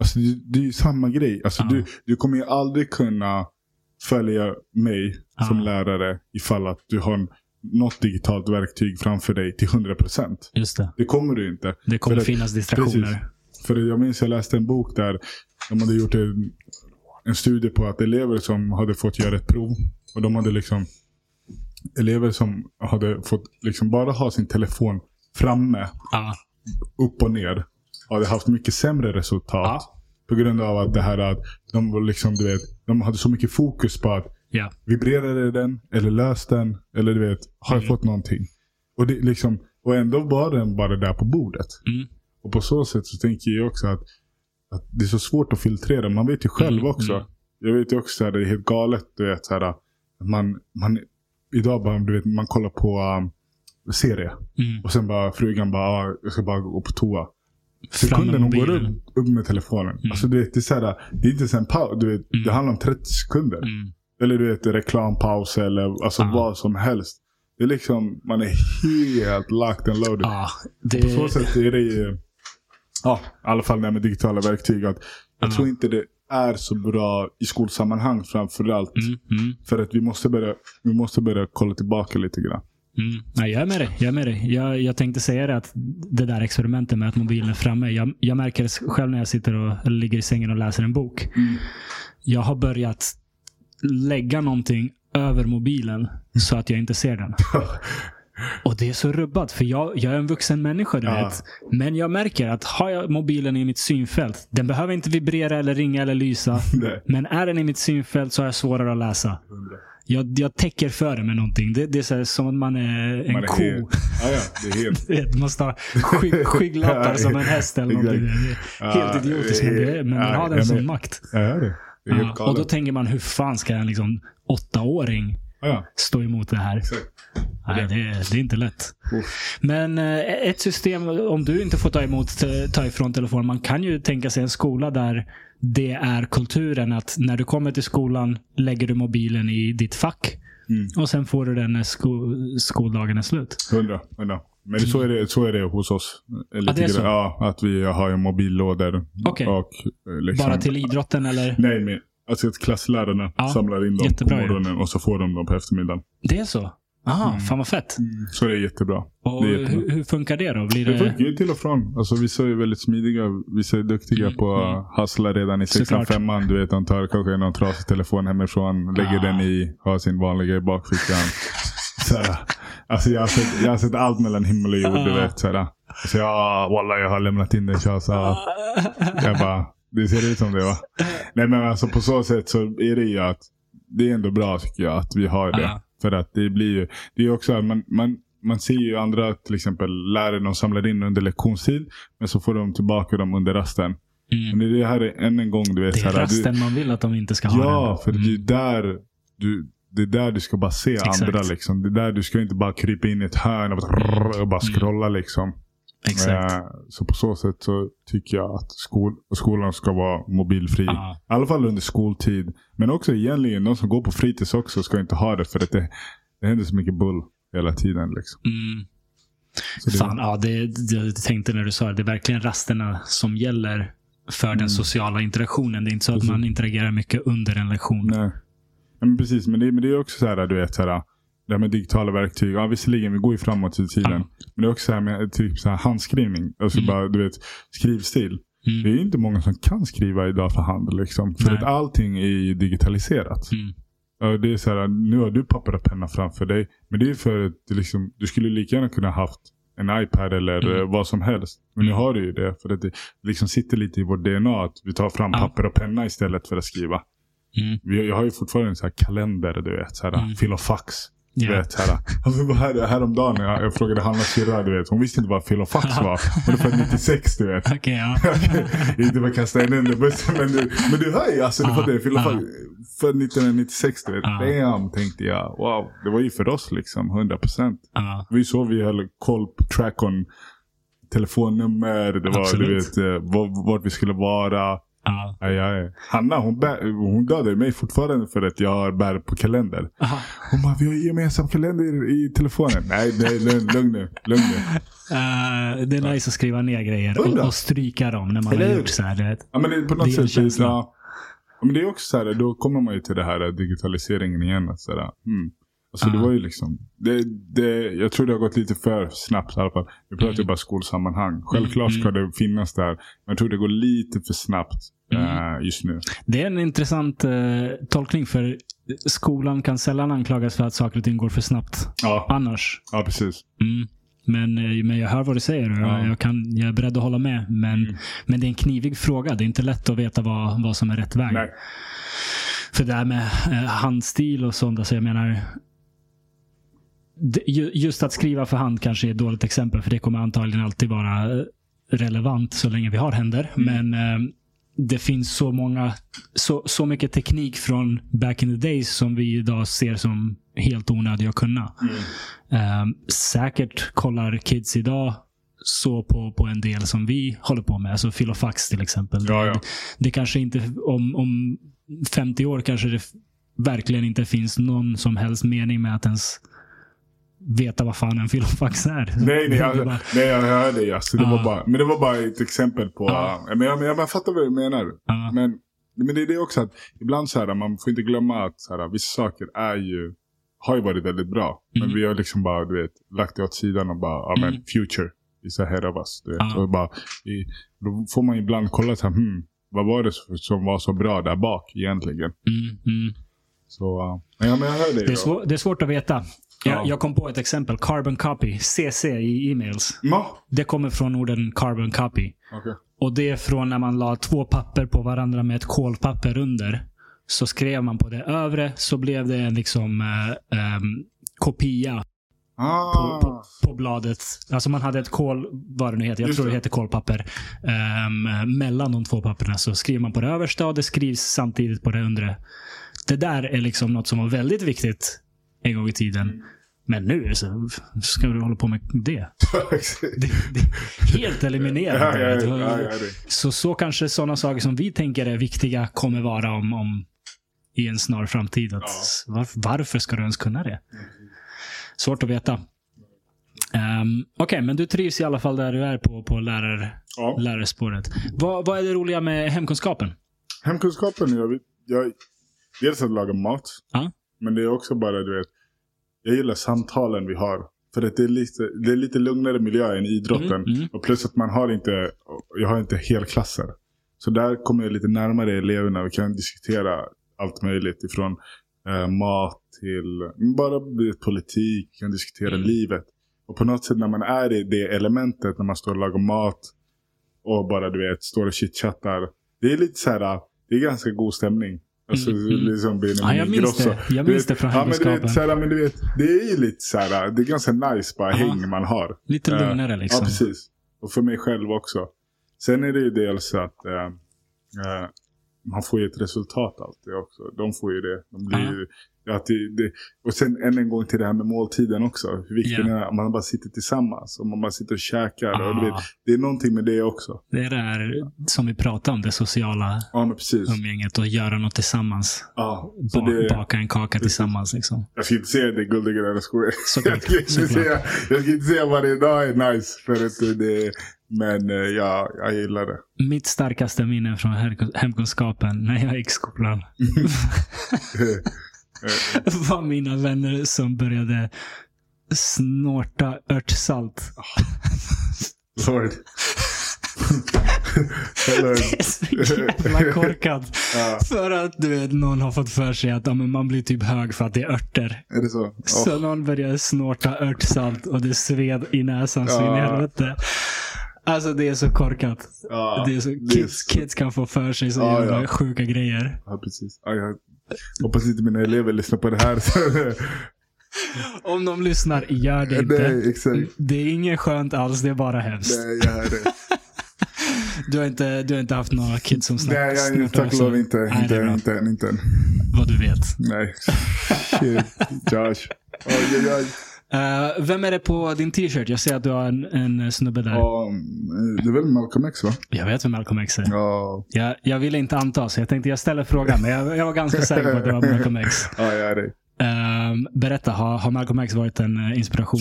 Alltså det, det är ju samma grej. Alltså, Ja. du, du kommer ju aldrig kunna följa mig Ja. som lärare ifall att du har något digitalt verktyg framför dig till 100%. Just det. Det kommer du inte. Det kommer För att- finnas distraktioner. Precis. För jag minns jag läste en bok där de hade gjort en, en studie på att elever som hade fått göra ett prov och de hade liksom elever som hade fått liksom bara ha sin telefon framme, Ja. upp och ner, hade haft mycket sämre resultat. Ja. På grund av att det här att de var liksom, du vet, de hade så mycket fokus på att Ja. vibrerade den eller lös den eller du vet, har jag Mm. fått någonting? Och, det, liksom, och ändå var den bara där på bordet. Mm. Och på så sätt så tänker jag också att, att det är så svårt att filtrera. Man vet ju själv Mm, också. mm. Jag vet ju också att det är helt galet. Du vet, så här, att man, man, idag bara, du vet, man kollar på um, serie. Mm. Och sen bara frugan bara, ah, jag ska bara gå på toa. Sekunden hon går upp, upp med telefonen. Mm. Alltså du vet, det är, så här, det är inte sen paus. Du vet, Mm. Det handlar om 30 sekunder. Mm. Eller du vet, reklampaus eller alltså Ja. vad som helst. Det är liksom, man är helt locked and loaded. Ja, det, På så sätt är det ju, ja, i alla fall det här med digitala verktyg. Att jag Ja. tror inte det är så bra i skolsammanhang framförallt. Mm, mm, För att vi måste, börja, vi måste börja kolla tillbaka lite grann. Mm. Nej, jag är med dig. Jag, är med dig. Jag, jag tänkte säga det att det där experimentet med att mobilen är framme. Jag, jag märker det själv när jag sitter och ligger i sängen och läser en bok. Jag har börjat lägga någonting över mobilen så att jag inte ser den. Och det är så rubbat, för jag, jag är en vuxen människa, du Ja. vet. Men jag märker att har jag mobilen i mitt synfält, den behöver inte vibrera eller ringa eller lysa. Nej. Men är den i mitt synfält så har jag svårare att läsa. Jag, jag täcker för det med någonting. Det, det är så här, som att man är en Man är ko. Ja, ja, det är helt... Du vet, Man måste ha sky, skygglappar som en häst eller någonting. Det är helt idiotiskt, men, det, men ja, har den som makt. Ja, och då tänker man, hur fan ska en liksom, åttaåring Ja, stå emot det här? Nej, det, är- det är inte lätt. Men eh, ett system, om du inte får ta emot, eh, ta ifrån telefonen. Man kan ju tänka sig en skola där det är kulturen att när du kommer till skolan lägger du mobilen i ditt fack. Mm. Och sen får du den när sko skoldagen är slut. Hundra, hundra. Men så är, det, så är det hos oss. Lite det är så? Ja, att vi har ju mobillådor. Okej. Och, eh, liksom, Bara till idrotten eller? Nej, men alltså att klasslärarna Ja, samlar in dem på morgonen och så får de dem på eftermiddagen. Det är så? Aha, Mm. fan vad fett. Så det är jättebra. Och Det är jättebra. hur, hur funkar det då? Blir Det det... funkar ju till och från. Alltså, vissa är väldigt smidiga. Vissa är duktiga Mm, på mm. att hustla redan i sexan, femman. Du vet, de tar kanske någon trasig telefon hemifrån, lägger Ah. den i, har sin vanliga i bakfickan. Alltså, jag, har sett, jag har sett allt mellan himmel och jord. Du Ah. vet, så här. Så jag, wallah, jag har lämnat in den. Så, så, jag bara, det ser ut som det va? Nej men alltså på så sätt så är det ju att det är ändå bra tycker jag att vi har det. För att det blir ju, det är också att man, man, man ser ju andra till exempel lärare de samlar in under lektionstid. Men så får de tillbaka dem under rasten. Mm. Men det här är än en gång du vet. Det är här, rasten man vill att de inte ska du, ha. Ja, den. för det är Mm. där du, det är där du ska bara se Exakt. andra liksom. Det är där du ska inte bara krypa in i ett hörn och bara, och bara Mm. scrolla liksom. Exakt. Eh, Så på så sätt så tycker jag att skol, skolan ska vara mobilfri. Ja. I alla fall under skoltid. Men också egentligen de som går på fritids också ska inte ha det. För att det, det händer så mycket bull hela tiden. Liksom. Mm. Det, Fan, ja, det, det, jag tänkte när du sa det. Det är verkligen rasterna som gäller för Mm. den sociala interaktionen. Det är inte så att Precis. man interagerar mycket under en lektion. nej. Ja, men precis, men det, men det är också så här, du vet, så här, det här med digitala verktyg. Ja, visserligen, vi går ju framåt i tiden. Ja. Men det är också så här med typ så här handskrivning. Alltså Mm. bara, du vet, skrivstil. Mm. Det är inte många som kan skriva idag för hand. Liksom. För att allting är digitaliserat. Mm. Det är så här, nu har du papper och penna framför dig. Men det är för att liksom, du skulle lika gärna kunna haft en iPad eller Mm. eh, vad som helst. Men nu har du ju det. För att det liksom sitter lite i vårt DNA att vi tar fram Ja. papper och penna istället för att skriva. Mm. Jag har ju fortfarande en så här kalender, du vet. Så här, Mm. Filofax. Du Ja. vet, här, alltså, vad här, häromdagen jag, jag frågade Hanna syrra, du vet. Hon visste inte vad filofax var. Hon är född 96, du vet. Okej, ja. inte bara kasta in under bussen, men du, men du hör ju alltså. Du fattar, filofax. Född 1996, du vet. Ja. Damn, tänkte jag. Wow, det var ju för oss liksom, 100 procent. ja. Det var ju så vi höll koll på track on telefonnummer. Det var, du Absolut. vet, eh, var- vart vi skulle vara. Ja. Aj, aj. Hanna hon, bär, hon dödade mig fortfarande för att jag bär på kalender. Aha. Hon bara, vi har gemensam kalender i telefonen. Nej, nej lugn, lugn nu. Lugn nu. Eh, det är nice att skriva ner grejer och, och stryka dem när man Eller har gjort så här. Ja, men det, på något Det sätt. Ja, men det är också så här, då kommer man ju till det här digitaliseringen igen. Så här, mm. Alltså det Ja. var ju liksom, det, det, jag tror det har gått lite för snabbt i alla fall. Vi pratar ju Mm. bara skolsammanhang. Självklart Mm, ska det finnas där. Men jag tror det går lite för snabbt Mm. eh, just nu. Det är en intressant eh, tolkning för skolan kan sällan anklagas för att saker och ting går för snabbt Ja, annars. ja precis. Mm. Men, eh, men jag hör vad du säger och jag, Ja. jag, kan, jag är beredd att hålla med. Men, Mm. men det är en knivig fråga. Det är inte lätt att veta vad, vad som är rätt väg. Nej. För det här med eh, handstil och sånt, alltså jag menar. Just att skriva för hand kanske är ett dåligt exempel, för det kommer antagligen alltid vara eh, relevant så länge vi har händer. Men eh, det finns så många, så, så mycket teknik från back in the days som vi idag ser som helt onödig att kunna. Eh, säkert kollar kids idag så på, på en del som vi håller på med. Alltså filofax till exempel. Ja, ja. Det, det kanske inte, om, om 50 år kanske det verkligen inte finns någon som helst mening med att ens veta vad fan en filofax är. Nej, nej, alltså, bara- nej jag hör dig. Alltså, det var bara, men det var bara ett exempel på... Ja. Men jag, men jag, jag fattar vad du menar. Ja. Men, men det är det också att ibland så här, man får inte glömma att så här, vissa saker är ju, har ju varit väldigt bra. Men Mm. vi har liksom bara du vet, lagt det åt sidan och bara, ja men Mm. future is ahead of us. Du vet. Och bara, i, då får man ibland kolla så här, hmm, vad var det som var så bra där bak egentligen? Mm, mm. Så, ja men jag hör dig. Det, är svår, det är svårt att veta. Ja. Jag, jag kom på ett exempel. Carbon copy. CC i e-mails. Ma? Det kommer från orden carbon copy. Okej. Och det är från när man la två papper på varandra med ett kolpapper under. Så skrev man på det övre så blev det en liksom eh, ehm, kopia Ah. på, på, på bladet. Alltså man hade ett kol, vad det nu heter, jag Just tror det heter kolpapper. ehm, mellan de två papperna så skriver man på det översta och det skrivs samtidigt på det undre. Det där är liksom något som var väldigt viktigt en gång i tiden. Men nu så ska du hålla på med det. det, det helt eliminerat. ja, ja, ja. Så, så kanske sådana saker som vi tänker är viktiga kommer vara om, om i en snar framtid. Var, varför ska du ens kunna det? Svårt att veta. Um, Okej, men du trivs i alla fall där du är på, på lärar, lärarspåret. Vad, vad är det roliga med hemkunskapen? Hemkunskapen, jag, jag, dels att laga mat. Ja. Men det är också bara, du vet, jag gillar samtalen vi har. För att det är lite, det är lite lugnare miljö än idrotten. Mm, mm. Och plus att man har inte, jag har inte helklasser. Så där kommer jag lite närmare eleverna och kan diskutera allt möjligt. Ifrån eh, mat till bara politik, kan diskutera Mm. livet. Och på något sätt när man är i det elementet, när man står och lagar mat och bara du vet, står och chitchattar. Det är lite så här, det är ganska god stämning. Alltså, liksom Ja, jag minns det. Jag minns det från ja, men du vet, så här, men du vet, Det är ju lite så här, det är ganska nice bara Aha. häng man har. Lite Eh, lugnare liksom. Ja, precis. Och för mig själv också. Sen är det ju dels att eh, man får ju ett resultat alltid också. De får ju det. De blir, att det, det. Och sen än en gång till det här med måltiden också. Hur viktigt det är att man bara sitter tillsammans. Och man bara sitter och käkar. Och du Ah. det är någonting med det också. Det är det här som vi pratade om, det sociala Ja, umgänget och göra något tillsammans. Ja, Ba- det, Baka en kaka tillsammans. Liksom. jag ska inte säga det är guld och gröna skogar. Såklart, Jag ska inte såklart. säga, jag ska inte säga varje dag är nice. För att det, men eh, ja, jag gillar det. Mitt starkaste minne från hemkunskapen när jag gick skolan var mina vänner som började snorta örtsalt. Lord. Lord. Det är så jävla korkat. Ja, För att du vet, någon har fått för sig att ja, men man blir typ hög för att det är örter. är det så? Så Oh. någon började snorta örtsalt och det sved i näsan så in i helvete. Alltså det är så korkat. Ja, det är så, det är kids, så- kids kan få för sig så Ja, jävla ja. sjuka grejer. Ja, precis. Ja, jag hoppas inte mina elever lyssnar på det här. Om de lyssnar, gör det inte. Nej, exakt. Det är inget skönt alls, det är bara hemskt. Nej, jag hör det. Du, har inte, du har inte haft några kids som snack, Nej, jag tack och lov inte. Nej, Inte, bra. inte, än, inte än. Vad du vet. Nej. Shit. Josh. Oj, oj, oj. Eh, vem är det på din t-shirt? Jag ser att du har en, en snubbe där. Mm, det är väl Malcolm X va? Jag vet vem Malcolm X är. Ja, Jag, jag ville inte anta, så jag tänkte jag ställer frågan. Men jag, jag var ganska säker på att det var Malcolm X. ja jag är det. Ehm, berätta, har, har Malcolm X varit en eh, inspiration?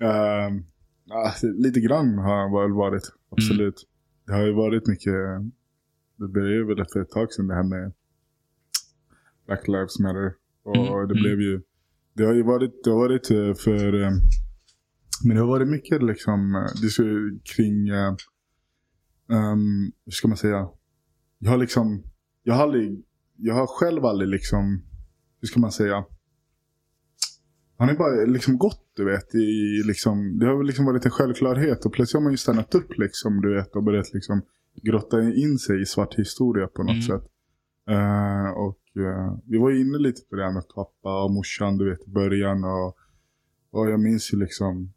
Ehm, ja, lite grann har han väl varit. Absolut. Det har ju varit mycket. Det började ju väl för ett tag sedan det här med Black Lives Matter. Och Mm, det mm. blev ju. Det har ju varit, det har varit eh, för. eh, Men det har varit mycket liksom. eh, kring. ehm, hur ska man säga? Jag har liksom. Jag har aldrig. Jag har själv aldrig liksom. Hur ska man säga? Han är bara liksom gått, du vet. I, liksom, det har liksom varit en självklarhet. Och plötsligt har man ju stannat upp liksom, du vet. Och börjat liksom grotta in sig i svart historia på något Mm. sätt. Eh, och eh, vi var inne lite på det här med pappa och morsan, du vet, i början. Och, och jag minns ju liksom,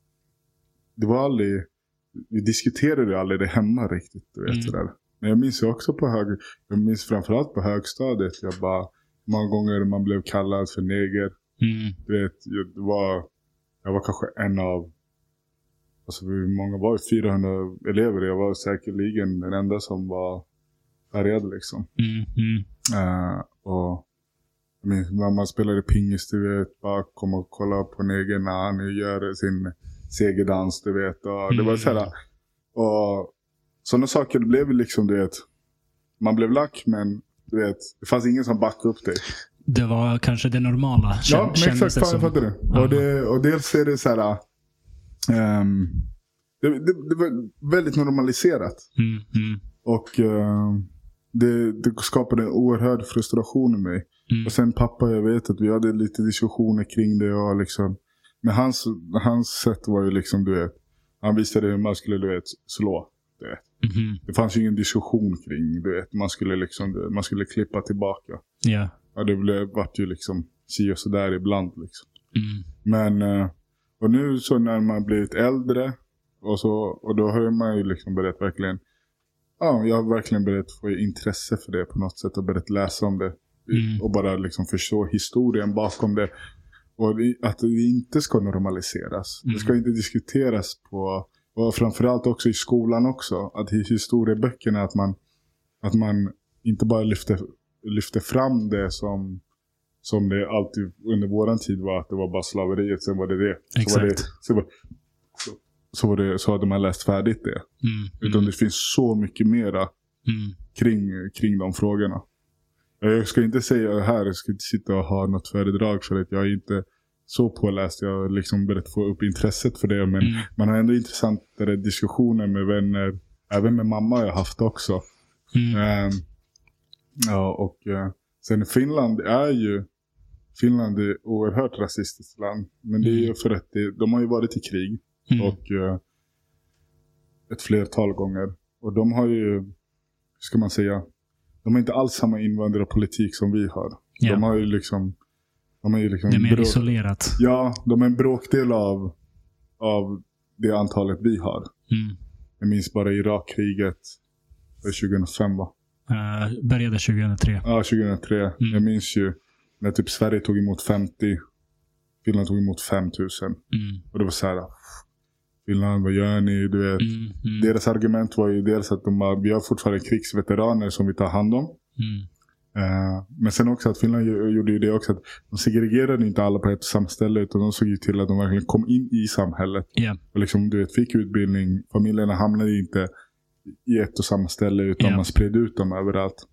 det var aldrig, vi diskuterade ju aldrig det hemma riktigt, du vet Mm. sådär. Men jag minns ju också på hög, jag minns framförallt på högstadiet, jag bara, många gånger man blev kallad för neger. Mm. Du vet, jag, var, jag var kanske en av, alltså hur många var det? 400 elever. Jag var säkerligen den enda som var färgad liksom. Mm. Mm. Eh, och minns mamma spelade pingis, du vet. Bara kom och kolla på Neger när han gör sin segerdans, du vet. Och det var Mm. så här, och sådana saker det blev liksom, du vet. Man blev lack, men du vet, det fanns ingen som backade upp dig. Det var kanske det normala. kän- Ja, men exakt. det som. fattar det. Ja. Och, det. och dels är det så här... ehm, det, det, det var väldigt normaliserat. Mm. Mm. Och ehm, det, det skapade en oerhörd frustration i mig. Mm. Och sen pappa, jag vet att vi hade lite diskussioner kring det. Och liksom, men hans, hans sätt var ju liksom, du vet. Han visade hur man skulle, du vet, slå. Du vet. Mhm. Det fanns ju ingen diskussion kring, du vet. Man skulle liksom, man skulle klippa tillbaka. Ja. Ja, det blev, vart ju liksom si och sådär ibland liksom. Mm. Men, eh, och nu så när man blivit äldre och så, och då har man ju liksom börjat verkligen, ja, jag har verkligen börjat få intresse för det på något sätt och börjat läsa om det. Mm. Och bara liksom förstå historien bakom det. Och att det inte ska normaliseras. Mm. Det ska inte diskuteras på, och framförallt också i skolan också. Att i historieböckerna att man, att man inte bara lyfter, lyfter fram det som, som det alltid under våran tid var. Att det var bara slaveriet, sen var det det. Så var det, Exakt. så, var, så, var det, så hade man läst färdigt det. Mm. Utan Mm. det finns så mycket mera Mm. kring, kring de frågorna. Jag ska inte säga här, jag ska inte sitta och ha något föredrag för att jag är inte så påläst. Jag har liksom börjat få upp intresset för det. Men Mm. man har ändå intressantare diskussioner med vänner. Även med mamma har jag haft också. Ehm, ja, och eh, sen Finland är ju Finland är oerhört rasistiskt land. Men det är ju Mm. för att det, de har ju varit i krig. Mm. Och eh, ett flertal gånger. Och de har ju, hur ska man säga, de har inte alls samma invandrarpolitik som vi har. Ja. De har ju liksom, de har ju liksom Det är mer isolerat. Ja, de är en bråkdel av, av det antalet vi har. Mm. Jag minns bara Irakkriget, det var 2005 va? Uh, började 2003. Ja, 2003. Mm. Jag minns ju när typ Sverige tog emot 50, Finland tog emot 5000. Mm. Och det var så här, Finland, vad gör ni? Du vet. Mm. Mm. Deras argument var ju dels att de har, vi har fortfarande krigsveteraner som vi tar hand om. Mm. Eh, men sen också att Finland gjorde ju det också att de segregerade inte alla på ett samma ställe utan de såg ju till att de verkligen kom in i samhället. Ja. Och liksom du vet, fick utbildning. Familjerna hamnade inte i ett och samma ställe utan Ja. man spred ut dem överallt.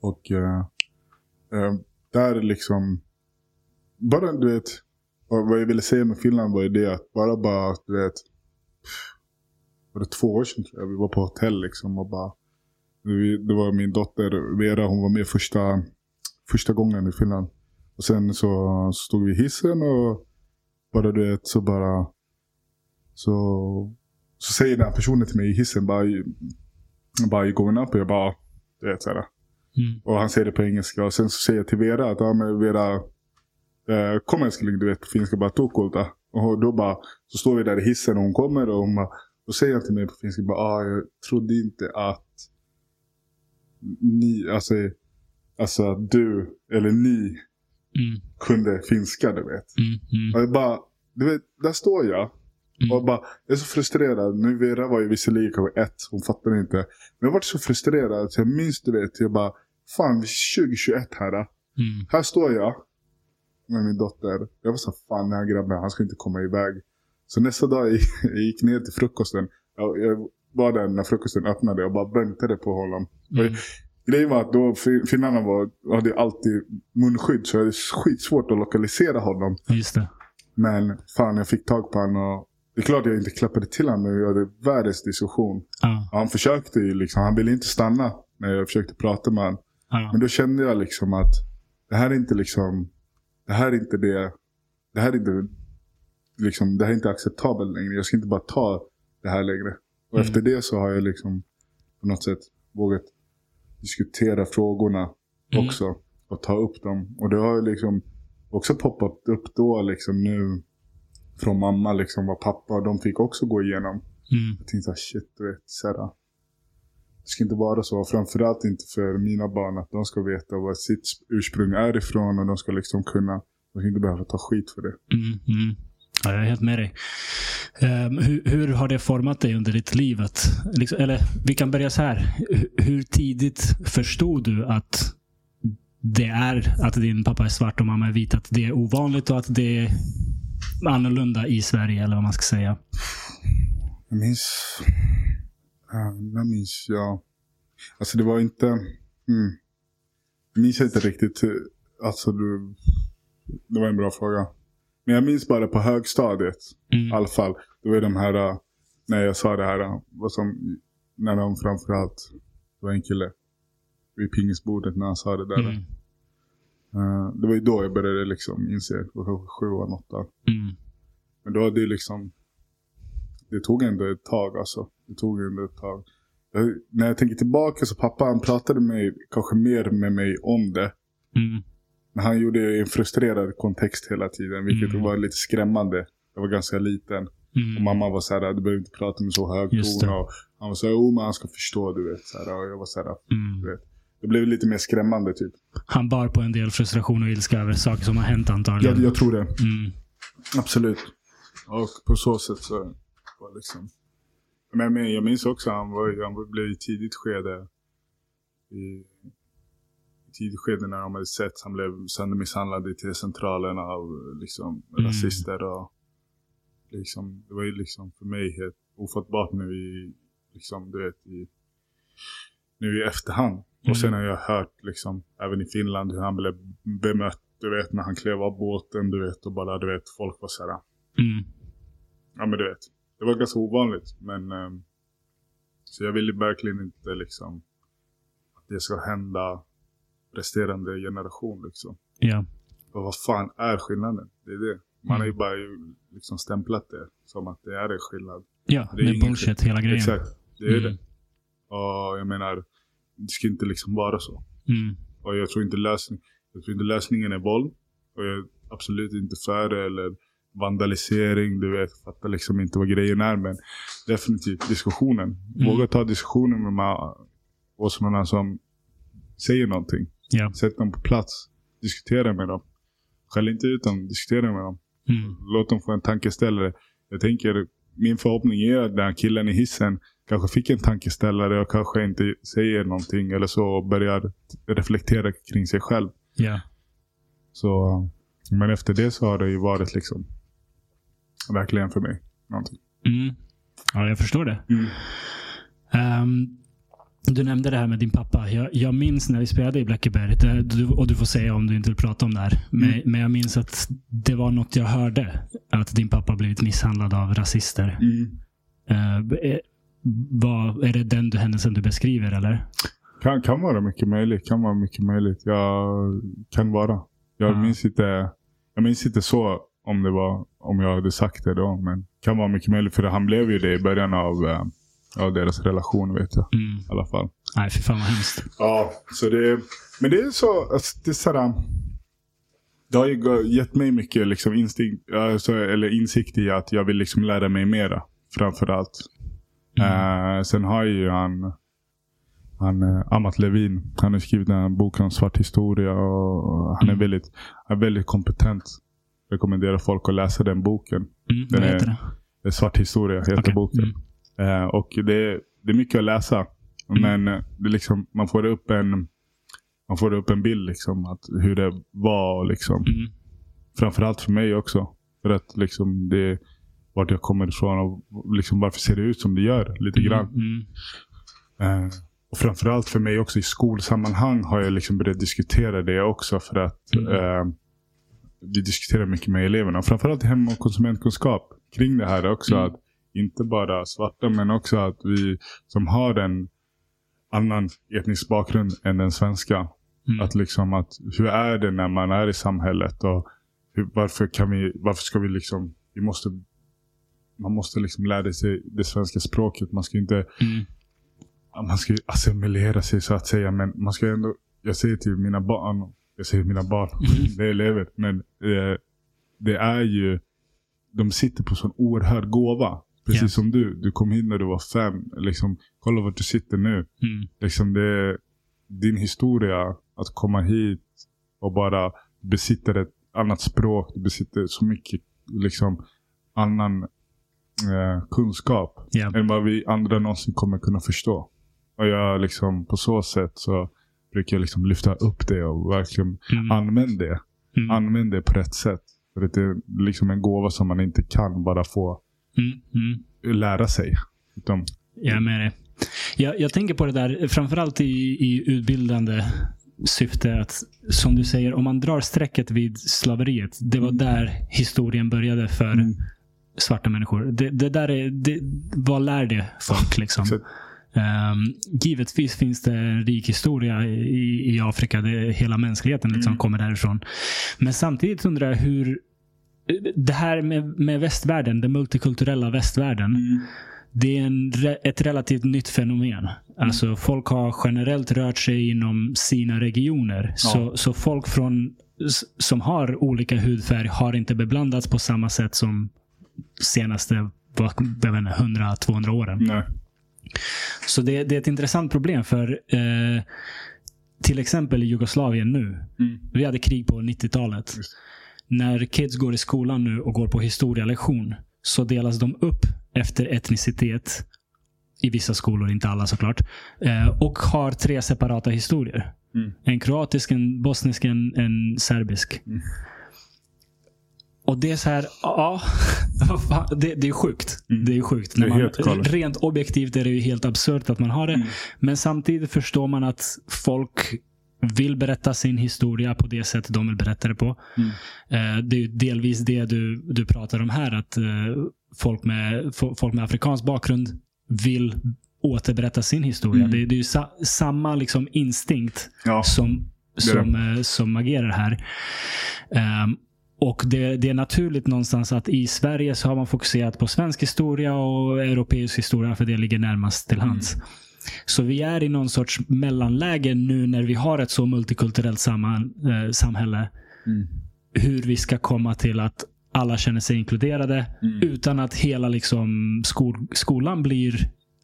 Och eh, eh, där liksom, bara du vet, och vad jag ville säga med Finland var ju det att bara bara, du vet, var det två år sedan tror jag, vi var på hotell liksom och bara, det var min dotter Vera, hon var med första, första gången i Finland. Och sen så, så stod vi i hissen och bara du vet så bara, så, så säger den här personen till mig i hissen bara, bara you going up? Och jag bara, du vet såhär. Mm. Och han säger det på engelska. Och sen så säger jag till Vera att ja, men Vera, eh, kom älskling, du vet på finska bara tokulta. Och då bara, så står vi där i hissen och hon kommer och hon bara, då säger han till mig på finska bara, ah, jag trodde inte att ni, alltså, alltså du eller ni Mm. kunde finska, du vet. Mm. Mm. Och jag bara, du vet, där står jag. Mm. Och bara, jag är så frustrerad. Nu Vera var ju visserligen kanske ett, hon fattade inte. Men jag var så frustrerad. Så jag minns du vet, jag bara, fan 2021 här. Mm. Här står jag med min dotter. Jag var så fan den här grabben, han ska inte komma iväg. Så nästa dag jag jag gick ner till frukosten. Jag, jag var där när frukosten öppnade och bara väntade på honom. Mm. Grejen var att då fin- finnarna var, hade alltid munskydd så jag hade skitsvårt att lokalisera honom. Just det. Men fan jag fick tag på honom och det är klart jag inte klappade till honom men vi hade världens diskussion. Ja. Han försökte ju liksom, han ville inte stanna när jag försökte prata med honom. Ja. Men då kände jag liksom att det här är inte liksom, det här är inte det, det här är inte, liksom, det här är inte acceptabelt längre. Jag ska inte bara ta det här längre. Och Mm. efter det så har jag liksom på något sätt vågat diskutera frågorna Mm. också. Och ta upp dem. Och det har ju liksom också poppat upp då liksom nu. Från mamma liksom vad pappa och de fick också gå igenom. Mm. Jag tänkte såhär, shit du vet. Såhär, det ska inte vara så. Framförallt inte för mina barn att de ska veta vad sitt ursprung är ifrån. Och de ska liksom kunna, de ska inte behöva ta skit för det. Mm, mm. Ja, jag är helt med dig. Ehm, hur, hur har det format dig under ditt liv? Att, liksom, eller vi kan börja så här. Hur, hur tidigt förstod du att det är att din pappa är svart och mamma är vit? Att det är ovanligt och att det är annorlunda i Sverige eller vad man ska säga. Jag minns... När minns jag? Alltså det var inte... Mm, jag minns inte riktigt. Alltså du... Det var en bra fråga. Men jag minns bara på högstadiet. I Mm. alla fall. Det var de här... äh, När jag sa det här. äh, Vad som, när de framförallt... Det var en kille. Vid pingisbordet när han sa det där. Mm. Äh, det var ju då jag började liksom inse. Sjuan, åttan. Mm. Men då hade det liksom... Det tog ändå ett tag alltså. Det tog ändå ett tag. Jag, när jag tänker tillbaka så pappa han pratade med, kanske mer med mig om det. Mm. Men han gjorde det i en frustrerad kontext hela tiden. Vilket Mm. var lite skrämmande. Jag var ganska liten. Och Mm. mamma var så här, du behöver inte prata med så hög ton. Och han var så här, jo men han ska förstå du vet. Så här, och jag var så här, Mm. du vet. Det blev lite mer skrämmande typ. Han bar på en del frustration och ilska över saker som har hänt antagligen. Jag, jag tror det. Mm. Absolut. Och på så sätt så var liksom. Men, men jag minns också han, var, han blev i tidigt skede. I, tidigt skede när de hade sett. Han blev söndermisshandlad i T-centralen av liksom, Mm. rasister. Och, liksom, det var ju liksom för mig helt ofattbart nu i, liksom, du vet, i, nu i efterhand. Mm. Och sen har jag hört liksom, även i Finland hur han blev bemött. Du vet när han klev av båten du vet och bara du vet folk var så här. Mm. Ja men du vet. Det var ganska ovanligt. Men ehm, så jag ville verkligen inte liksom att det ska hända resterande generation liksom. Ja. Och vad fan är skillnaden? Det är det. Man har ju Mm. bara ju liksom stämplat det som att det är en skillnad. Ja, Det det är är, ingen bullshit hela grejen. Exakt. Det är Mm. det. Och jag menar, det ska inte liksom vara så. Mm. Och jag tror inte, lösning, jag tror inte lösningen är våld. Och jag är absolut inte för det. Eller vandalisering. Du vet, fattar liksom inte vad grejen är. Men definitivt diskussionen. Mm. Våga ta diskussionen med de här åsnorna som säger någonting. Ja. Sätt dem på plats. Diskutera med dem. Skäll inte ut dem. Diskutera med dem. Mm. Låt dem få en tankeställare. Jag tänker, min förhoppning är att den här killen i hissen kanske fick en tankeställare och kanske inte säger någonting eller så börjar reflektera kring sig själv. Ja. Så, men efter det så har det ju varit liksom verkligen för mig någonting. Mm. Ja, jag förstår det. Mm. Ehm, du nämnde det här med din pappa. Jag, jag minns när vi spelade i Blackeberg, det, du, och du får säga om du inte vill prata om det här. Men, Mm. men jag minns att det var något jag hörde. Att din pappa blivit misshandlad av rasister. Mm. Uh, är, vad, är det den du, händelsen du beskriver eller? Kan, kan vara mycket möjligt. Kan vara mycket möjligt. Jag kan vara. Jag Ja. minns inte. Jag minns inte så om det var om jag hade sagt det då. Men kan vara mycket möjligt. För han blev ju det i början av, eh, av deras relation vet jag. Mm. I alla fall. Nej, för fan vad hemskt. Ja, så det Men det är så. Alltså, det är sådär, Det har ju gett mig mycket liksom instinkt, alltså, eller insikt i att jag vill liksom lära mig mera. Framförallt. Mm. Eh, sen har ju han, han eh, Amat Levin. Han har skrivit en bok om svart historia. Och han, är Mm. väldigt, är väldigt kompetent. Rekommenderar folk att läsa den boken. Mm, Den är- det? Svart historia heter Okej. boken. Mm. Eh, och det, är- det är mycket att läsa. Men eh, det liksom, man får upp en man får upp en bild liksom att hur det var. Liksom. Mm. Framförallt för mig också. För att liksom det vart jag kommer ifrån och liksom varför ser det ut som det gör lite grann. Mm. Eh, och framförallt för mig också i skolsammanhang har jag liksom börjat diskutera det också. För att Mm. eh, vi diskuterar mycket med eleverna. Framförallt i hem och konsumentkunskap kring det här också. Mm. Att inte bara svarta men också att vi som har en annan etnisk bakgrund än den svenska. Mm. Att liksom att hur är det när man är i samhället och hur, varför kan vi, varför ska vi liksom, vi måste, man måste liksom lära sig det svenska språket. Man ska inte Mm. man ska assimilera sig så att säga. Men man ska ändå jag säger till mina barn, jag säger mina barn, det är elever, men eh, det är ju, de sitter på sån oerhörd gåva. Precis Ja. som du, du kom hit när du var fem. Liksom, kolla vart du sitter nu. Mm. Liksom det din historia, att komma hit och bara besitter ett annat språk. Du besitter så mycket liksom, annan eh, kunskap Ja. än vad vi andra någonsin kommer kunna förstå. Och jag liksom, på så sätt så brukar jag liksom lyfta upp det och verkligen Mm. använda det. Mm. Använd det på rätt sätt. För det är liksom en gåva som man inte kan bara få Mm. Mm. lära sig. Utan, Jag med dig. Jag, jag tänker på det där, framförallt i, i utbildande syfte. att Som du säger, om man drar strecket vid slaveriet. Det var där historien började för Mm. svarta människor. Det, det där är, det, vad lär det folk? Liksom? Um, givetvis finns det en rik historia i, i Afrika. Det, hela mänskligheten liksom Mm. kommer därifrån. Men samtidigt undrar jag hur det här med, med västvärlden, den multikulturella västvärlden. Mm. Det är en, ett relativt nytt fenomen. Alltså Folk har generellt rört sig inom sina regioner. Så, så folk från, som har olika hudfärg har inte beblandats på samma sätt som senaste vad- jag vet inte, 100-200 åren. nej. Så det, det är ett intressant problem för eh, till exempel i Jugoslavien nu. Mm. Vi hade krig på 90-talet. Just. När kids går i skolan nu och går på historielektion så delas de upp efter etnicitet. I vissa skolor, inte alla såklart. Eh, och har tre separata historier. Mm. En kroatisk, en bosnisk, en, en serbisk. Mm. Och det är så här, ja. vad fan, det, det är sjukt. Mm. Det är sjukt. Det är När man, rent objektivt är det ju helt absurt att man har det. Mm. Men samtidigt förstår man att folk vill berätta sin historia på det sätt de vill berätta det på. Mm. Eh, det är ju delvis det du, du pratar om här. Att eh, folk, med, fo- folk med afrikansk bakgrund vill återberätta sin historia. Mm. Det, det är ju sa, samma liksom instinkt Ja. som, Det det. som, eh, som agerar här. Ehm, och det, det är naturligt någonstans att i Sverige så har man fokuserat på svensk historia och europeisk historia för det ligger närmast till hands. Så vi är i någon sorts mellanläge nu när vi har ett så multikulturellt samman, eh, samhälle. Mm. Hur vi ska komma till att alla känner sig inkluderade Mm. utan att hela liksom skol, skolan blir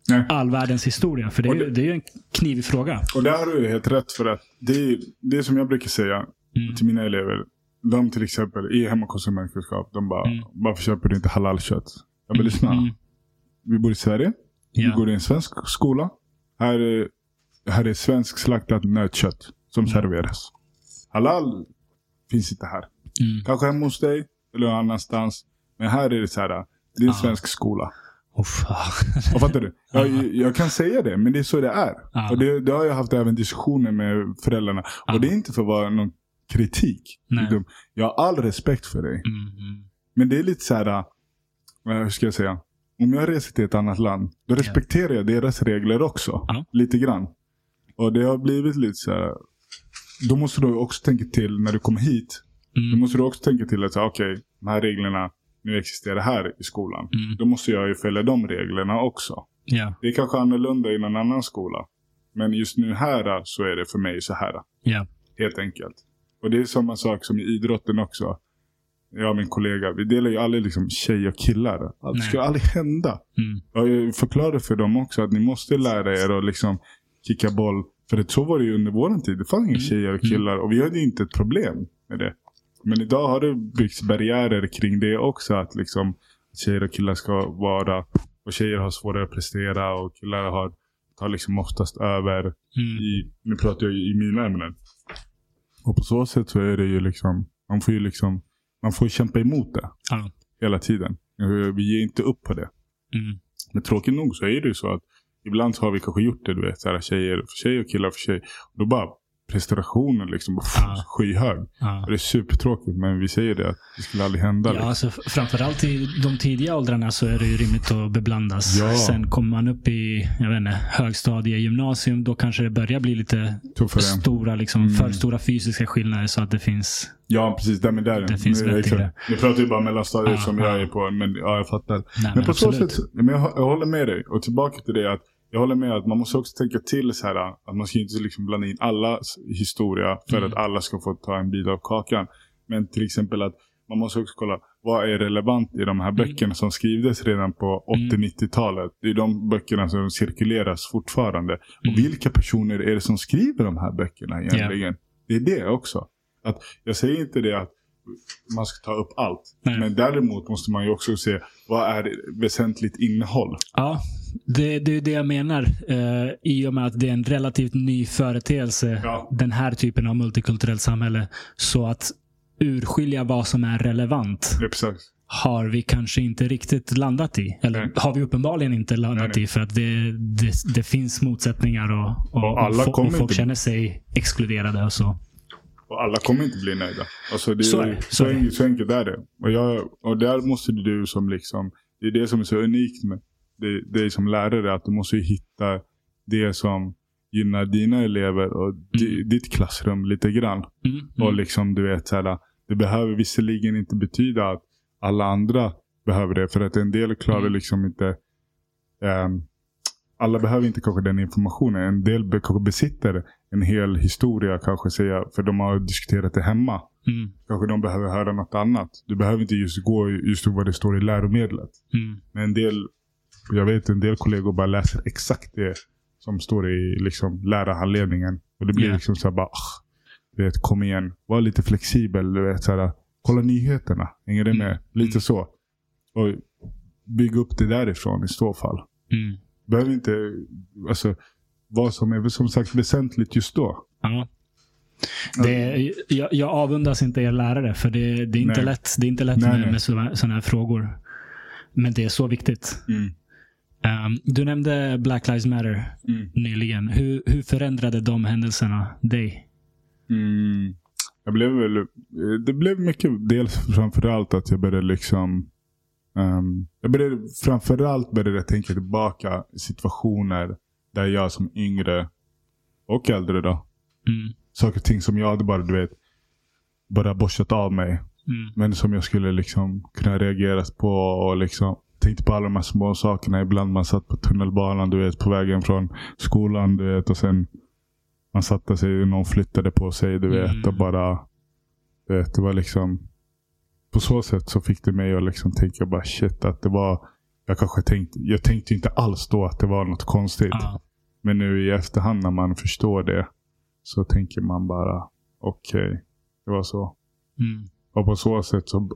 Nej. all världens historia. För det är, det- det är ju en knivig fråga. Och där har du helt rätt för att det det är som jag brukar säga Mm. till mina elever. De till exempel i hem och konsumentkunskap. De bara, Mm. varför köper du inte halalkött? Jag bara, lyssna. Mm. Vi bor i Sverige. Vi Ja. går i en svensk skola. Här är, här är svensk slaktat nötkött som Mm. serveras. Halal finns inte här. Mm. Kanske hemma hos dig eller någon annanstans. Men här är det så här. Det är en Ah. svensk skola. Ah. Och fattar du? Jag, jag kan säga det, men det är så det är. Ja. Och det, det har jag haft även diskussioner med föräldrarna. Och det är inte för att vara någon kritik. Nej. Jag har all respekt för dig. Mm. Men det är lite så här, äh, hur ska jag säga? Om jag reser till ett annat land, då respekterar jag deras regler också. Ja. Lite grann. Och det har blivit lite så här. Då måste du också tänka till när du kommer hit. Då Mm. måste du också tänka till att, okej, de här reglerna nu existerar här i skolan. Mm. Då måste jag ju följa de reglerna också. Ja, Det är kanske annorlunda i någon annan skola. Men just nu här så är det för mig så här. ja. Helt enkelt. Och det är samma sak som i idrotten också. Jag och min kollega, vi delar ju aldrig liksom tjej och killar. Det ska aldrig hända. Mm. Jag förklarar för dem också att ni måste lära er att liksom kicka boll. För det, så var det ju under våran tid. Det fanns inga Mm. tjejer och killar. Och vi hade inte ett problem med det. Men idag har det byggts barriärer kring det också. Att liksom tjejer och killar ska vara... Och tjejer har svårare att prestera och killar har, tar liksom oftast över Mm. i, nu pratar jag i mina ämnen. Och på så sätt så är det ju liksom, man får ju liksom, man får kämpa emot det Ja. hela tiden. Eh, Vi ger inte upp på det. Mm. Men tråkigt nog så är det ju så att ibland så har vi kanske gjort det, du vet, så här, tjejer för tjej och killar för tjej. Och då bara prestationen liksom Ja. skyhög. Ja. Det är supertråkigt men vi säger det att det skulle aldrig hända. Ja, liksom. alltså, framförallt i de tidiga åldrarna så är det ju rimligt att beblandas. Ja. Sen kommer man upp i jag vet inte, högstadie, gymnasium, då kanske det börjar bli lite Tuffare. stora, liksom, Mm. för stora fysiska skillnader så att det finns... Ja precis, där med där. Det finns i exakt. det. Nu pratar vi bara mellanstadiet Ja, som ja. jag är på. Men ja, jag fattar. Nej, Men på så absolut. sätt, men jag, jag håller med dig. Och tillbaka till det att jag håller med att man måste också tänka till så här. Att man ska inte liksom blanda in alla historia för Mm. att alla ska få ta en bit av kakan. Men till exempel att man måste också kolla vad är relevant i de här böckerna som skrivdes redan på Mm. 80-90-talet. Det är de böckerna som cirkuleras fortfarande. Mm. Och vilka personer är det som skriver de här böckerna egentligen? Det är det också. Att jag säger inte det att man ska ta upp allt. Nej. Men däremot måste man ju också se vad är väsentligt innehåll. Ja, det, det är det jag menar. Eh, I och med att det är en relativt ny företeelse, Ja. den här typen av multikulturellt samhälle. Så att urskilja vad som är relevant Exakt. har vi kanske inte riktigt landat i. Eller Nej. har vi uppenbarligen inte landat Nej, nej. i. För att det, det, det finns motsättningar och, och, Och alla och, och folk inte- känner sig exkluderade. Och så. Och alla kommer inte bli nöjda. Alltså det Så är så så, är enkelt, så enkelt är det. Och, jag, och där måste du som liksom, det är det som är så unikt med dig, dig som lärare. Att du måste hitta det som gynnar dina elever och di, ditt klassrum lite grann. Mm, Och mm, liksom du vet så här, det behöver visserligen inte betyda att alla andra behöver det. För att en del klarar Mm. liksom inte ehm, alla behöver inte kanske den informationen. En del kanske besitter en hel historia kanske säga. För de har diskuterat det hemma. mm, Kanske de behöver höra något annat. Du behöver inte just gå just vad det står i läromedlet. mm. Men en del, jag vet en del kollegor bara läser exakt det som står i liksom, lärarhandledningen. Och det blir Ja. liksom så här bara, "Ah, du vet, kom igen. Var lite flexibel. Du vet, så här, kolla nyheterna. Hänger det med? Mm. Lite Mm. så. Och bygga upp det därifrån i så fall. Mm. Behöver inte, alltså, vad som är som sagt väsentligt just då. Ja. Det, jag, jag avundas inte er lärare, för det, det är inte Nej. lätt, det är inte lätt Nej, med, nej. med sådana här frågor. Men det är så viktigt. Um, du nämnde Black Lives Matter Mm. nyligen. Hur, hur förändrade de händelserna dig? Mm. Jag blev väl, eh, det blev mycket, dels framförallt att jag började liksom ehm, jag började framförallt började tänka tillbaka situationer där jag som yngre och äldre då, Mm. saker och ting som jag hade bara du vet, bara borstat av mig. Mm. Men som jag skulle liksom kunna reagera på och liksom tänkte på alla de här små sakerna. Ibland man satt på tunnelbanan du vet på vägen från skolan du vet och sen man satte sig och någon flyttade på sig du vet Mm. och bara du vet, det var liksom på så sätt så fick det mig att liksom tänka bara shit att det var jag kanske tänkte, jag tänkte inte alls då att det var något konstigt. Ja. Men nu i efterhand när man förstår det så tänker man bara okej, det var så. Mm. Och på så sätt så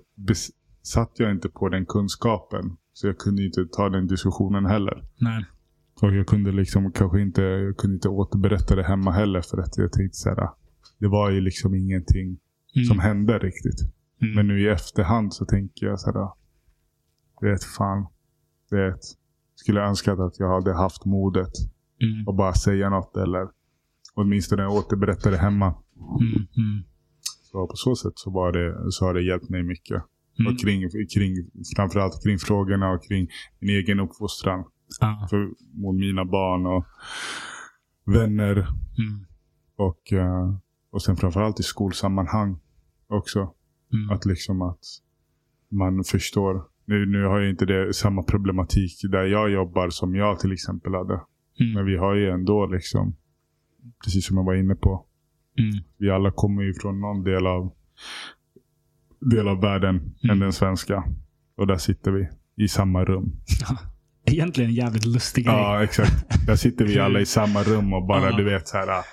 satt jag inte på den kunskapen. Så jag kunde inte ta den diskussionen heller. Nej. Och jag kunde liksom kanske inte, jag kunde inte återberätta det hemma heller. För att jag tänkte så här, det var ju liksom ingenting Mm. som hände riktigt. Mm. Men nu i efterhand så tänker jag så här, vet fan, vet, skulle önskat att jag hade haft modet Mm. och bara säga något eller åtminstone återberätta det hemma. Mm. Mm. Så på så sätt så, var det, så har det hjälpt mig mycket. Mm. Och kring, kring, framförallt kring frågorna och kring min egen uppfostran. Ja. För, mot mina barn och vänner. Mm. Och, eh, och sen framförallt i skolsammanhang också. Mm. Att liksom att man förstår. Nu, nu har jag inte det, samma problematik där jag jobbar som jag till exempel hade. Men Mm. vi har ju ändå liksom, precis som jag var inne på. Mm. Vi alla kommer ju från någon del av, del av världen än Mm. den svenska. Och där sitter vi i samma rum. Egentligen en jävligt lustig grej. Ja, exakt. Där sitter vi alla i samma rum och bara, Ja. du vet, så här.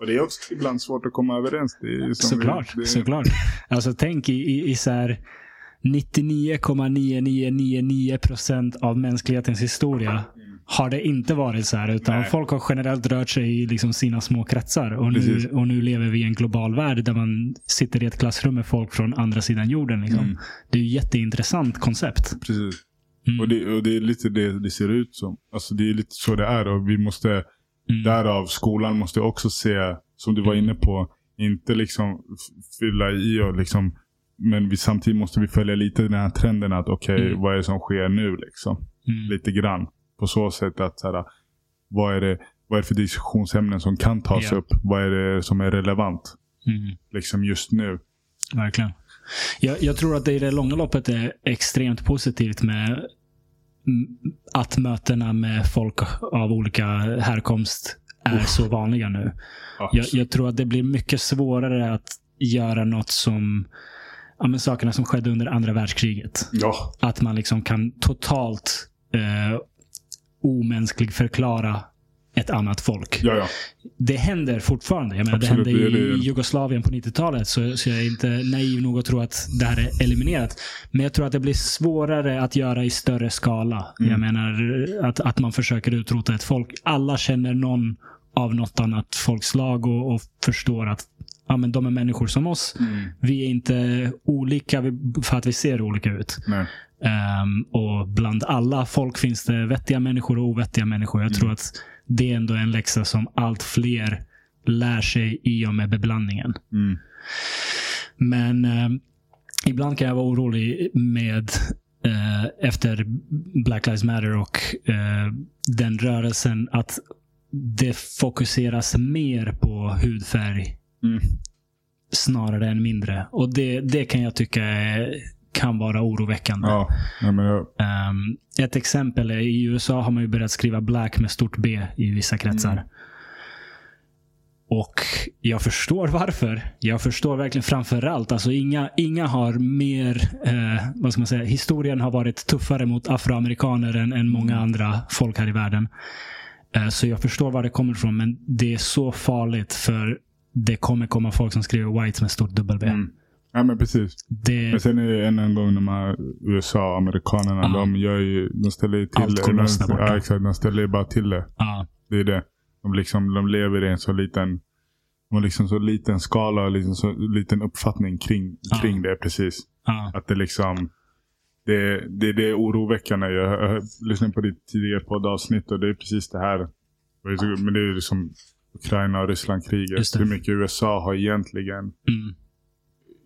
Och det är också ibland svårt att komma överens. Såklart. vi, det, såklart. Alltså tänk i, i, i så här 99,9999 procent av mänsklighetens historia har det inte varit så här. Utan Nej. folk har generellt rört sig i liksom sina små kretsar. Och nu, Precis. och nu lever vi i en global värld där man sitter i ett klassrum med folk från andra sidan jorden. Liksom. Mm. Det är ett jätteintressant koncept. Precis. Mm. Och det, och det är lite det det ser ut som. Alltså det är lite så det är. Och vi måste, Mm. därav skolan måste också se, som du var inne på, inte liksom fylla i och liksom men vi, samtidigt måste vi följa lite den här trenden att okej, Mm. vad är det som sker nu liksom? Mm. Lite grann. På så sätt att så här, vad, är det, vad är det för diskussionsämnen som kan tas Ja. upp? Vad är det som är relevant? Mm. Liksom just nu. Verkligen. Jag, jag tror att det i det långa loppet är extremt positivt med att mötena med folk av olika härkomst är så vanliga nu. Jag, jag, tror att det blir mycket svårare att göra något som ja, men sakerna som skedde under andra världskriget. Ja. Att man liksom kan totalt eh, omänsklig förklara ett annat folk. Ja, ja. Det händer fortfarande. Jag menar, det Absolut, hände det i det. Jugoslavien på 90-talet. Så, så jag är inte naiv nog att tro att det här är eliminerat. Men jag tror att det blir svårare att göra i större skala. Mm. Jag menar att, att man försöker utrota ett folk. Alla känner någon av något annat folkslag och, och förstår att ja, men de är människor som oss. Mm. Vi är inte olika för att vi ser olika ut. Nej. Ehm, och bland alla folk finns det vettiga människor och ovettiga människor. Jag tror att det är ändå en läxa som allt fler lär sig i och med beblandningen. Mm. Men ehm, ibland kan jag vara orolig med eh, efter Black Lives Matter och eh, den rörelsen att det fokuseras mer på hudfärg Mm. snarare än mindre. Och det, det kan jag tycka är, kan vara oroväckande. Ja. Jag, Um, ett exempel är i USA har man ju börjat skriva black med stort B i vissa kretsar. Mm. Och jag förstår varför. Jag förstår verkligen framförallt. Alltså inga, inga har mer, eh, vad ska man säga, historien har varit tuffare mot afroamerikaner än, än många andra folk här i världen. Eh, så jag förstår var det kommer ifrån. Men det är så farligt för det kommer komma folk som skriver white med stort W. mm. Ja, men precis. Det, Men sen är det än en gång de här USA, amerikanerna, Ja. de gör ju, de ställer ju till Allt där borta. Ja, exakt. De ställer ju bara till det. ja, Det är det. De, liksom, de lever i en så liten, de har liksom så liten skala och liksom så liten uppfattning kring, kring det precis. Att det liksom, det, det, det är oroväckande. Jag, jag lyssnade på ditt tidigare poddavsnitt och det är precis det här. Men det är liksom Ukraina och Ryssland-kriget. Det. Hur mycket USA har egentligen mm,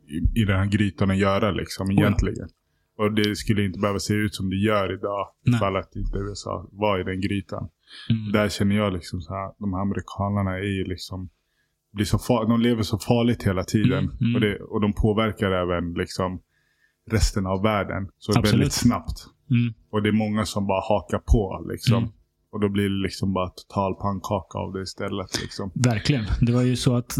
i, i den här grytan att göra liksom ja. egentligen. Och det skulle inte behöva se ut som det gör idag. Ifall att inte USA var i den grytan. mm, Där känner jag liksom så här, de här amerikanerna är ju liksom, blir så far, de lever så farligt hela tiden. Mm, mm. Och, det, och de påverkar även liksom resten av världen. Så Absolut. väldigt snabbt. mm. Och det är många som bara hakar på liksom. Mm. Och då blir det liksom bara total pannkaka av det istället liksom. Verkligen. Det var ju så att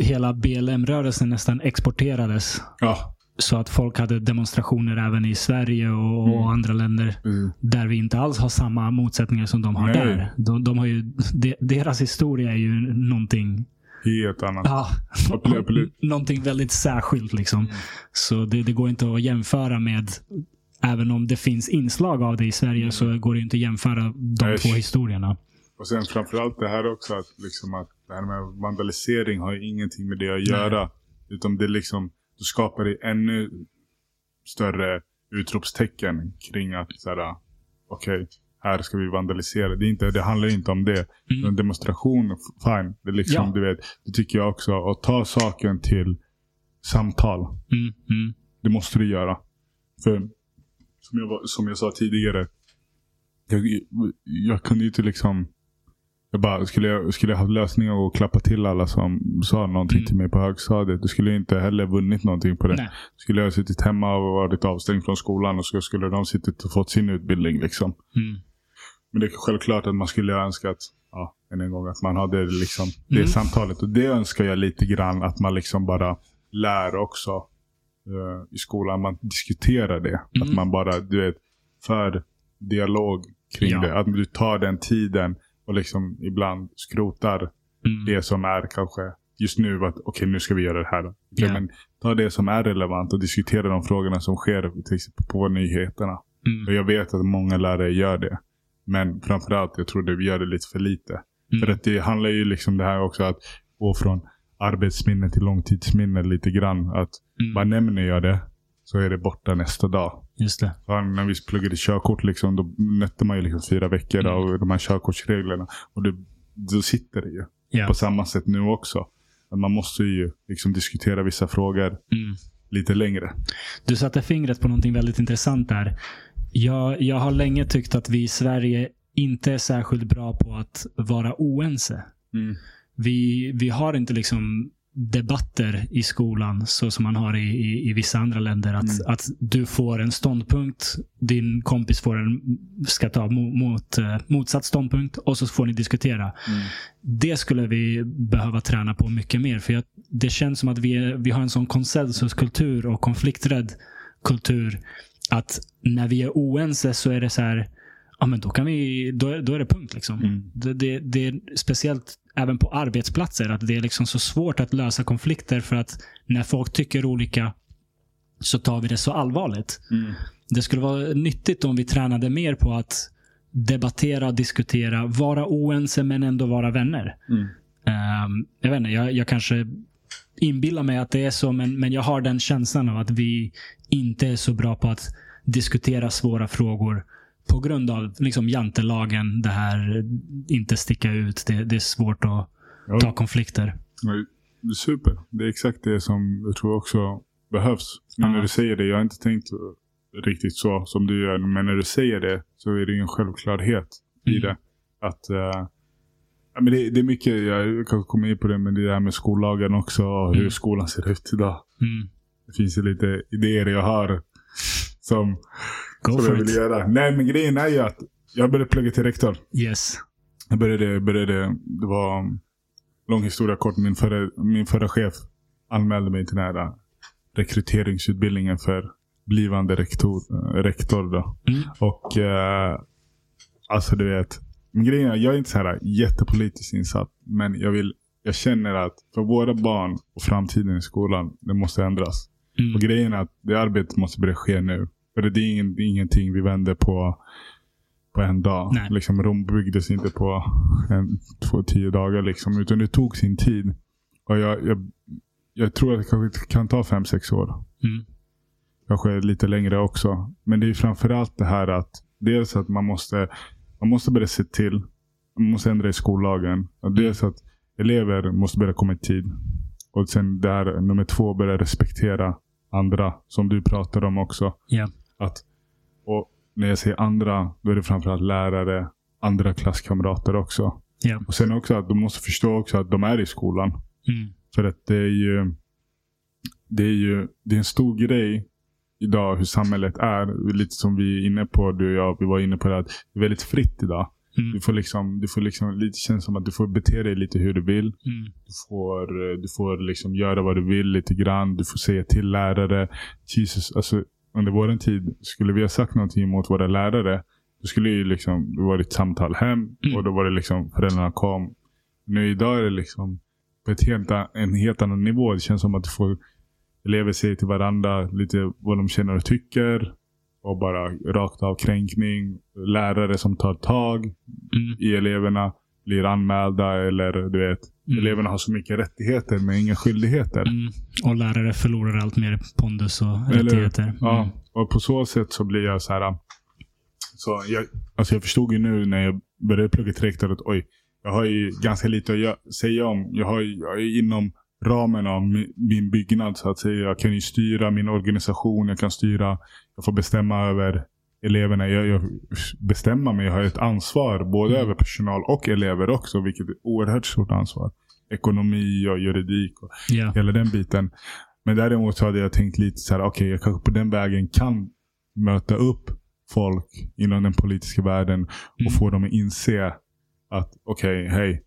hela BLM-rörelsen nästan exporterades. Ja. Så att folk hade demonstrationer även i Sverige och, Mm. och andra länder. Där vi inte alls har samma motsättningar som de har Nej. där. De, de har ju, de, deras historia är ju någonting, Helt annat. ja, någonting väldigt särskilt. Liksom. Mm. Så det, det går inte att jämföra med Även om det finns inslag av det i Sverige så går det inte att jämföra de Nej. två historierna. Och sen framförallt det här också att, liksom att det här med vandalisering har ju ingenting med det att göra. Utan det liksom, du skapar det ännu större utropstecken kring att såhär, okej, här ska vi vandalisera. Det, är inte, det handlar inte om det. Mm. En demonstration, fine. Det är liksom, Ja. du vet, det tycker jag också. Och ta saken till samtal. Mm, mm, Det måste du göra. För som jag, som jag sa tidigare. Jag, jag kunde ju inte liksom. Jag bara, skulle jag, skulle jag haft lösningar och klappa till alla som sa någonting Mm. till mig på högstadiet. Då skulle jag inte heller vunnit någonting på det. Nej. Skulle jag ha suttit hemma och varit avstängd från skolan och så skulle de suttit och fått sin utbildning liksom. mm. Men det är självklart att man skulle ha önskat, ja, än en gång, att man hade liksom det Mm. samtalet. Och det önskar jag lite grann att man liksom bara lär också eh, i skolan. Man diskuterar det. Mm. Att man bara, du vet, för dialog kring Ja. det. Att du tar den tiden och liksom ibland skrotar Mm. det som är kanske just nu. att Okej, nu ska vi göra det här. Okej, Ja. men ta det som är relevant och diskutera de frågorna som sker till exempel på nyheterna. Mm. Och jag vet att många lärare gör det. Men framförallt, jag tror att vi gör det lite för lite. Mm. För att det handlar ju liksom det här också att gå från arbetsminne till långtidsminne lite grann. Att Mm. bara nämner jag det så är det borta nästa dag. Just det. Så när vi pluggade körkort liksom, då nötte man ju liksom fyra veckor Mm. av de här körkortsreglerna. Och det, då sitter det ju. Ja. På samma sätt nu också. Att man måste ju liksom diskutera vissa frågor Mm. lite längre. Du satte fingret på någonting väldigt intressant där. Jag, jag har länge tyckt att vi i Sverige inte är särskilt bra på att vara oense. Vi, vi har inte liksom debatter i skolan, så som man har i, i, i vissa andra länder. Att, Mm. att du får en ståndpunkt, din kompis får en, ska ta mot, mot, eh, motsatt ståndpunkt och så får ni diskutera. Mm. Det skulle vi behöva träna på mycket mer. För jag, Det känns som att vi, är, vi har en sån konsensuskultur och konflikträdd kultur. Att när vi är oense så är det så här, ja men då, kan vi, då, då är det punkt. Liksom. Mm. Det, det, det är speciellt även på arbetsplatser, att det är liksom så svårt att lösa konflikter för att när folk tycker olika så tar vi det så allvarligt. Mm. Det skulle vara nyttigt om vi tränade mer på att debattera, diskutera, vara oense men ändå vara vänner. Mm. Ehm, jag vet inte, jag, jag kanske inbillar mig att det är så, men, men jag har den känslan av att vi inte är så bra på att diskutera svåra frågor på grund av liksom jantelagen, det här inte sticka ut. Det, det är svårt att Ja. ta konflikter. Super. Det är exakt det som jag tror också behövs. Men Ja. när du säger det, jag har inte tänkt riktigt så som du gör. Men när du säger det så är det ju en självklarhet i Mm. det. Att, eh, ja, men det, det är mycket, jag kan komma in på det, men det här med skollagen också. Och hur Mm. skolan ser ut idag. Mm. Det finns ju lite idéer jag har som, Go som jag for vill it. göra. Nej, men grejen är ju att jag började plugga till rektor. Yes. Jag började, började, det var lång historia kort. Min förra, min förra chef anmälde mig till den här äh, rekryteringsutbildningen för blivande rektor. äh, rektor då. Mm. Och eh, alltså du vet. Men grejen är, jag är inte så här jättepolitiskt insatt. Men jag vill, jag känner att för våra barn och framtiden i skolan, det måste ändras. Mm. Och grejen är att det arbetet måste börja ske nu. För det är, ingen, det är ingenting vi vänder på på en dag. Nej. Liksom, Rom byggdes inte på en, två, tio dagar. Liksom, utan det tog sin tid. Och jag, jag, jag tror att det kanske kan ta fem, sex år. Mm. Kanske lite längre också. Men det är framförallt det här att dels att man måste, man måste börja se till. Man måste ändra i skollagen. Och dels att elever måste börja komma i tid. Och sen där nummer två, börja respektera andra. Som du pratade om också. Ja. Att, och när jag säger andra, då är det framförallt lärare, andra klasskamrater också. Ja. Och sen också att de måste förstå också att de är i skolan. Mm. För att det är ju, det är ju det är en stor grej idag hur samhället är. Lite som vi är inne på, du och jag, vi var inne på det att det är väldigt fritt idag. Mm. Du får liksom, du får liksom lite känns som att du får bete dig lite hur du vill. Mm. Du får, du får liksom göra vad du vill lite grann. Du får säga till lärare. Jesus, alltså under vår tid, skulle vi ha sagt någonting mot våra lärare, då skulle ju liksom, det var ett samtal hem Mm. och då var det liksom, föräldrarna kom. Nu idag är det liksom på ett helt, en helt annan nivå. Det känns som att får elever säga till varandra lite vad de känner och tycker. Och bara rakt av kränkning. Lärare som tar tag Mm. i eleverna blir anmälda eller du vet. Mm. Eleverna har så mycket rättigheter men inga skyldigheter. Mm. Och lärare förlorar allt mer pondus och Eller rättigheter. Mm. Ja, och på så sätt så blir jag så här. Så jag, alltså jag förstod ju nu när jag började plugga till rektor att oj, jag har ju ganska lite att säga om. Jag, har, jag är inom ramen av mi- min byggnad så att säga. Jag kan ju styra min organisation, jag kan styra, jag får bestämma över eleverna. Jag, jag bestämmer mig, jag har ett ansvar både Mm. över personal och elever också, vilket är ett oerhört stort ansvar. Ekonomi och juridik och Ja. hela den biten. Men däremot så hade jag tänkt lite så här, okej, jag kanske på den vägen kan möta upp folk inom den politiska världen och Mm. få dem att inse att okej, hej.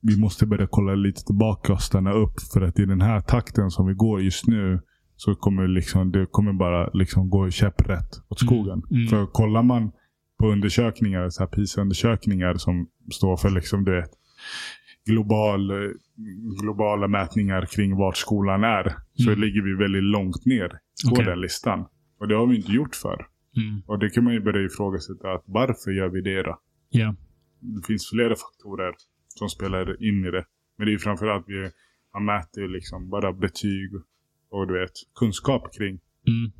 Vi måste börja kolla lite tillbaka och stanna upp. För att i den här takten som vi går just nu så kommer liksom, det kommer bara liksom gå käpprätt åt Mm. skogen. Mm. För kollar man på undersökningar, så här PISA-undersökningar som står för liksom, du vet, global, globala mätningar kring vart skolan är. Så Mm. ligger vi väldigt långt ner på Okej. den listan. Och det har vi inte gjort för. Mm. Och det kan man ju börja ifrågasätta. Att varför gör vi det då? Ja. Det finns flera faktorer som spelar in i det. Men det är framförallt vi man mäter liksom bara betyg och du vet kunskap kring. Mm.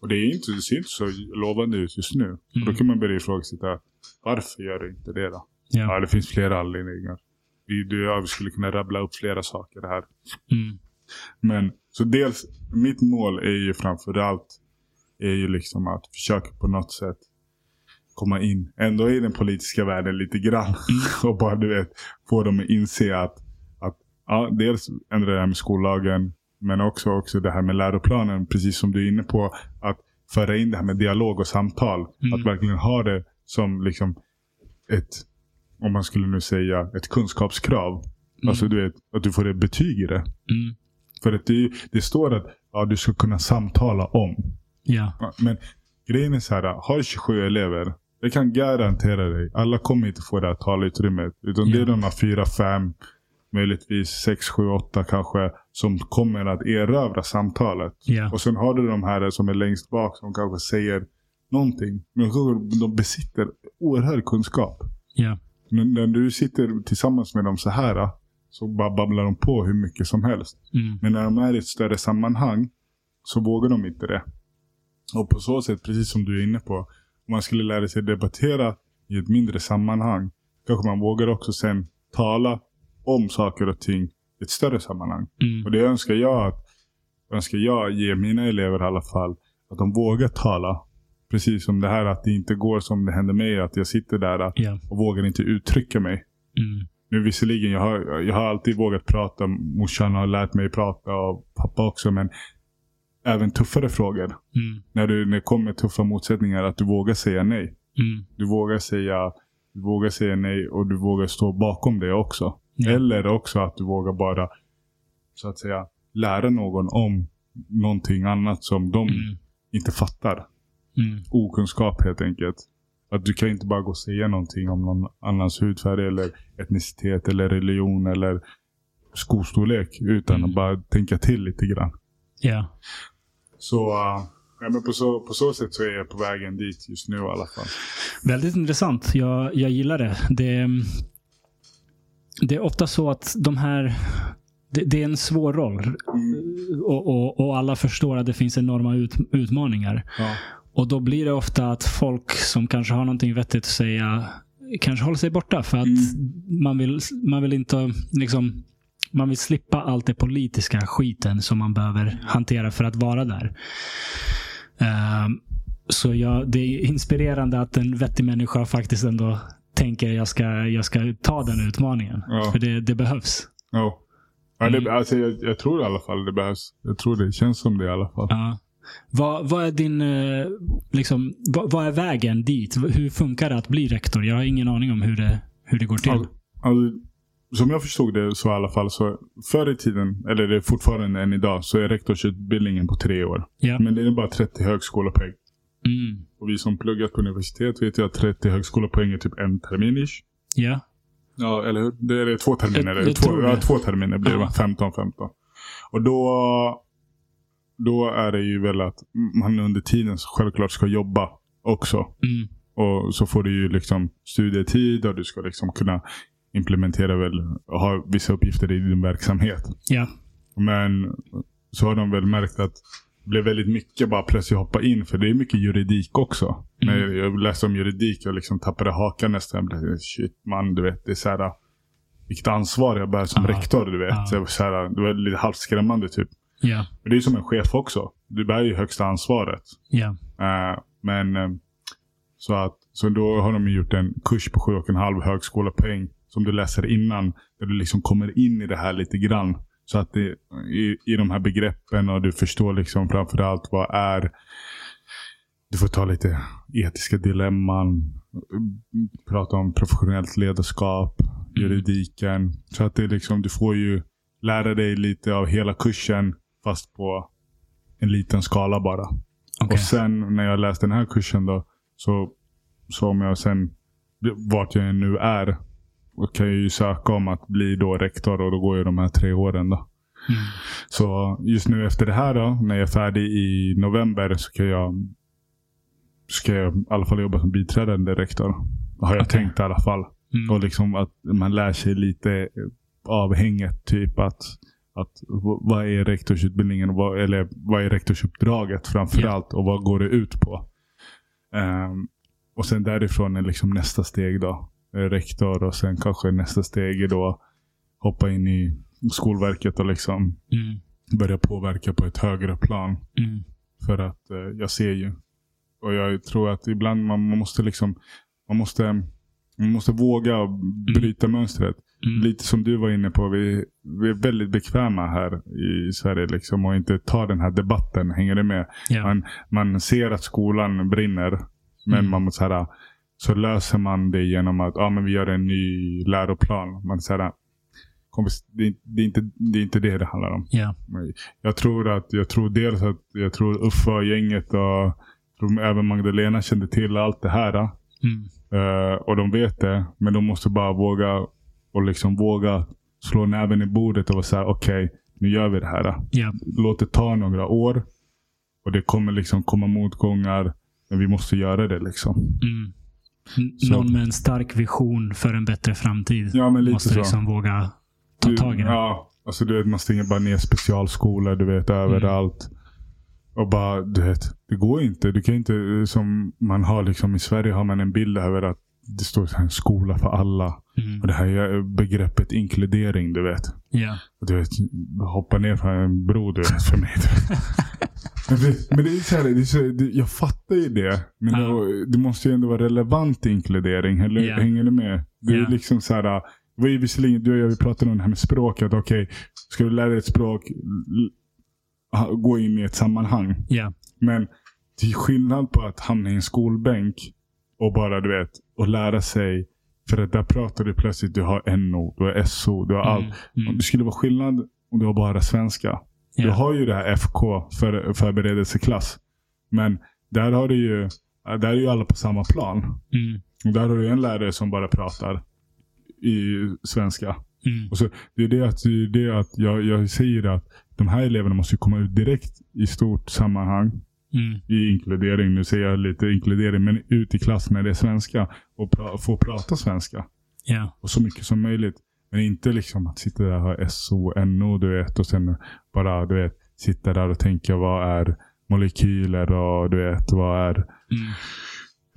Och det, är inte, det ser inte så lovande ut just nu. Och då Mm. kan man börja ifrågasätta varför gör det inte det då? Ja. Ja, det finns flera anledningar. Vi, du skulle kunna rabbla upp flera saker här. Mm. Men så dels, mitt mål är ju framförallt är ju liksom att försöka på något sätt komma in ändå i den politiska världen lite grann. och bara du vet, få dem att inse att, att ja, dels ändra det här med skollagen. Men också, också det här med läroplanen. Precis som du är inne på. Att föra in det här med dialog och samtal. Mm. Att verkligen ha det som liksom ett, om man skulle nu säga, ett kunskapskrav. Mm. Alltså du vet, att du får ett betyg i det. Mm. För att det, det står att ja, du ska kunna samtala om. Ja. Men grejen är så här, har 27 elever. Jag kan garantera dig, alla kommer inte få det här talutrymmet. Utan det Ja. är de här 4, 5, möjligtvis 6, 7, 8 kanske. Som kommer att erövra samtalet. Ja. Och sen har du de här som är längst bak som kanske säger någonting. Men de besitter oerhörd kunskap. Ja. När, du sitter tillsammans med dem så här. Så bara babblar de på hur mycket som helst. Mm. Men när de är i ett större sammanhang så vågar de inte det. Och på så sätt, precis som du är inne på, om man skulle lära sig debattera i ett mindre sammanhang, kanske man vågar också sen tala om saker och ting ett större sammanhang. Mm. Och det önskar jag att önskar jag ge mina elever i alla fall, att de vågar tala. Precis som det här att det inte går som det hände mig, att jag sitter där Ja. och vågar inte uttrycka mig. Mm. Nu visserligen, jag har, jag har alltid vågat prata. Morsan har lärt mig prata och pappa också. Men även tuffare frågor. Mm. När, du, när det kommer tuffa motsättningar, att du vågar säga nej. Mm. Du vågar säga, du vågar säga nej och du vågar stå bakom det också. Eller också att du vågar bara, så att säga, lära någon om någonting annat som de Mm. inte fattar. Mm. Okunskap helt enkelt. Att du kan inte bara gå och säga någonting om någon annans hudfärg eller etnicitet eller religion eller skostorlek utan Mm. att bara tänka till lite grann. Ja. Så, uh, ja, men på, så, på så sätt så är jag på vägen dit just nu i alla fall. Väldigt intressant. Jag, jag gillar det. det. Det är ofta så att de här... Det, det är en svår roll. Och, och, och alla förstår att det finns enorma ut, utmaningar. Ja. Och då blir det ofta att folk som kanske har någonting vettigt att säga kanske håller sig borta för att man, vill, man vill inte liksom man vill slippa allt det politiska skiten som man behöver hantera för att vara där. Ehm, så jag, det är inspirerande att en vettig människa faktiskt ändå tänker jag ska, jag ska ta den utmaningen. Ja. För det, det behövs. Ja. Ja, det, Mm. alltså, jag, jag tror i alla fall det behövs. Jag tror det känns som det i alla fall. Ja. Vad, vad är din, eh, liksom, vad, vad är vägen dit? Hur funkar det att bli rektor? Jag har ingen aning om hur det, hur det går till. Alltså, alltså, som jag förstod det så i alla fall så förr i tiden, eller det är fortfarande än idag, så är rektorsutbildningen på tre år. Ja. Men det är bara 30 högskolepoäng. Mm. Och vi som pluggat på universitet vet ju att 30 högskolepoäng är typ en termin ish. Ja. Ja, eller hur? Det är det två terminer. Jag- jag två, det. ja, två terminer blir det. Ja. va? 15, 15. Och då, då är det ju väl att man under tiden självklart ska jobba också. Mm. Och så får du ju liksom studietid och du ska liksom kunna implementera väl ha vissa uppgifter i din verksamhet. Ja. Men så har de väl märkt att det blev väldigt mycket bara plötsligt hoppa in. För det är mycket juridik också. Mm. När jag läste om juridik och liksom tappade hakan nästan. Shit man, du vet. Det är så här, vilket ansvar jag bär som Ja. rektor. Du vet. Ja. Så så här, det var lite halvt skrämmande typ. Ja. Men det är som en chef också. Du bär ju högsta ansvaret. Ja. Eh, men eh, så att så då har de gjort en kurs på sju och en halv högskolepoäng som du läser innan. Där du liksom kommer in i det här lite grann. Så att det, i, i de här begreppen och du förstår liksom framförallt vad är du får ta lite etiska dilemman. Prata om professionellt ledarskap. Juridiken. Så att det liksom, du får ju lära dig lite av hela kursen. Fast på en liten skala bara. Okej. Och sen när jag läste den här kursen då. Så, så om jag sen, vart jag nu är. Då kan jag ju söka om att bli då rektor och då går jag de här tre åren då. Mm. Så just nu efter det här då, när jag är färdig i november så kan jag, ska jag i alla fall jobba som biträdande rektor. Har jag Okej. tänkt i alla fall. Mm. Och liksom att man lär sig lite avhänget. Typ att, att vad är rektorsutbildningen? och Vad, eller vad är rektorsuppdraget framförallt? Och vad går det ut på? Ehm, och sen därifrån är liksom nästa steg då. Eh, Rektor och sen kanske nästa steg är då hoppa in i Skolverket och liksom Mm. börja påverka på ett högre plan. Mm. För att eh, jag ser ju. Och jag tror att ibland man, måste liksom man måste, man måste våga bryta mönstret. Mm. lite som du var inne på. Vi, vi är väldigt bekväma här i Sverige. Liksom, och inte tar den här debatten. Hänger du med? Ja. Man, man ser att skolan brinner. Men Mm. man måste så här, så löser man det genom att ah, men vi gör en ny läroplan. Man säger kompis, det, är- det, är inte, det är inte det det handlar om. Men Jag tror att jag tror dels att jag tror Uffe och gänget och tror även Magdalena kände till allt det här. Mm. Eh, och de vet det. Men de måste bara våga och liksom våga slå näven i bordet och vara så här: okej, nu gör vi det här. Ja. Låt det ta några år. Och det kommer liksom komma motgångar. Men vi måste göra det liksom. Mm. Så- Någon med en stark vision för en bättre framtid Ja, måste så. liksom våga ta Du- tag i det. Ja, alltså du vet, man stänger bara ner specialskolor, du vet, Mm. överallt. Och bara, du vet, det går inte. Du kan inte, som man har liksom i Sverige har man en bild över att det står så här, skola för alla. Mm. Och det här är begreppet inkludering, du vet. Och du vet, hoppa ner från en bro, du vet, för mig. men, det, men det är så här, det är så, det, jag fattar ju det. Men Ja. det, det måste ju ändå vara relevant inkludering. Eller, Ja. Hänger du med? Det är Ja. liksom så här, var ju visserligen, du och jag vi pratade om det här med språk. Att okej, ska du lära dig ett språk, gå in i ett sammanhang. Ja. Men det är skillnad på att hamna i en skolbänk och bara, du vet, och lära sig. För att där pratar du plötsligt, du har NO, du har SO, du har allt. Mm. Mm. Det skulle vara skillnad om du har bara svenska. Du Ja. har ju det här FK, för, förberedelseklass. Men där har du ju, där är ju alla på samma plan. Mm. Och där har du en lärare som bara pratar i svenska. Mm. Och så, det är det att, det är det att jag, jag säger att de här eleverna måste komma ut direkt i stort sammanhang. Mm. I inkludering. Nu säger jag lite inkludering. Men ut i klass när det är svenska. Och pra, få prata svenska. Ja. Och så mycket som möjligt. Men inte liksom att sitta där och ha SO, NO du vet. Och sen bara du vet, sitta där och tänka vad är molekyler och du vet vad är Mm.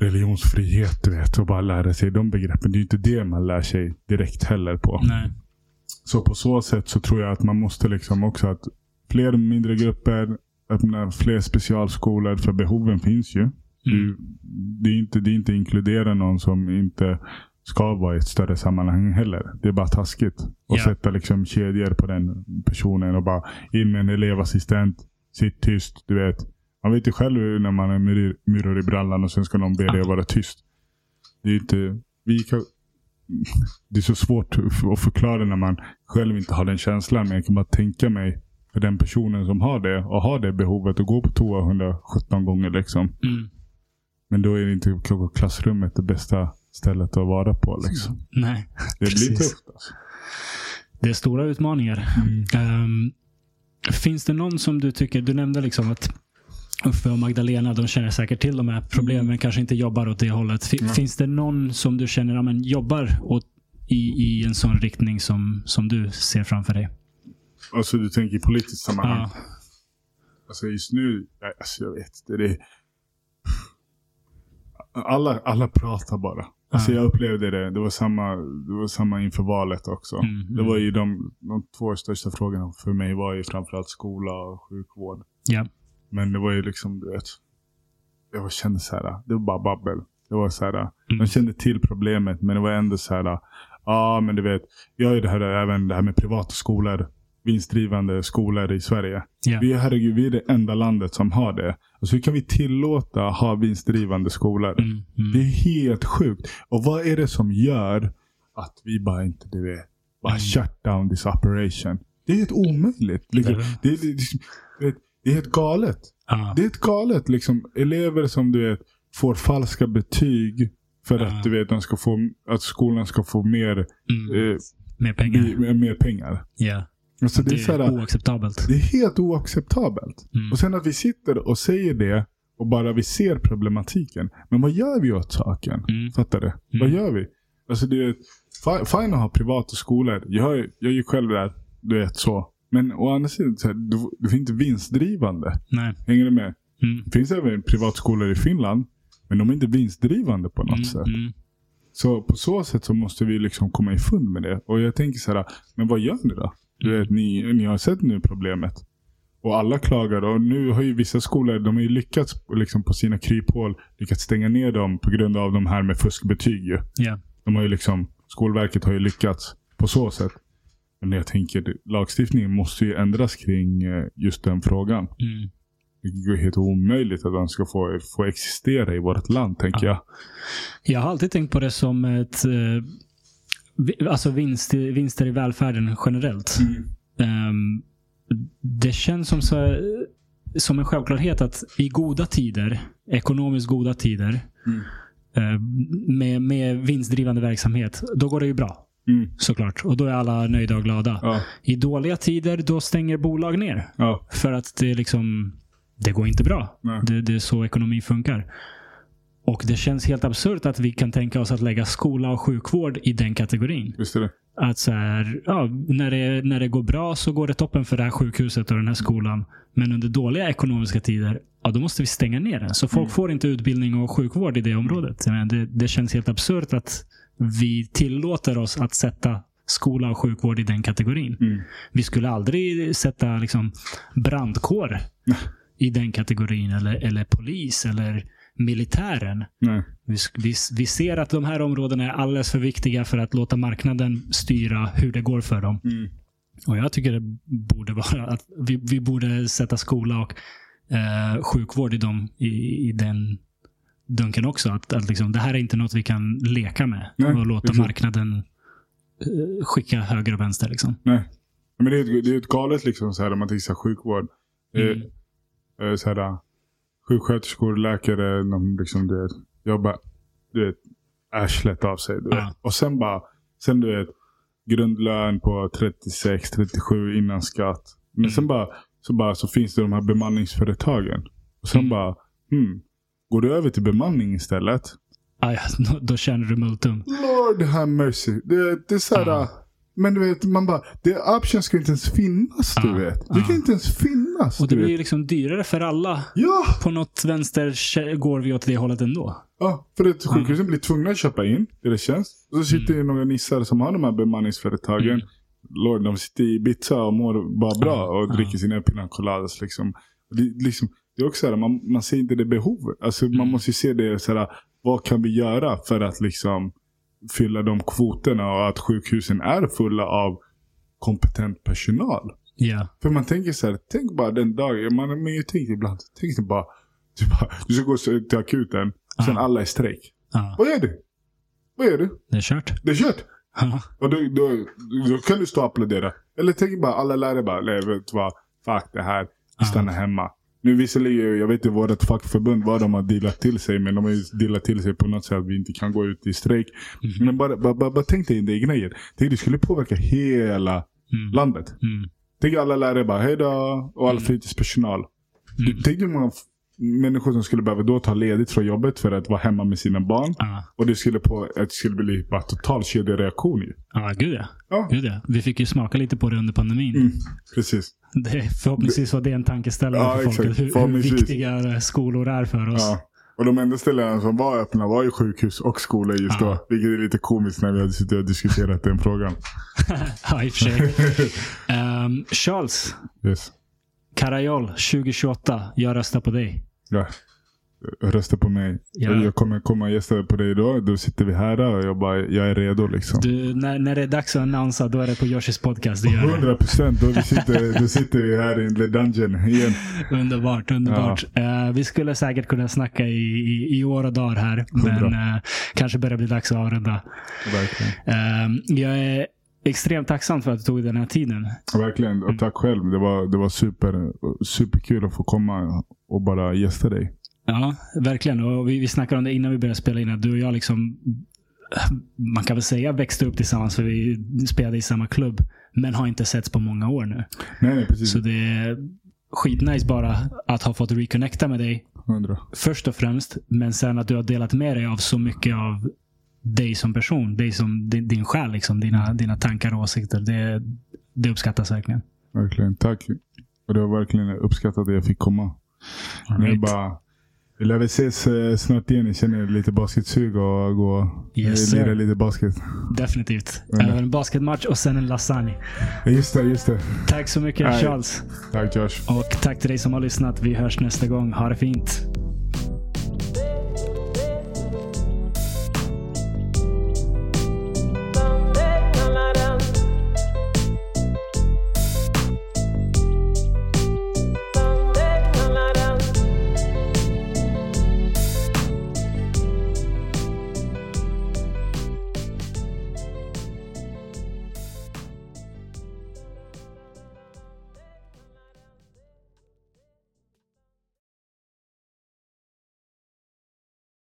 religionsfrihet du vet. Och bara lära sig de begreppen. Det är inte det man lär sig direkt heller på. Nej. Så på så sätt så tror jag att man måste liksom också att fler mindre grupper, öppna fler specialskolor. För behoven finns ju. Mm. Du, det, är inte, det är inte inkludera någon som inte ska vara i ett större sammanhang heller. Det är bara taskigt. Och Ja. sätta liksom kedjor på den personen och bara in med en elevassistent. Sitt tyst, du vet. Man vet ju själv när man myr- myror i brallan och sen ska någon be dig att vara tyst. Det är inte... Vi kan, det är så svårt att förklara när man själv inte har den känslan. Men jag kan bara tänka mig för den personen som har det och har det behovet att gå på toa 117 gånger. Liksom. Mm. Men då är det inte klassrummet det bästa stället att vara på. Liksom. Nej. Det blir Precis. tufft. Alltså. Det är stora utmaningar. Ehm, finns det någon som du tycker, du nämnde liksom att Uffe och Magdalena, de känner säkert till de här problemen, men kanske inte jobbar åt det hållet. Fi- Mm. Finns det någon som du känner ja, men, jobbar åt, i, i en sån riktning som, som du ser framför dig? Alltså du tänker i politiskt sammanhang. Ja. Alltså just nu, alltså jag vet. Det är... alla, alla pratar bara. Alltså Ja. jag upplevde det. Det var, samma, det var samma inför valet också. Mm, Det var ju de, de två största frågorna för mig var ju framförallt skola och sjukvård. Ja. Men det var ju liksom, du vet. Jag var- kände så här, det var bara babbel. Det var så här, Mm. de kände till problemet men det var ändå så här, ja ah, men du vet. Jag är det här, även det här med privata skolor. Vinstdrivande skolor i Sverige. Ja. Vi, är, herregud, vi är det enda landet som har det. Alltså hur kan vi tillåta ha vinstdrivande skolor? Mm, mm. Det är helt sjukt. Och vad är det som gör att vi bara inte, du vet, bara Mm. shut down this operation? Det är helt omöjligt. Liksom. Det är Det, det, är- det, är- helt galet. Ja. Det är helt galet. Liksom, elever som du vet får falska betyg för Ja. att du vet, de ska få, att skolan ska få mer, Mm. eh, Mer pengar. mer, mer pengar. Ja. Alltså, det, Det är så här, är oacceptabelt. det är helt oacceptabelt. Mm. Och sen att vi sitter och säger det och bara vi ser problematiken. Men vad gör vi åt saken? Mm. Fattar du? Vad gör vi? Alltså det är fi- fine att ha privata skolor. Jag, jag ju själv där, du vet så. Men å andra sidan, så här, du, du är inte vinstdrivande. Nej. Hänger du med? Mm. Det finns även privatskolor i Finland. Men de är inte vinstdrivande på något Mm. sätt. Mm. Så på så sätt så måste vi liksom komma ifund med det. Och jag tänker så här, men vad gör ni då? Du vet, ni, ni har sett nu problemet. Och alla klagar. Och nu har ju vissa skolor, de har ju lyckats liksom på sina kryphål, lyckats stänga ner dem på grund av de här med fuskbetyg ju. Ja. De har ju liksom, Skolverket har ju lyckats. på så sätt. Men jag tänker, lagstiftningen måste ju ändras kring eh, just den frågan. Mm. Det är helt omöjligt att de ska få, få existera i vårt land, tänker jag. Jag har alltid tänkt på det som ett eh, alltså vinst, vinster i välfärden generellt. Ehm, det känns som, så, som en självklarhet att i goda tider, ekonomiskt goda tider, Mm. eh, med, med vinstdrivande verksamhet, då går det ju bra. Mm. Såklart. Och då är alla nöjda och glada. Ja, I dåliga tider, då stänger bolag ner. ja, För att det liksom, det går inte bra. Det, det är så ekonomi funkar. Och det känns helt absurt att vi kan tänka oss att lägga skola och sjukvård i den kategorin. är det. Att så här, ja, när, det, när det går bra så går det toppen för det här sjukhuset och den här skolan. Men under dåliga ekonomiska tider, ja då måste vi stänga ner den. Så folk Mm. får inte utbildning och sjukvård i det området. Det, det känns helt absurt att vi tillåter oss att sätta skola och sjukvård i den kategorin. Mm. Vi skulle aldrig sätta liksom, brandkår i den kategorin. Eller, eller polis eller militären. Vi, vi, vi ser att de här områdena är alldeles för viktiga för att låta marknaden styra hur det går för dem. Mm. Och Jag tycker det borde vara att vi, vi borde sätta skola och eh, sjukvård i, dem, i, i den dunken också. Att, att liksom, det här är inte något vi kan leka med Nej, och låta precis. marknaden eh, skicka höger och vänster. Liksom. Nej. Men det är, ett- det är ett galet liksom så här, om man här, sjukvård. Är, Mm. eh, så här, sjuksköterskor, läkare, de liksom det jobbar du vet, arslet av sig. Du vet. Ja. Och sen bara, sen du vet, grundlön på 36, 37 innan skatt. Men Mm. sen bara så, bara så finns det de här bemanningsföretagen. Och sen Mm. bara, hmm, går du över till bemanning istället? Ah, ja, då, då känner du multum. Lord have mercy. Det, det är så här. Men du vet, man bara, det option ska inte ens finnas du Ja. vet. Det Ja. kan inte ens finnas. Och det blir ju liksom dyrare för alla. Ja, På något vänster går vi åt det hållet ändå. ja, för att sjukhusen blir tvungna att köpa in det känns. Och så sitter Mm. det några nissar som har de här bemanningsföretagen. Mm. Lord, de sitter i Ibiza och mår bara bra Ja, och ja. dricker sina pina coladas. Liksom. Det, liksom, det är också så här, man, man ser inte det behovet. Alltså, Man Mm. måste ju se det så här, vad kan vi göra för att liksom fylla de kvoterna och att sjukhusen är fulla av kompetent personal. Ja. För man tänker så här, tänk bara den dagen, man har ju tänkt ibland, tänk bara, du, bara, du ska gå till akuten, sen Ja. alla är strejk. ja. Vad gör du? Vad gör du? Det är kört. Det är kört. Ja. Och då, då, då kan du stå och applådera. Eller tänk bara, alla lärare bara, nej vet du vad, fuck det här, vi stannar hemma. Nu visserligen, jag vet inte vårt fackförbund vad de har dealat till sig, men de har ju dealat till sig på något sätt att vi inte kan gå ut i strejk. Mhm. Men bara, bara, bara, tänk dig det grejer. Tänk det skulle påverka hela Mm. landet. Mm. Tänk alla lärare bara, hej då. Och all Mm. fritidspersonal. Mm. Tänk hur många människor som skulle behöva då ta ledigt från jobbet för att vara hemma med sina barn. Ja. Och det skulle, på, det skulle bli bara total kedjereaktion ju. Ja, gud ja. Ja, Gud ja. Vi fick ju smaka lite på det under pandemin. mm, precis. Det, förhoppningsvis var det en tankeställare Ja, för exakt. folket. Hur, hur viktiga skolor är för oss. Ja. Och de enda ställena som var öppna var ju sjukhus och skolor just Ja. då. Vilket är lite komiskt när vi hade suttit och diskuterat den frågan. Ja, i och för sig. Ehm, Charles, Yes. Karajol 2028. Jag röstar på dig. Ja. Rösta på mig. Ja. Jag kommer komma och gästa på dig då. Då sitter vi här och jag, bara, jag är redo liksom. Du, när, när det är dags att annonsa, då är det på Yoshis podcast du gör det. 100 procent. Då, vi sitter- då sitter vi här i The Dungeon igen. Underbart, underbart. Eh, vi skulle säkert kunna snacka i, i, i år och dagar här. Men Hundra. eh, kanske börjar bli dags att avrunda. Verkligen. Eh, jag är extremt tacksam för att du tog den här tiden. Verkligen. Och tack själv. Det var, det var super, superkul att få komma och bara gästa dig. Ja, verkligen. Och vi, vi snackade om det innan vi började spela in. Att du och jag liksom, man kan väl säga växte upp tillsammans för vi spelade i samma klubb. Men har inte setts på många år nu. Nej, precis. Så det är skitnice bara att ha fått reconnecta med dig. 100. Först och främst. Men sen att du har delat med dig av så mycket av dig som person. Dig som din, din själ. Liksom, dina, dina tankar och åsikter. Det, det uppskattas verkligen. Verkligen. Tack. Och det var verkligen uppskattat att jag fick komma. All Nu right. bara, vi lär väl ses eh, snart igen. Jag känner lite basketsug och gå Yes, lira lite basket. Definitivt. Även en basketmatch och sen en lasagne. Just det, just det. Tack så mycket. Charles. Tack Josh. Och tack till dig som har lyssnat. Vi hörs nästa gång. Ha det fint.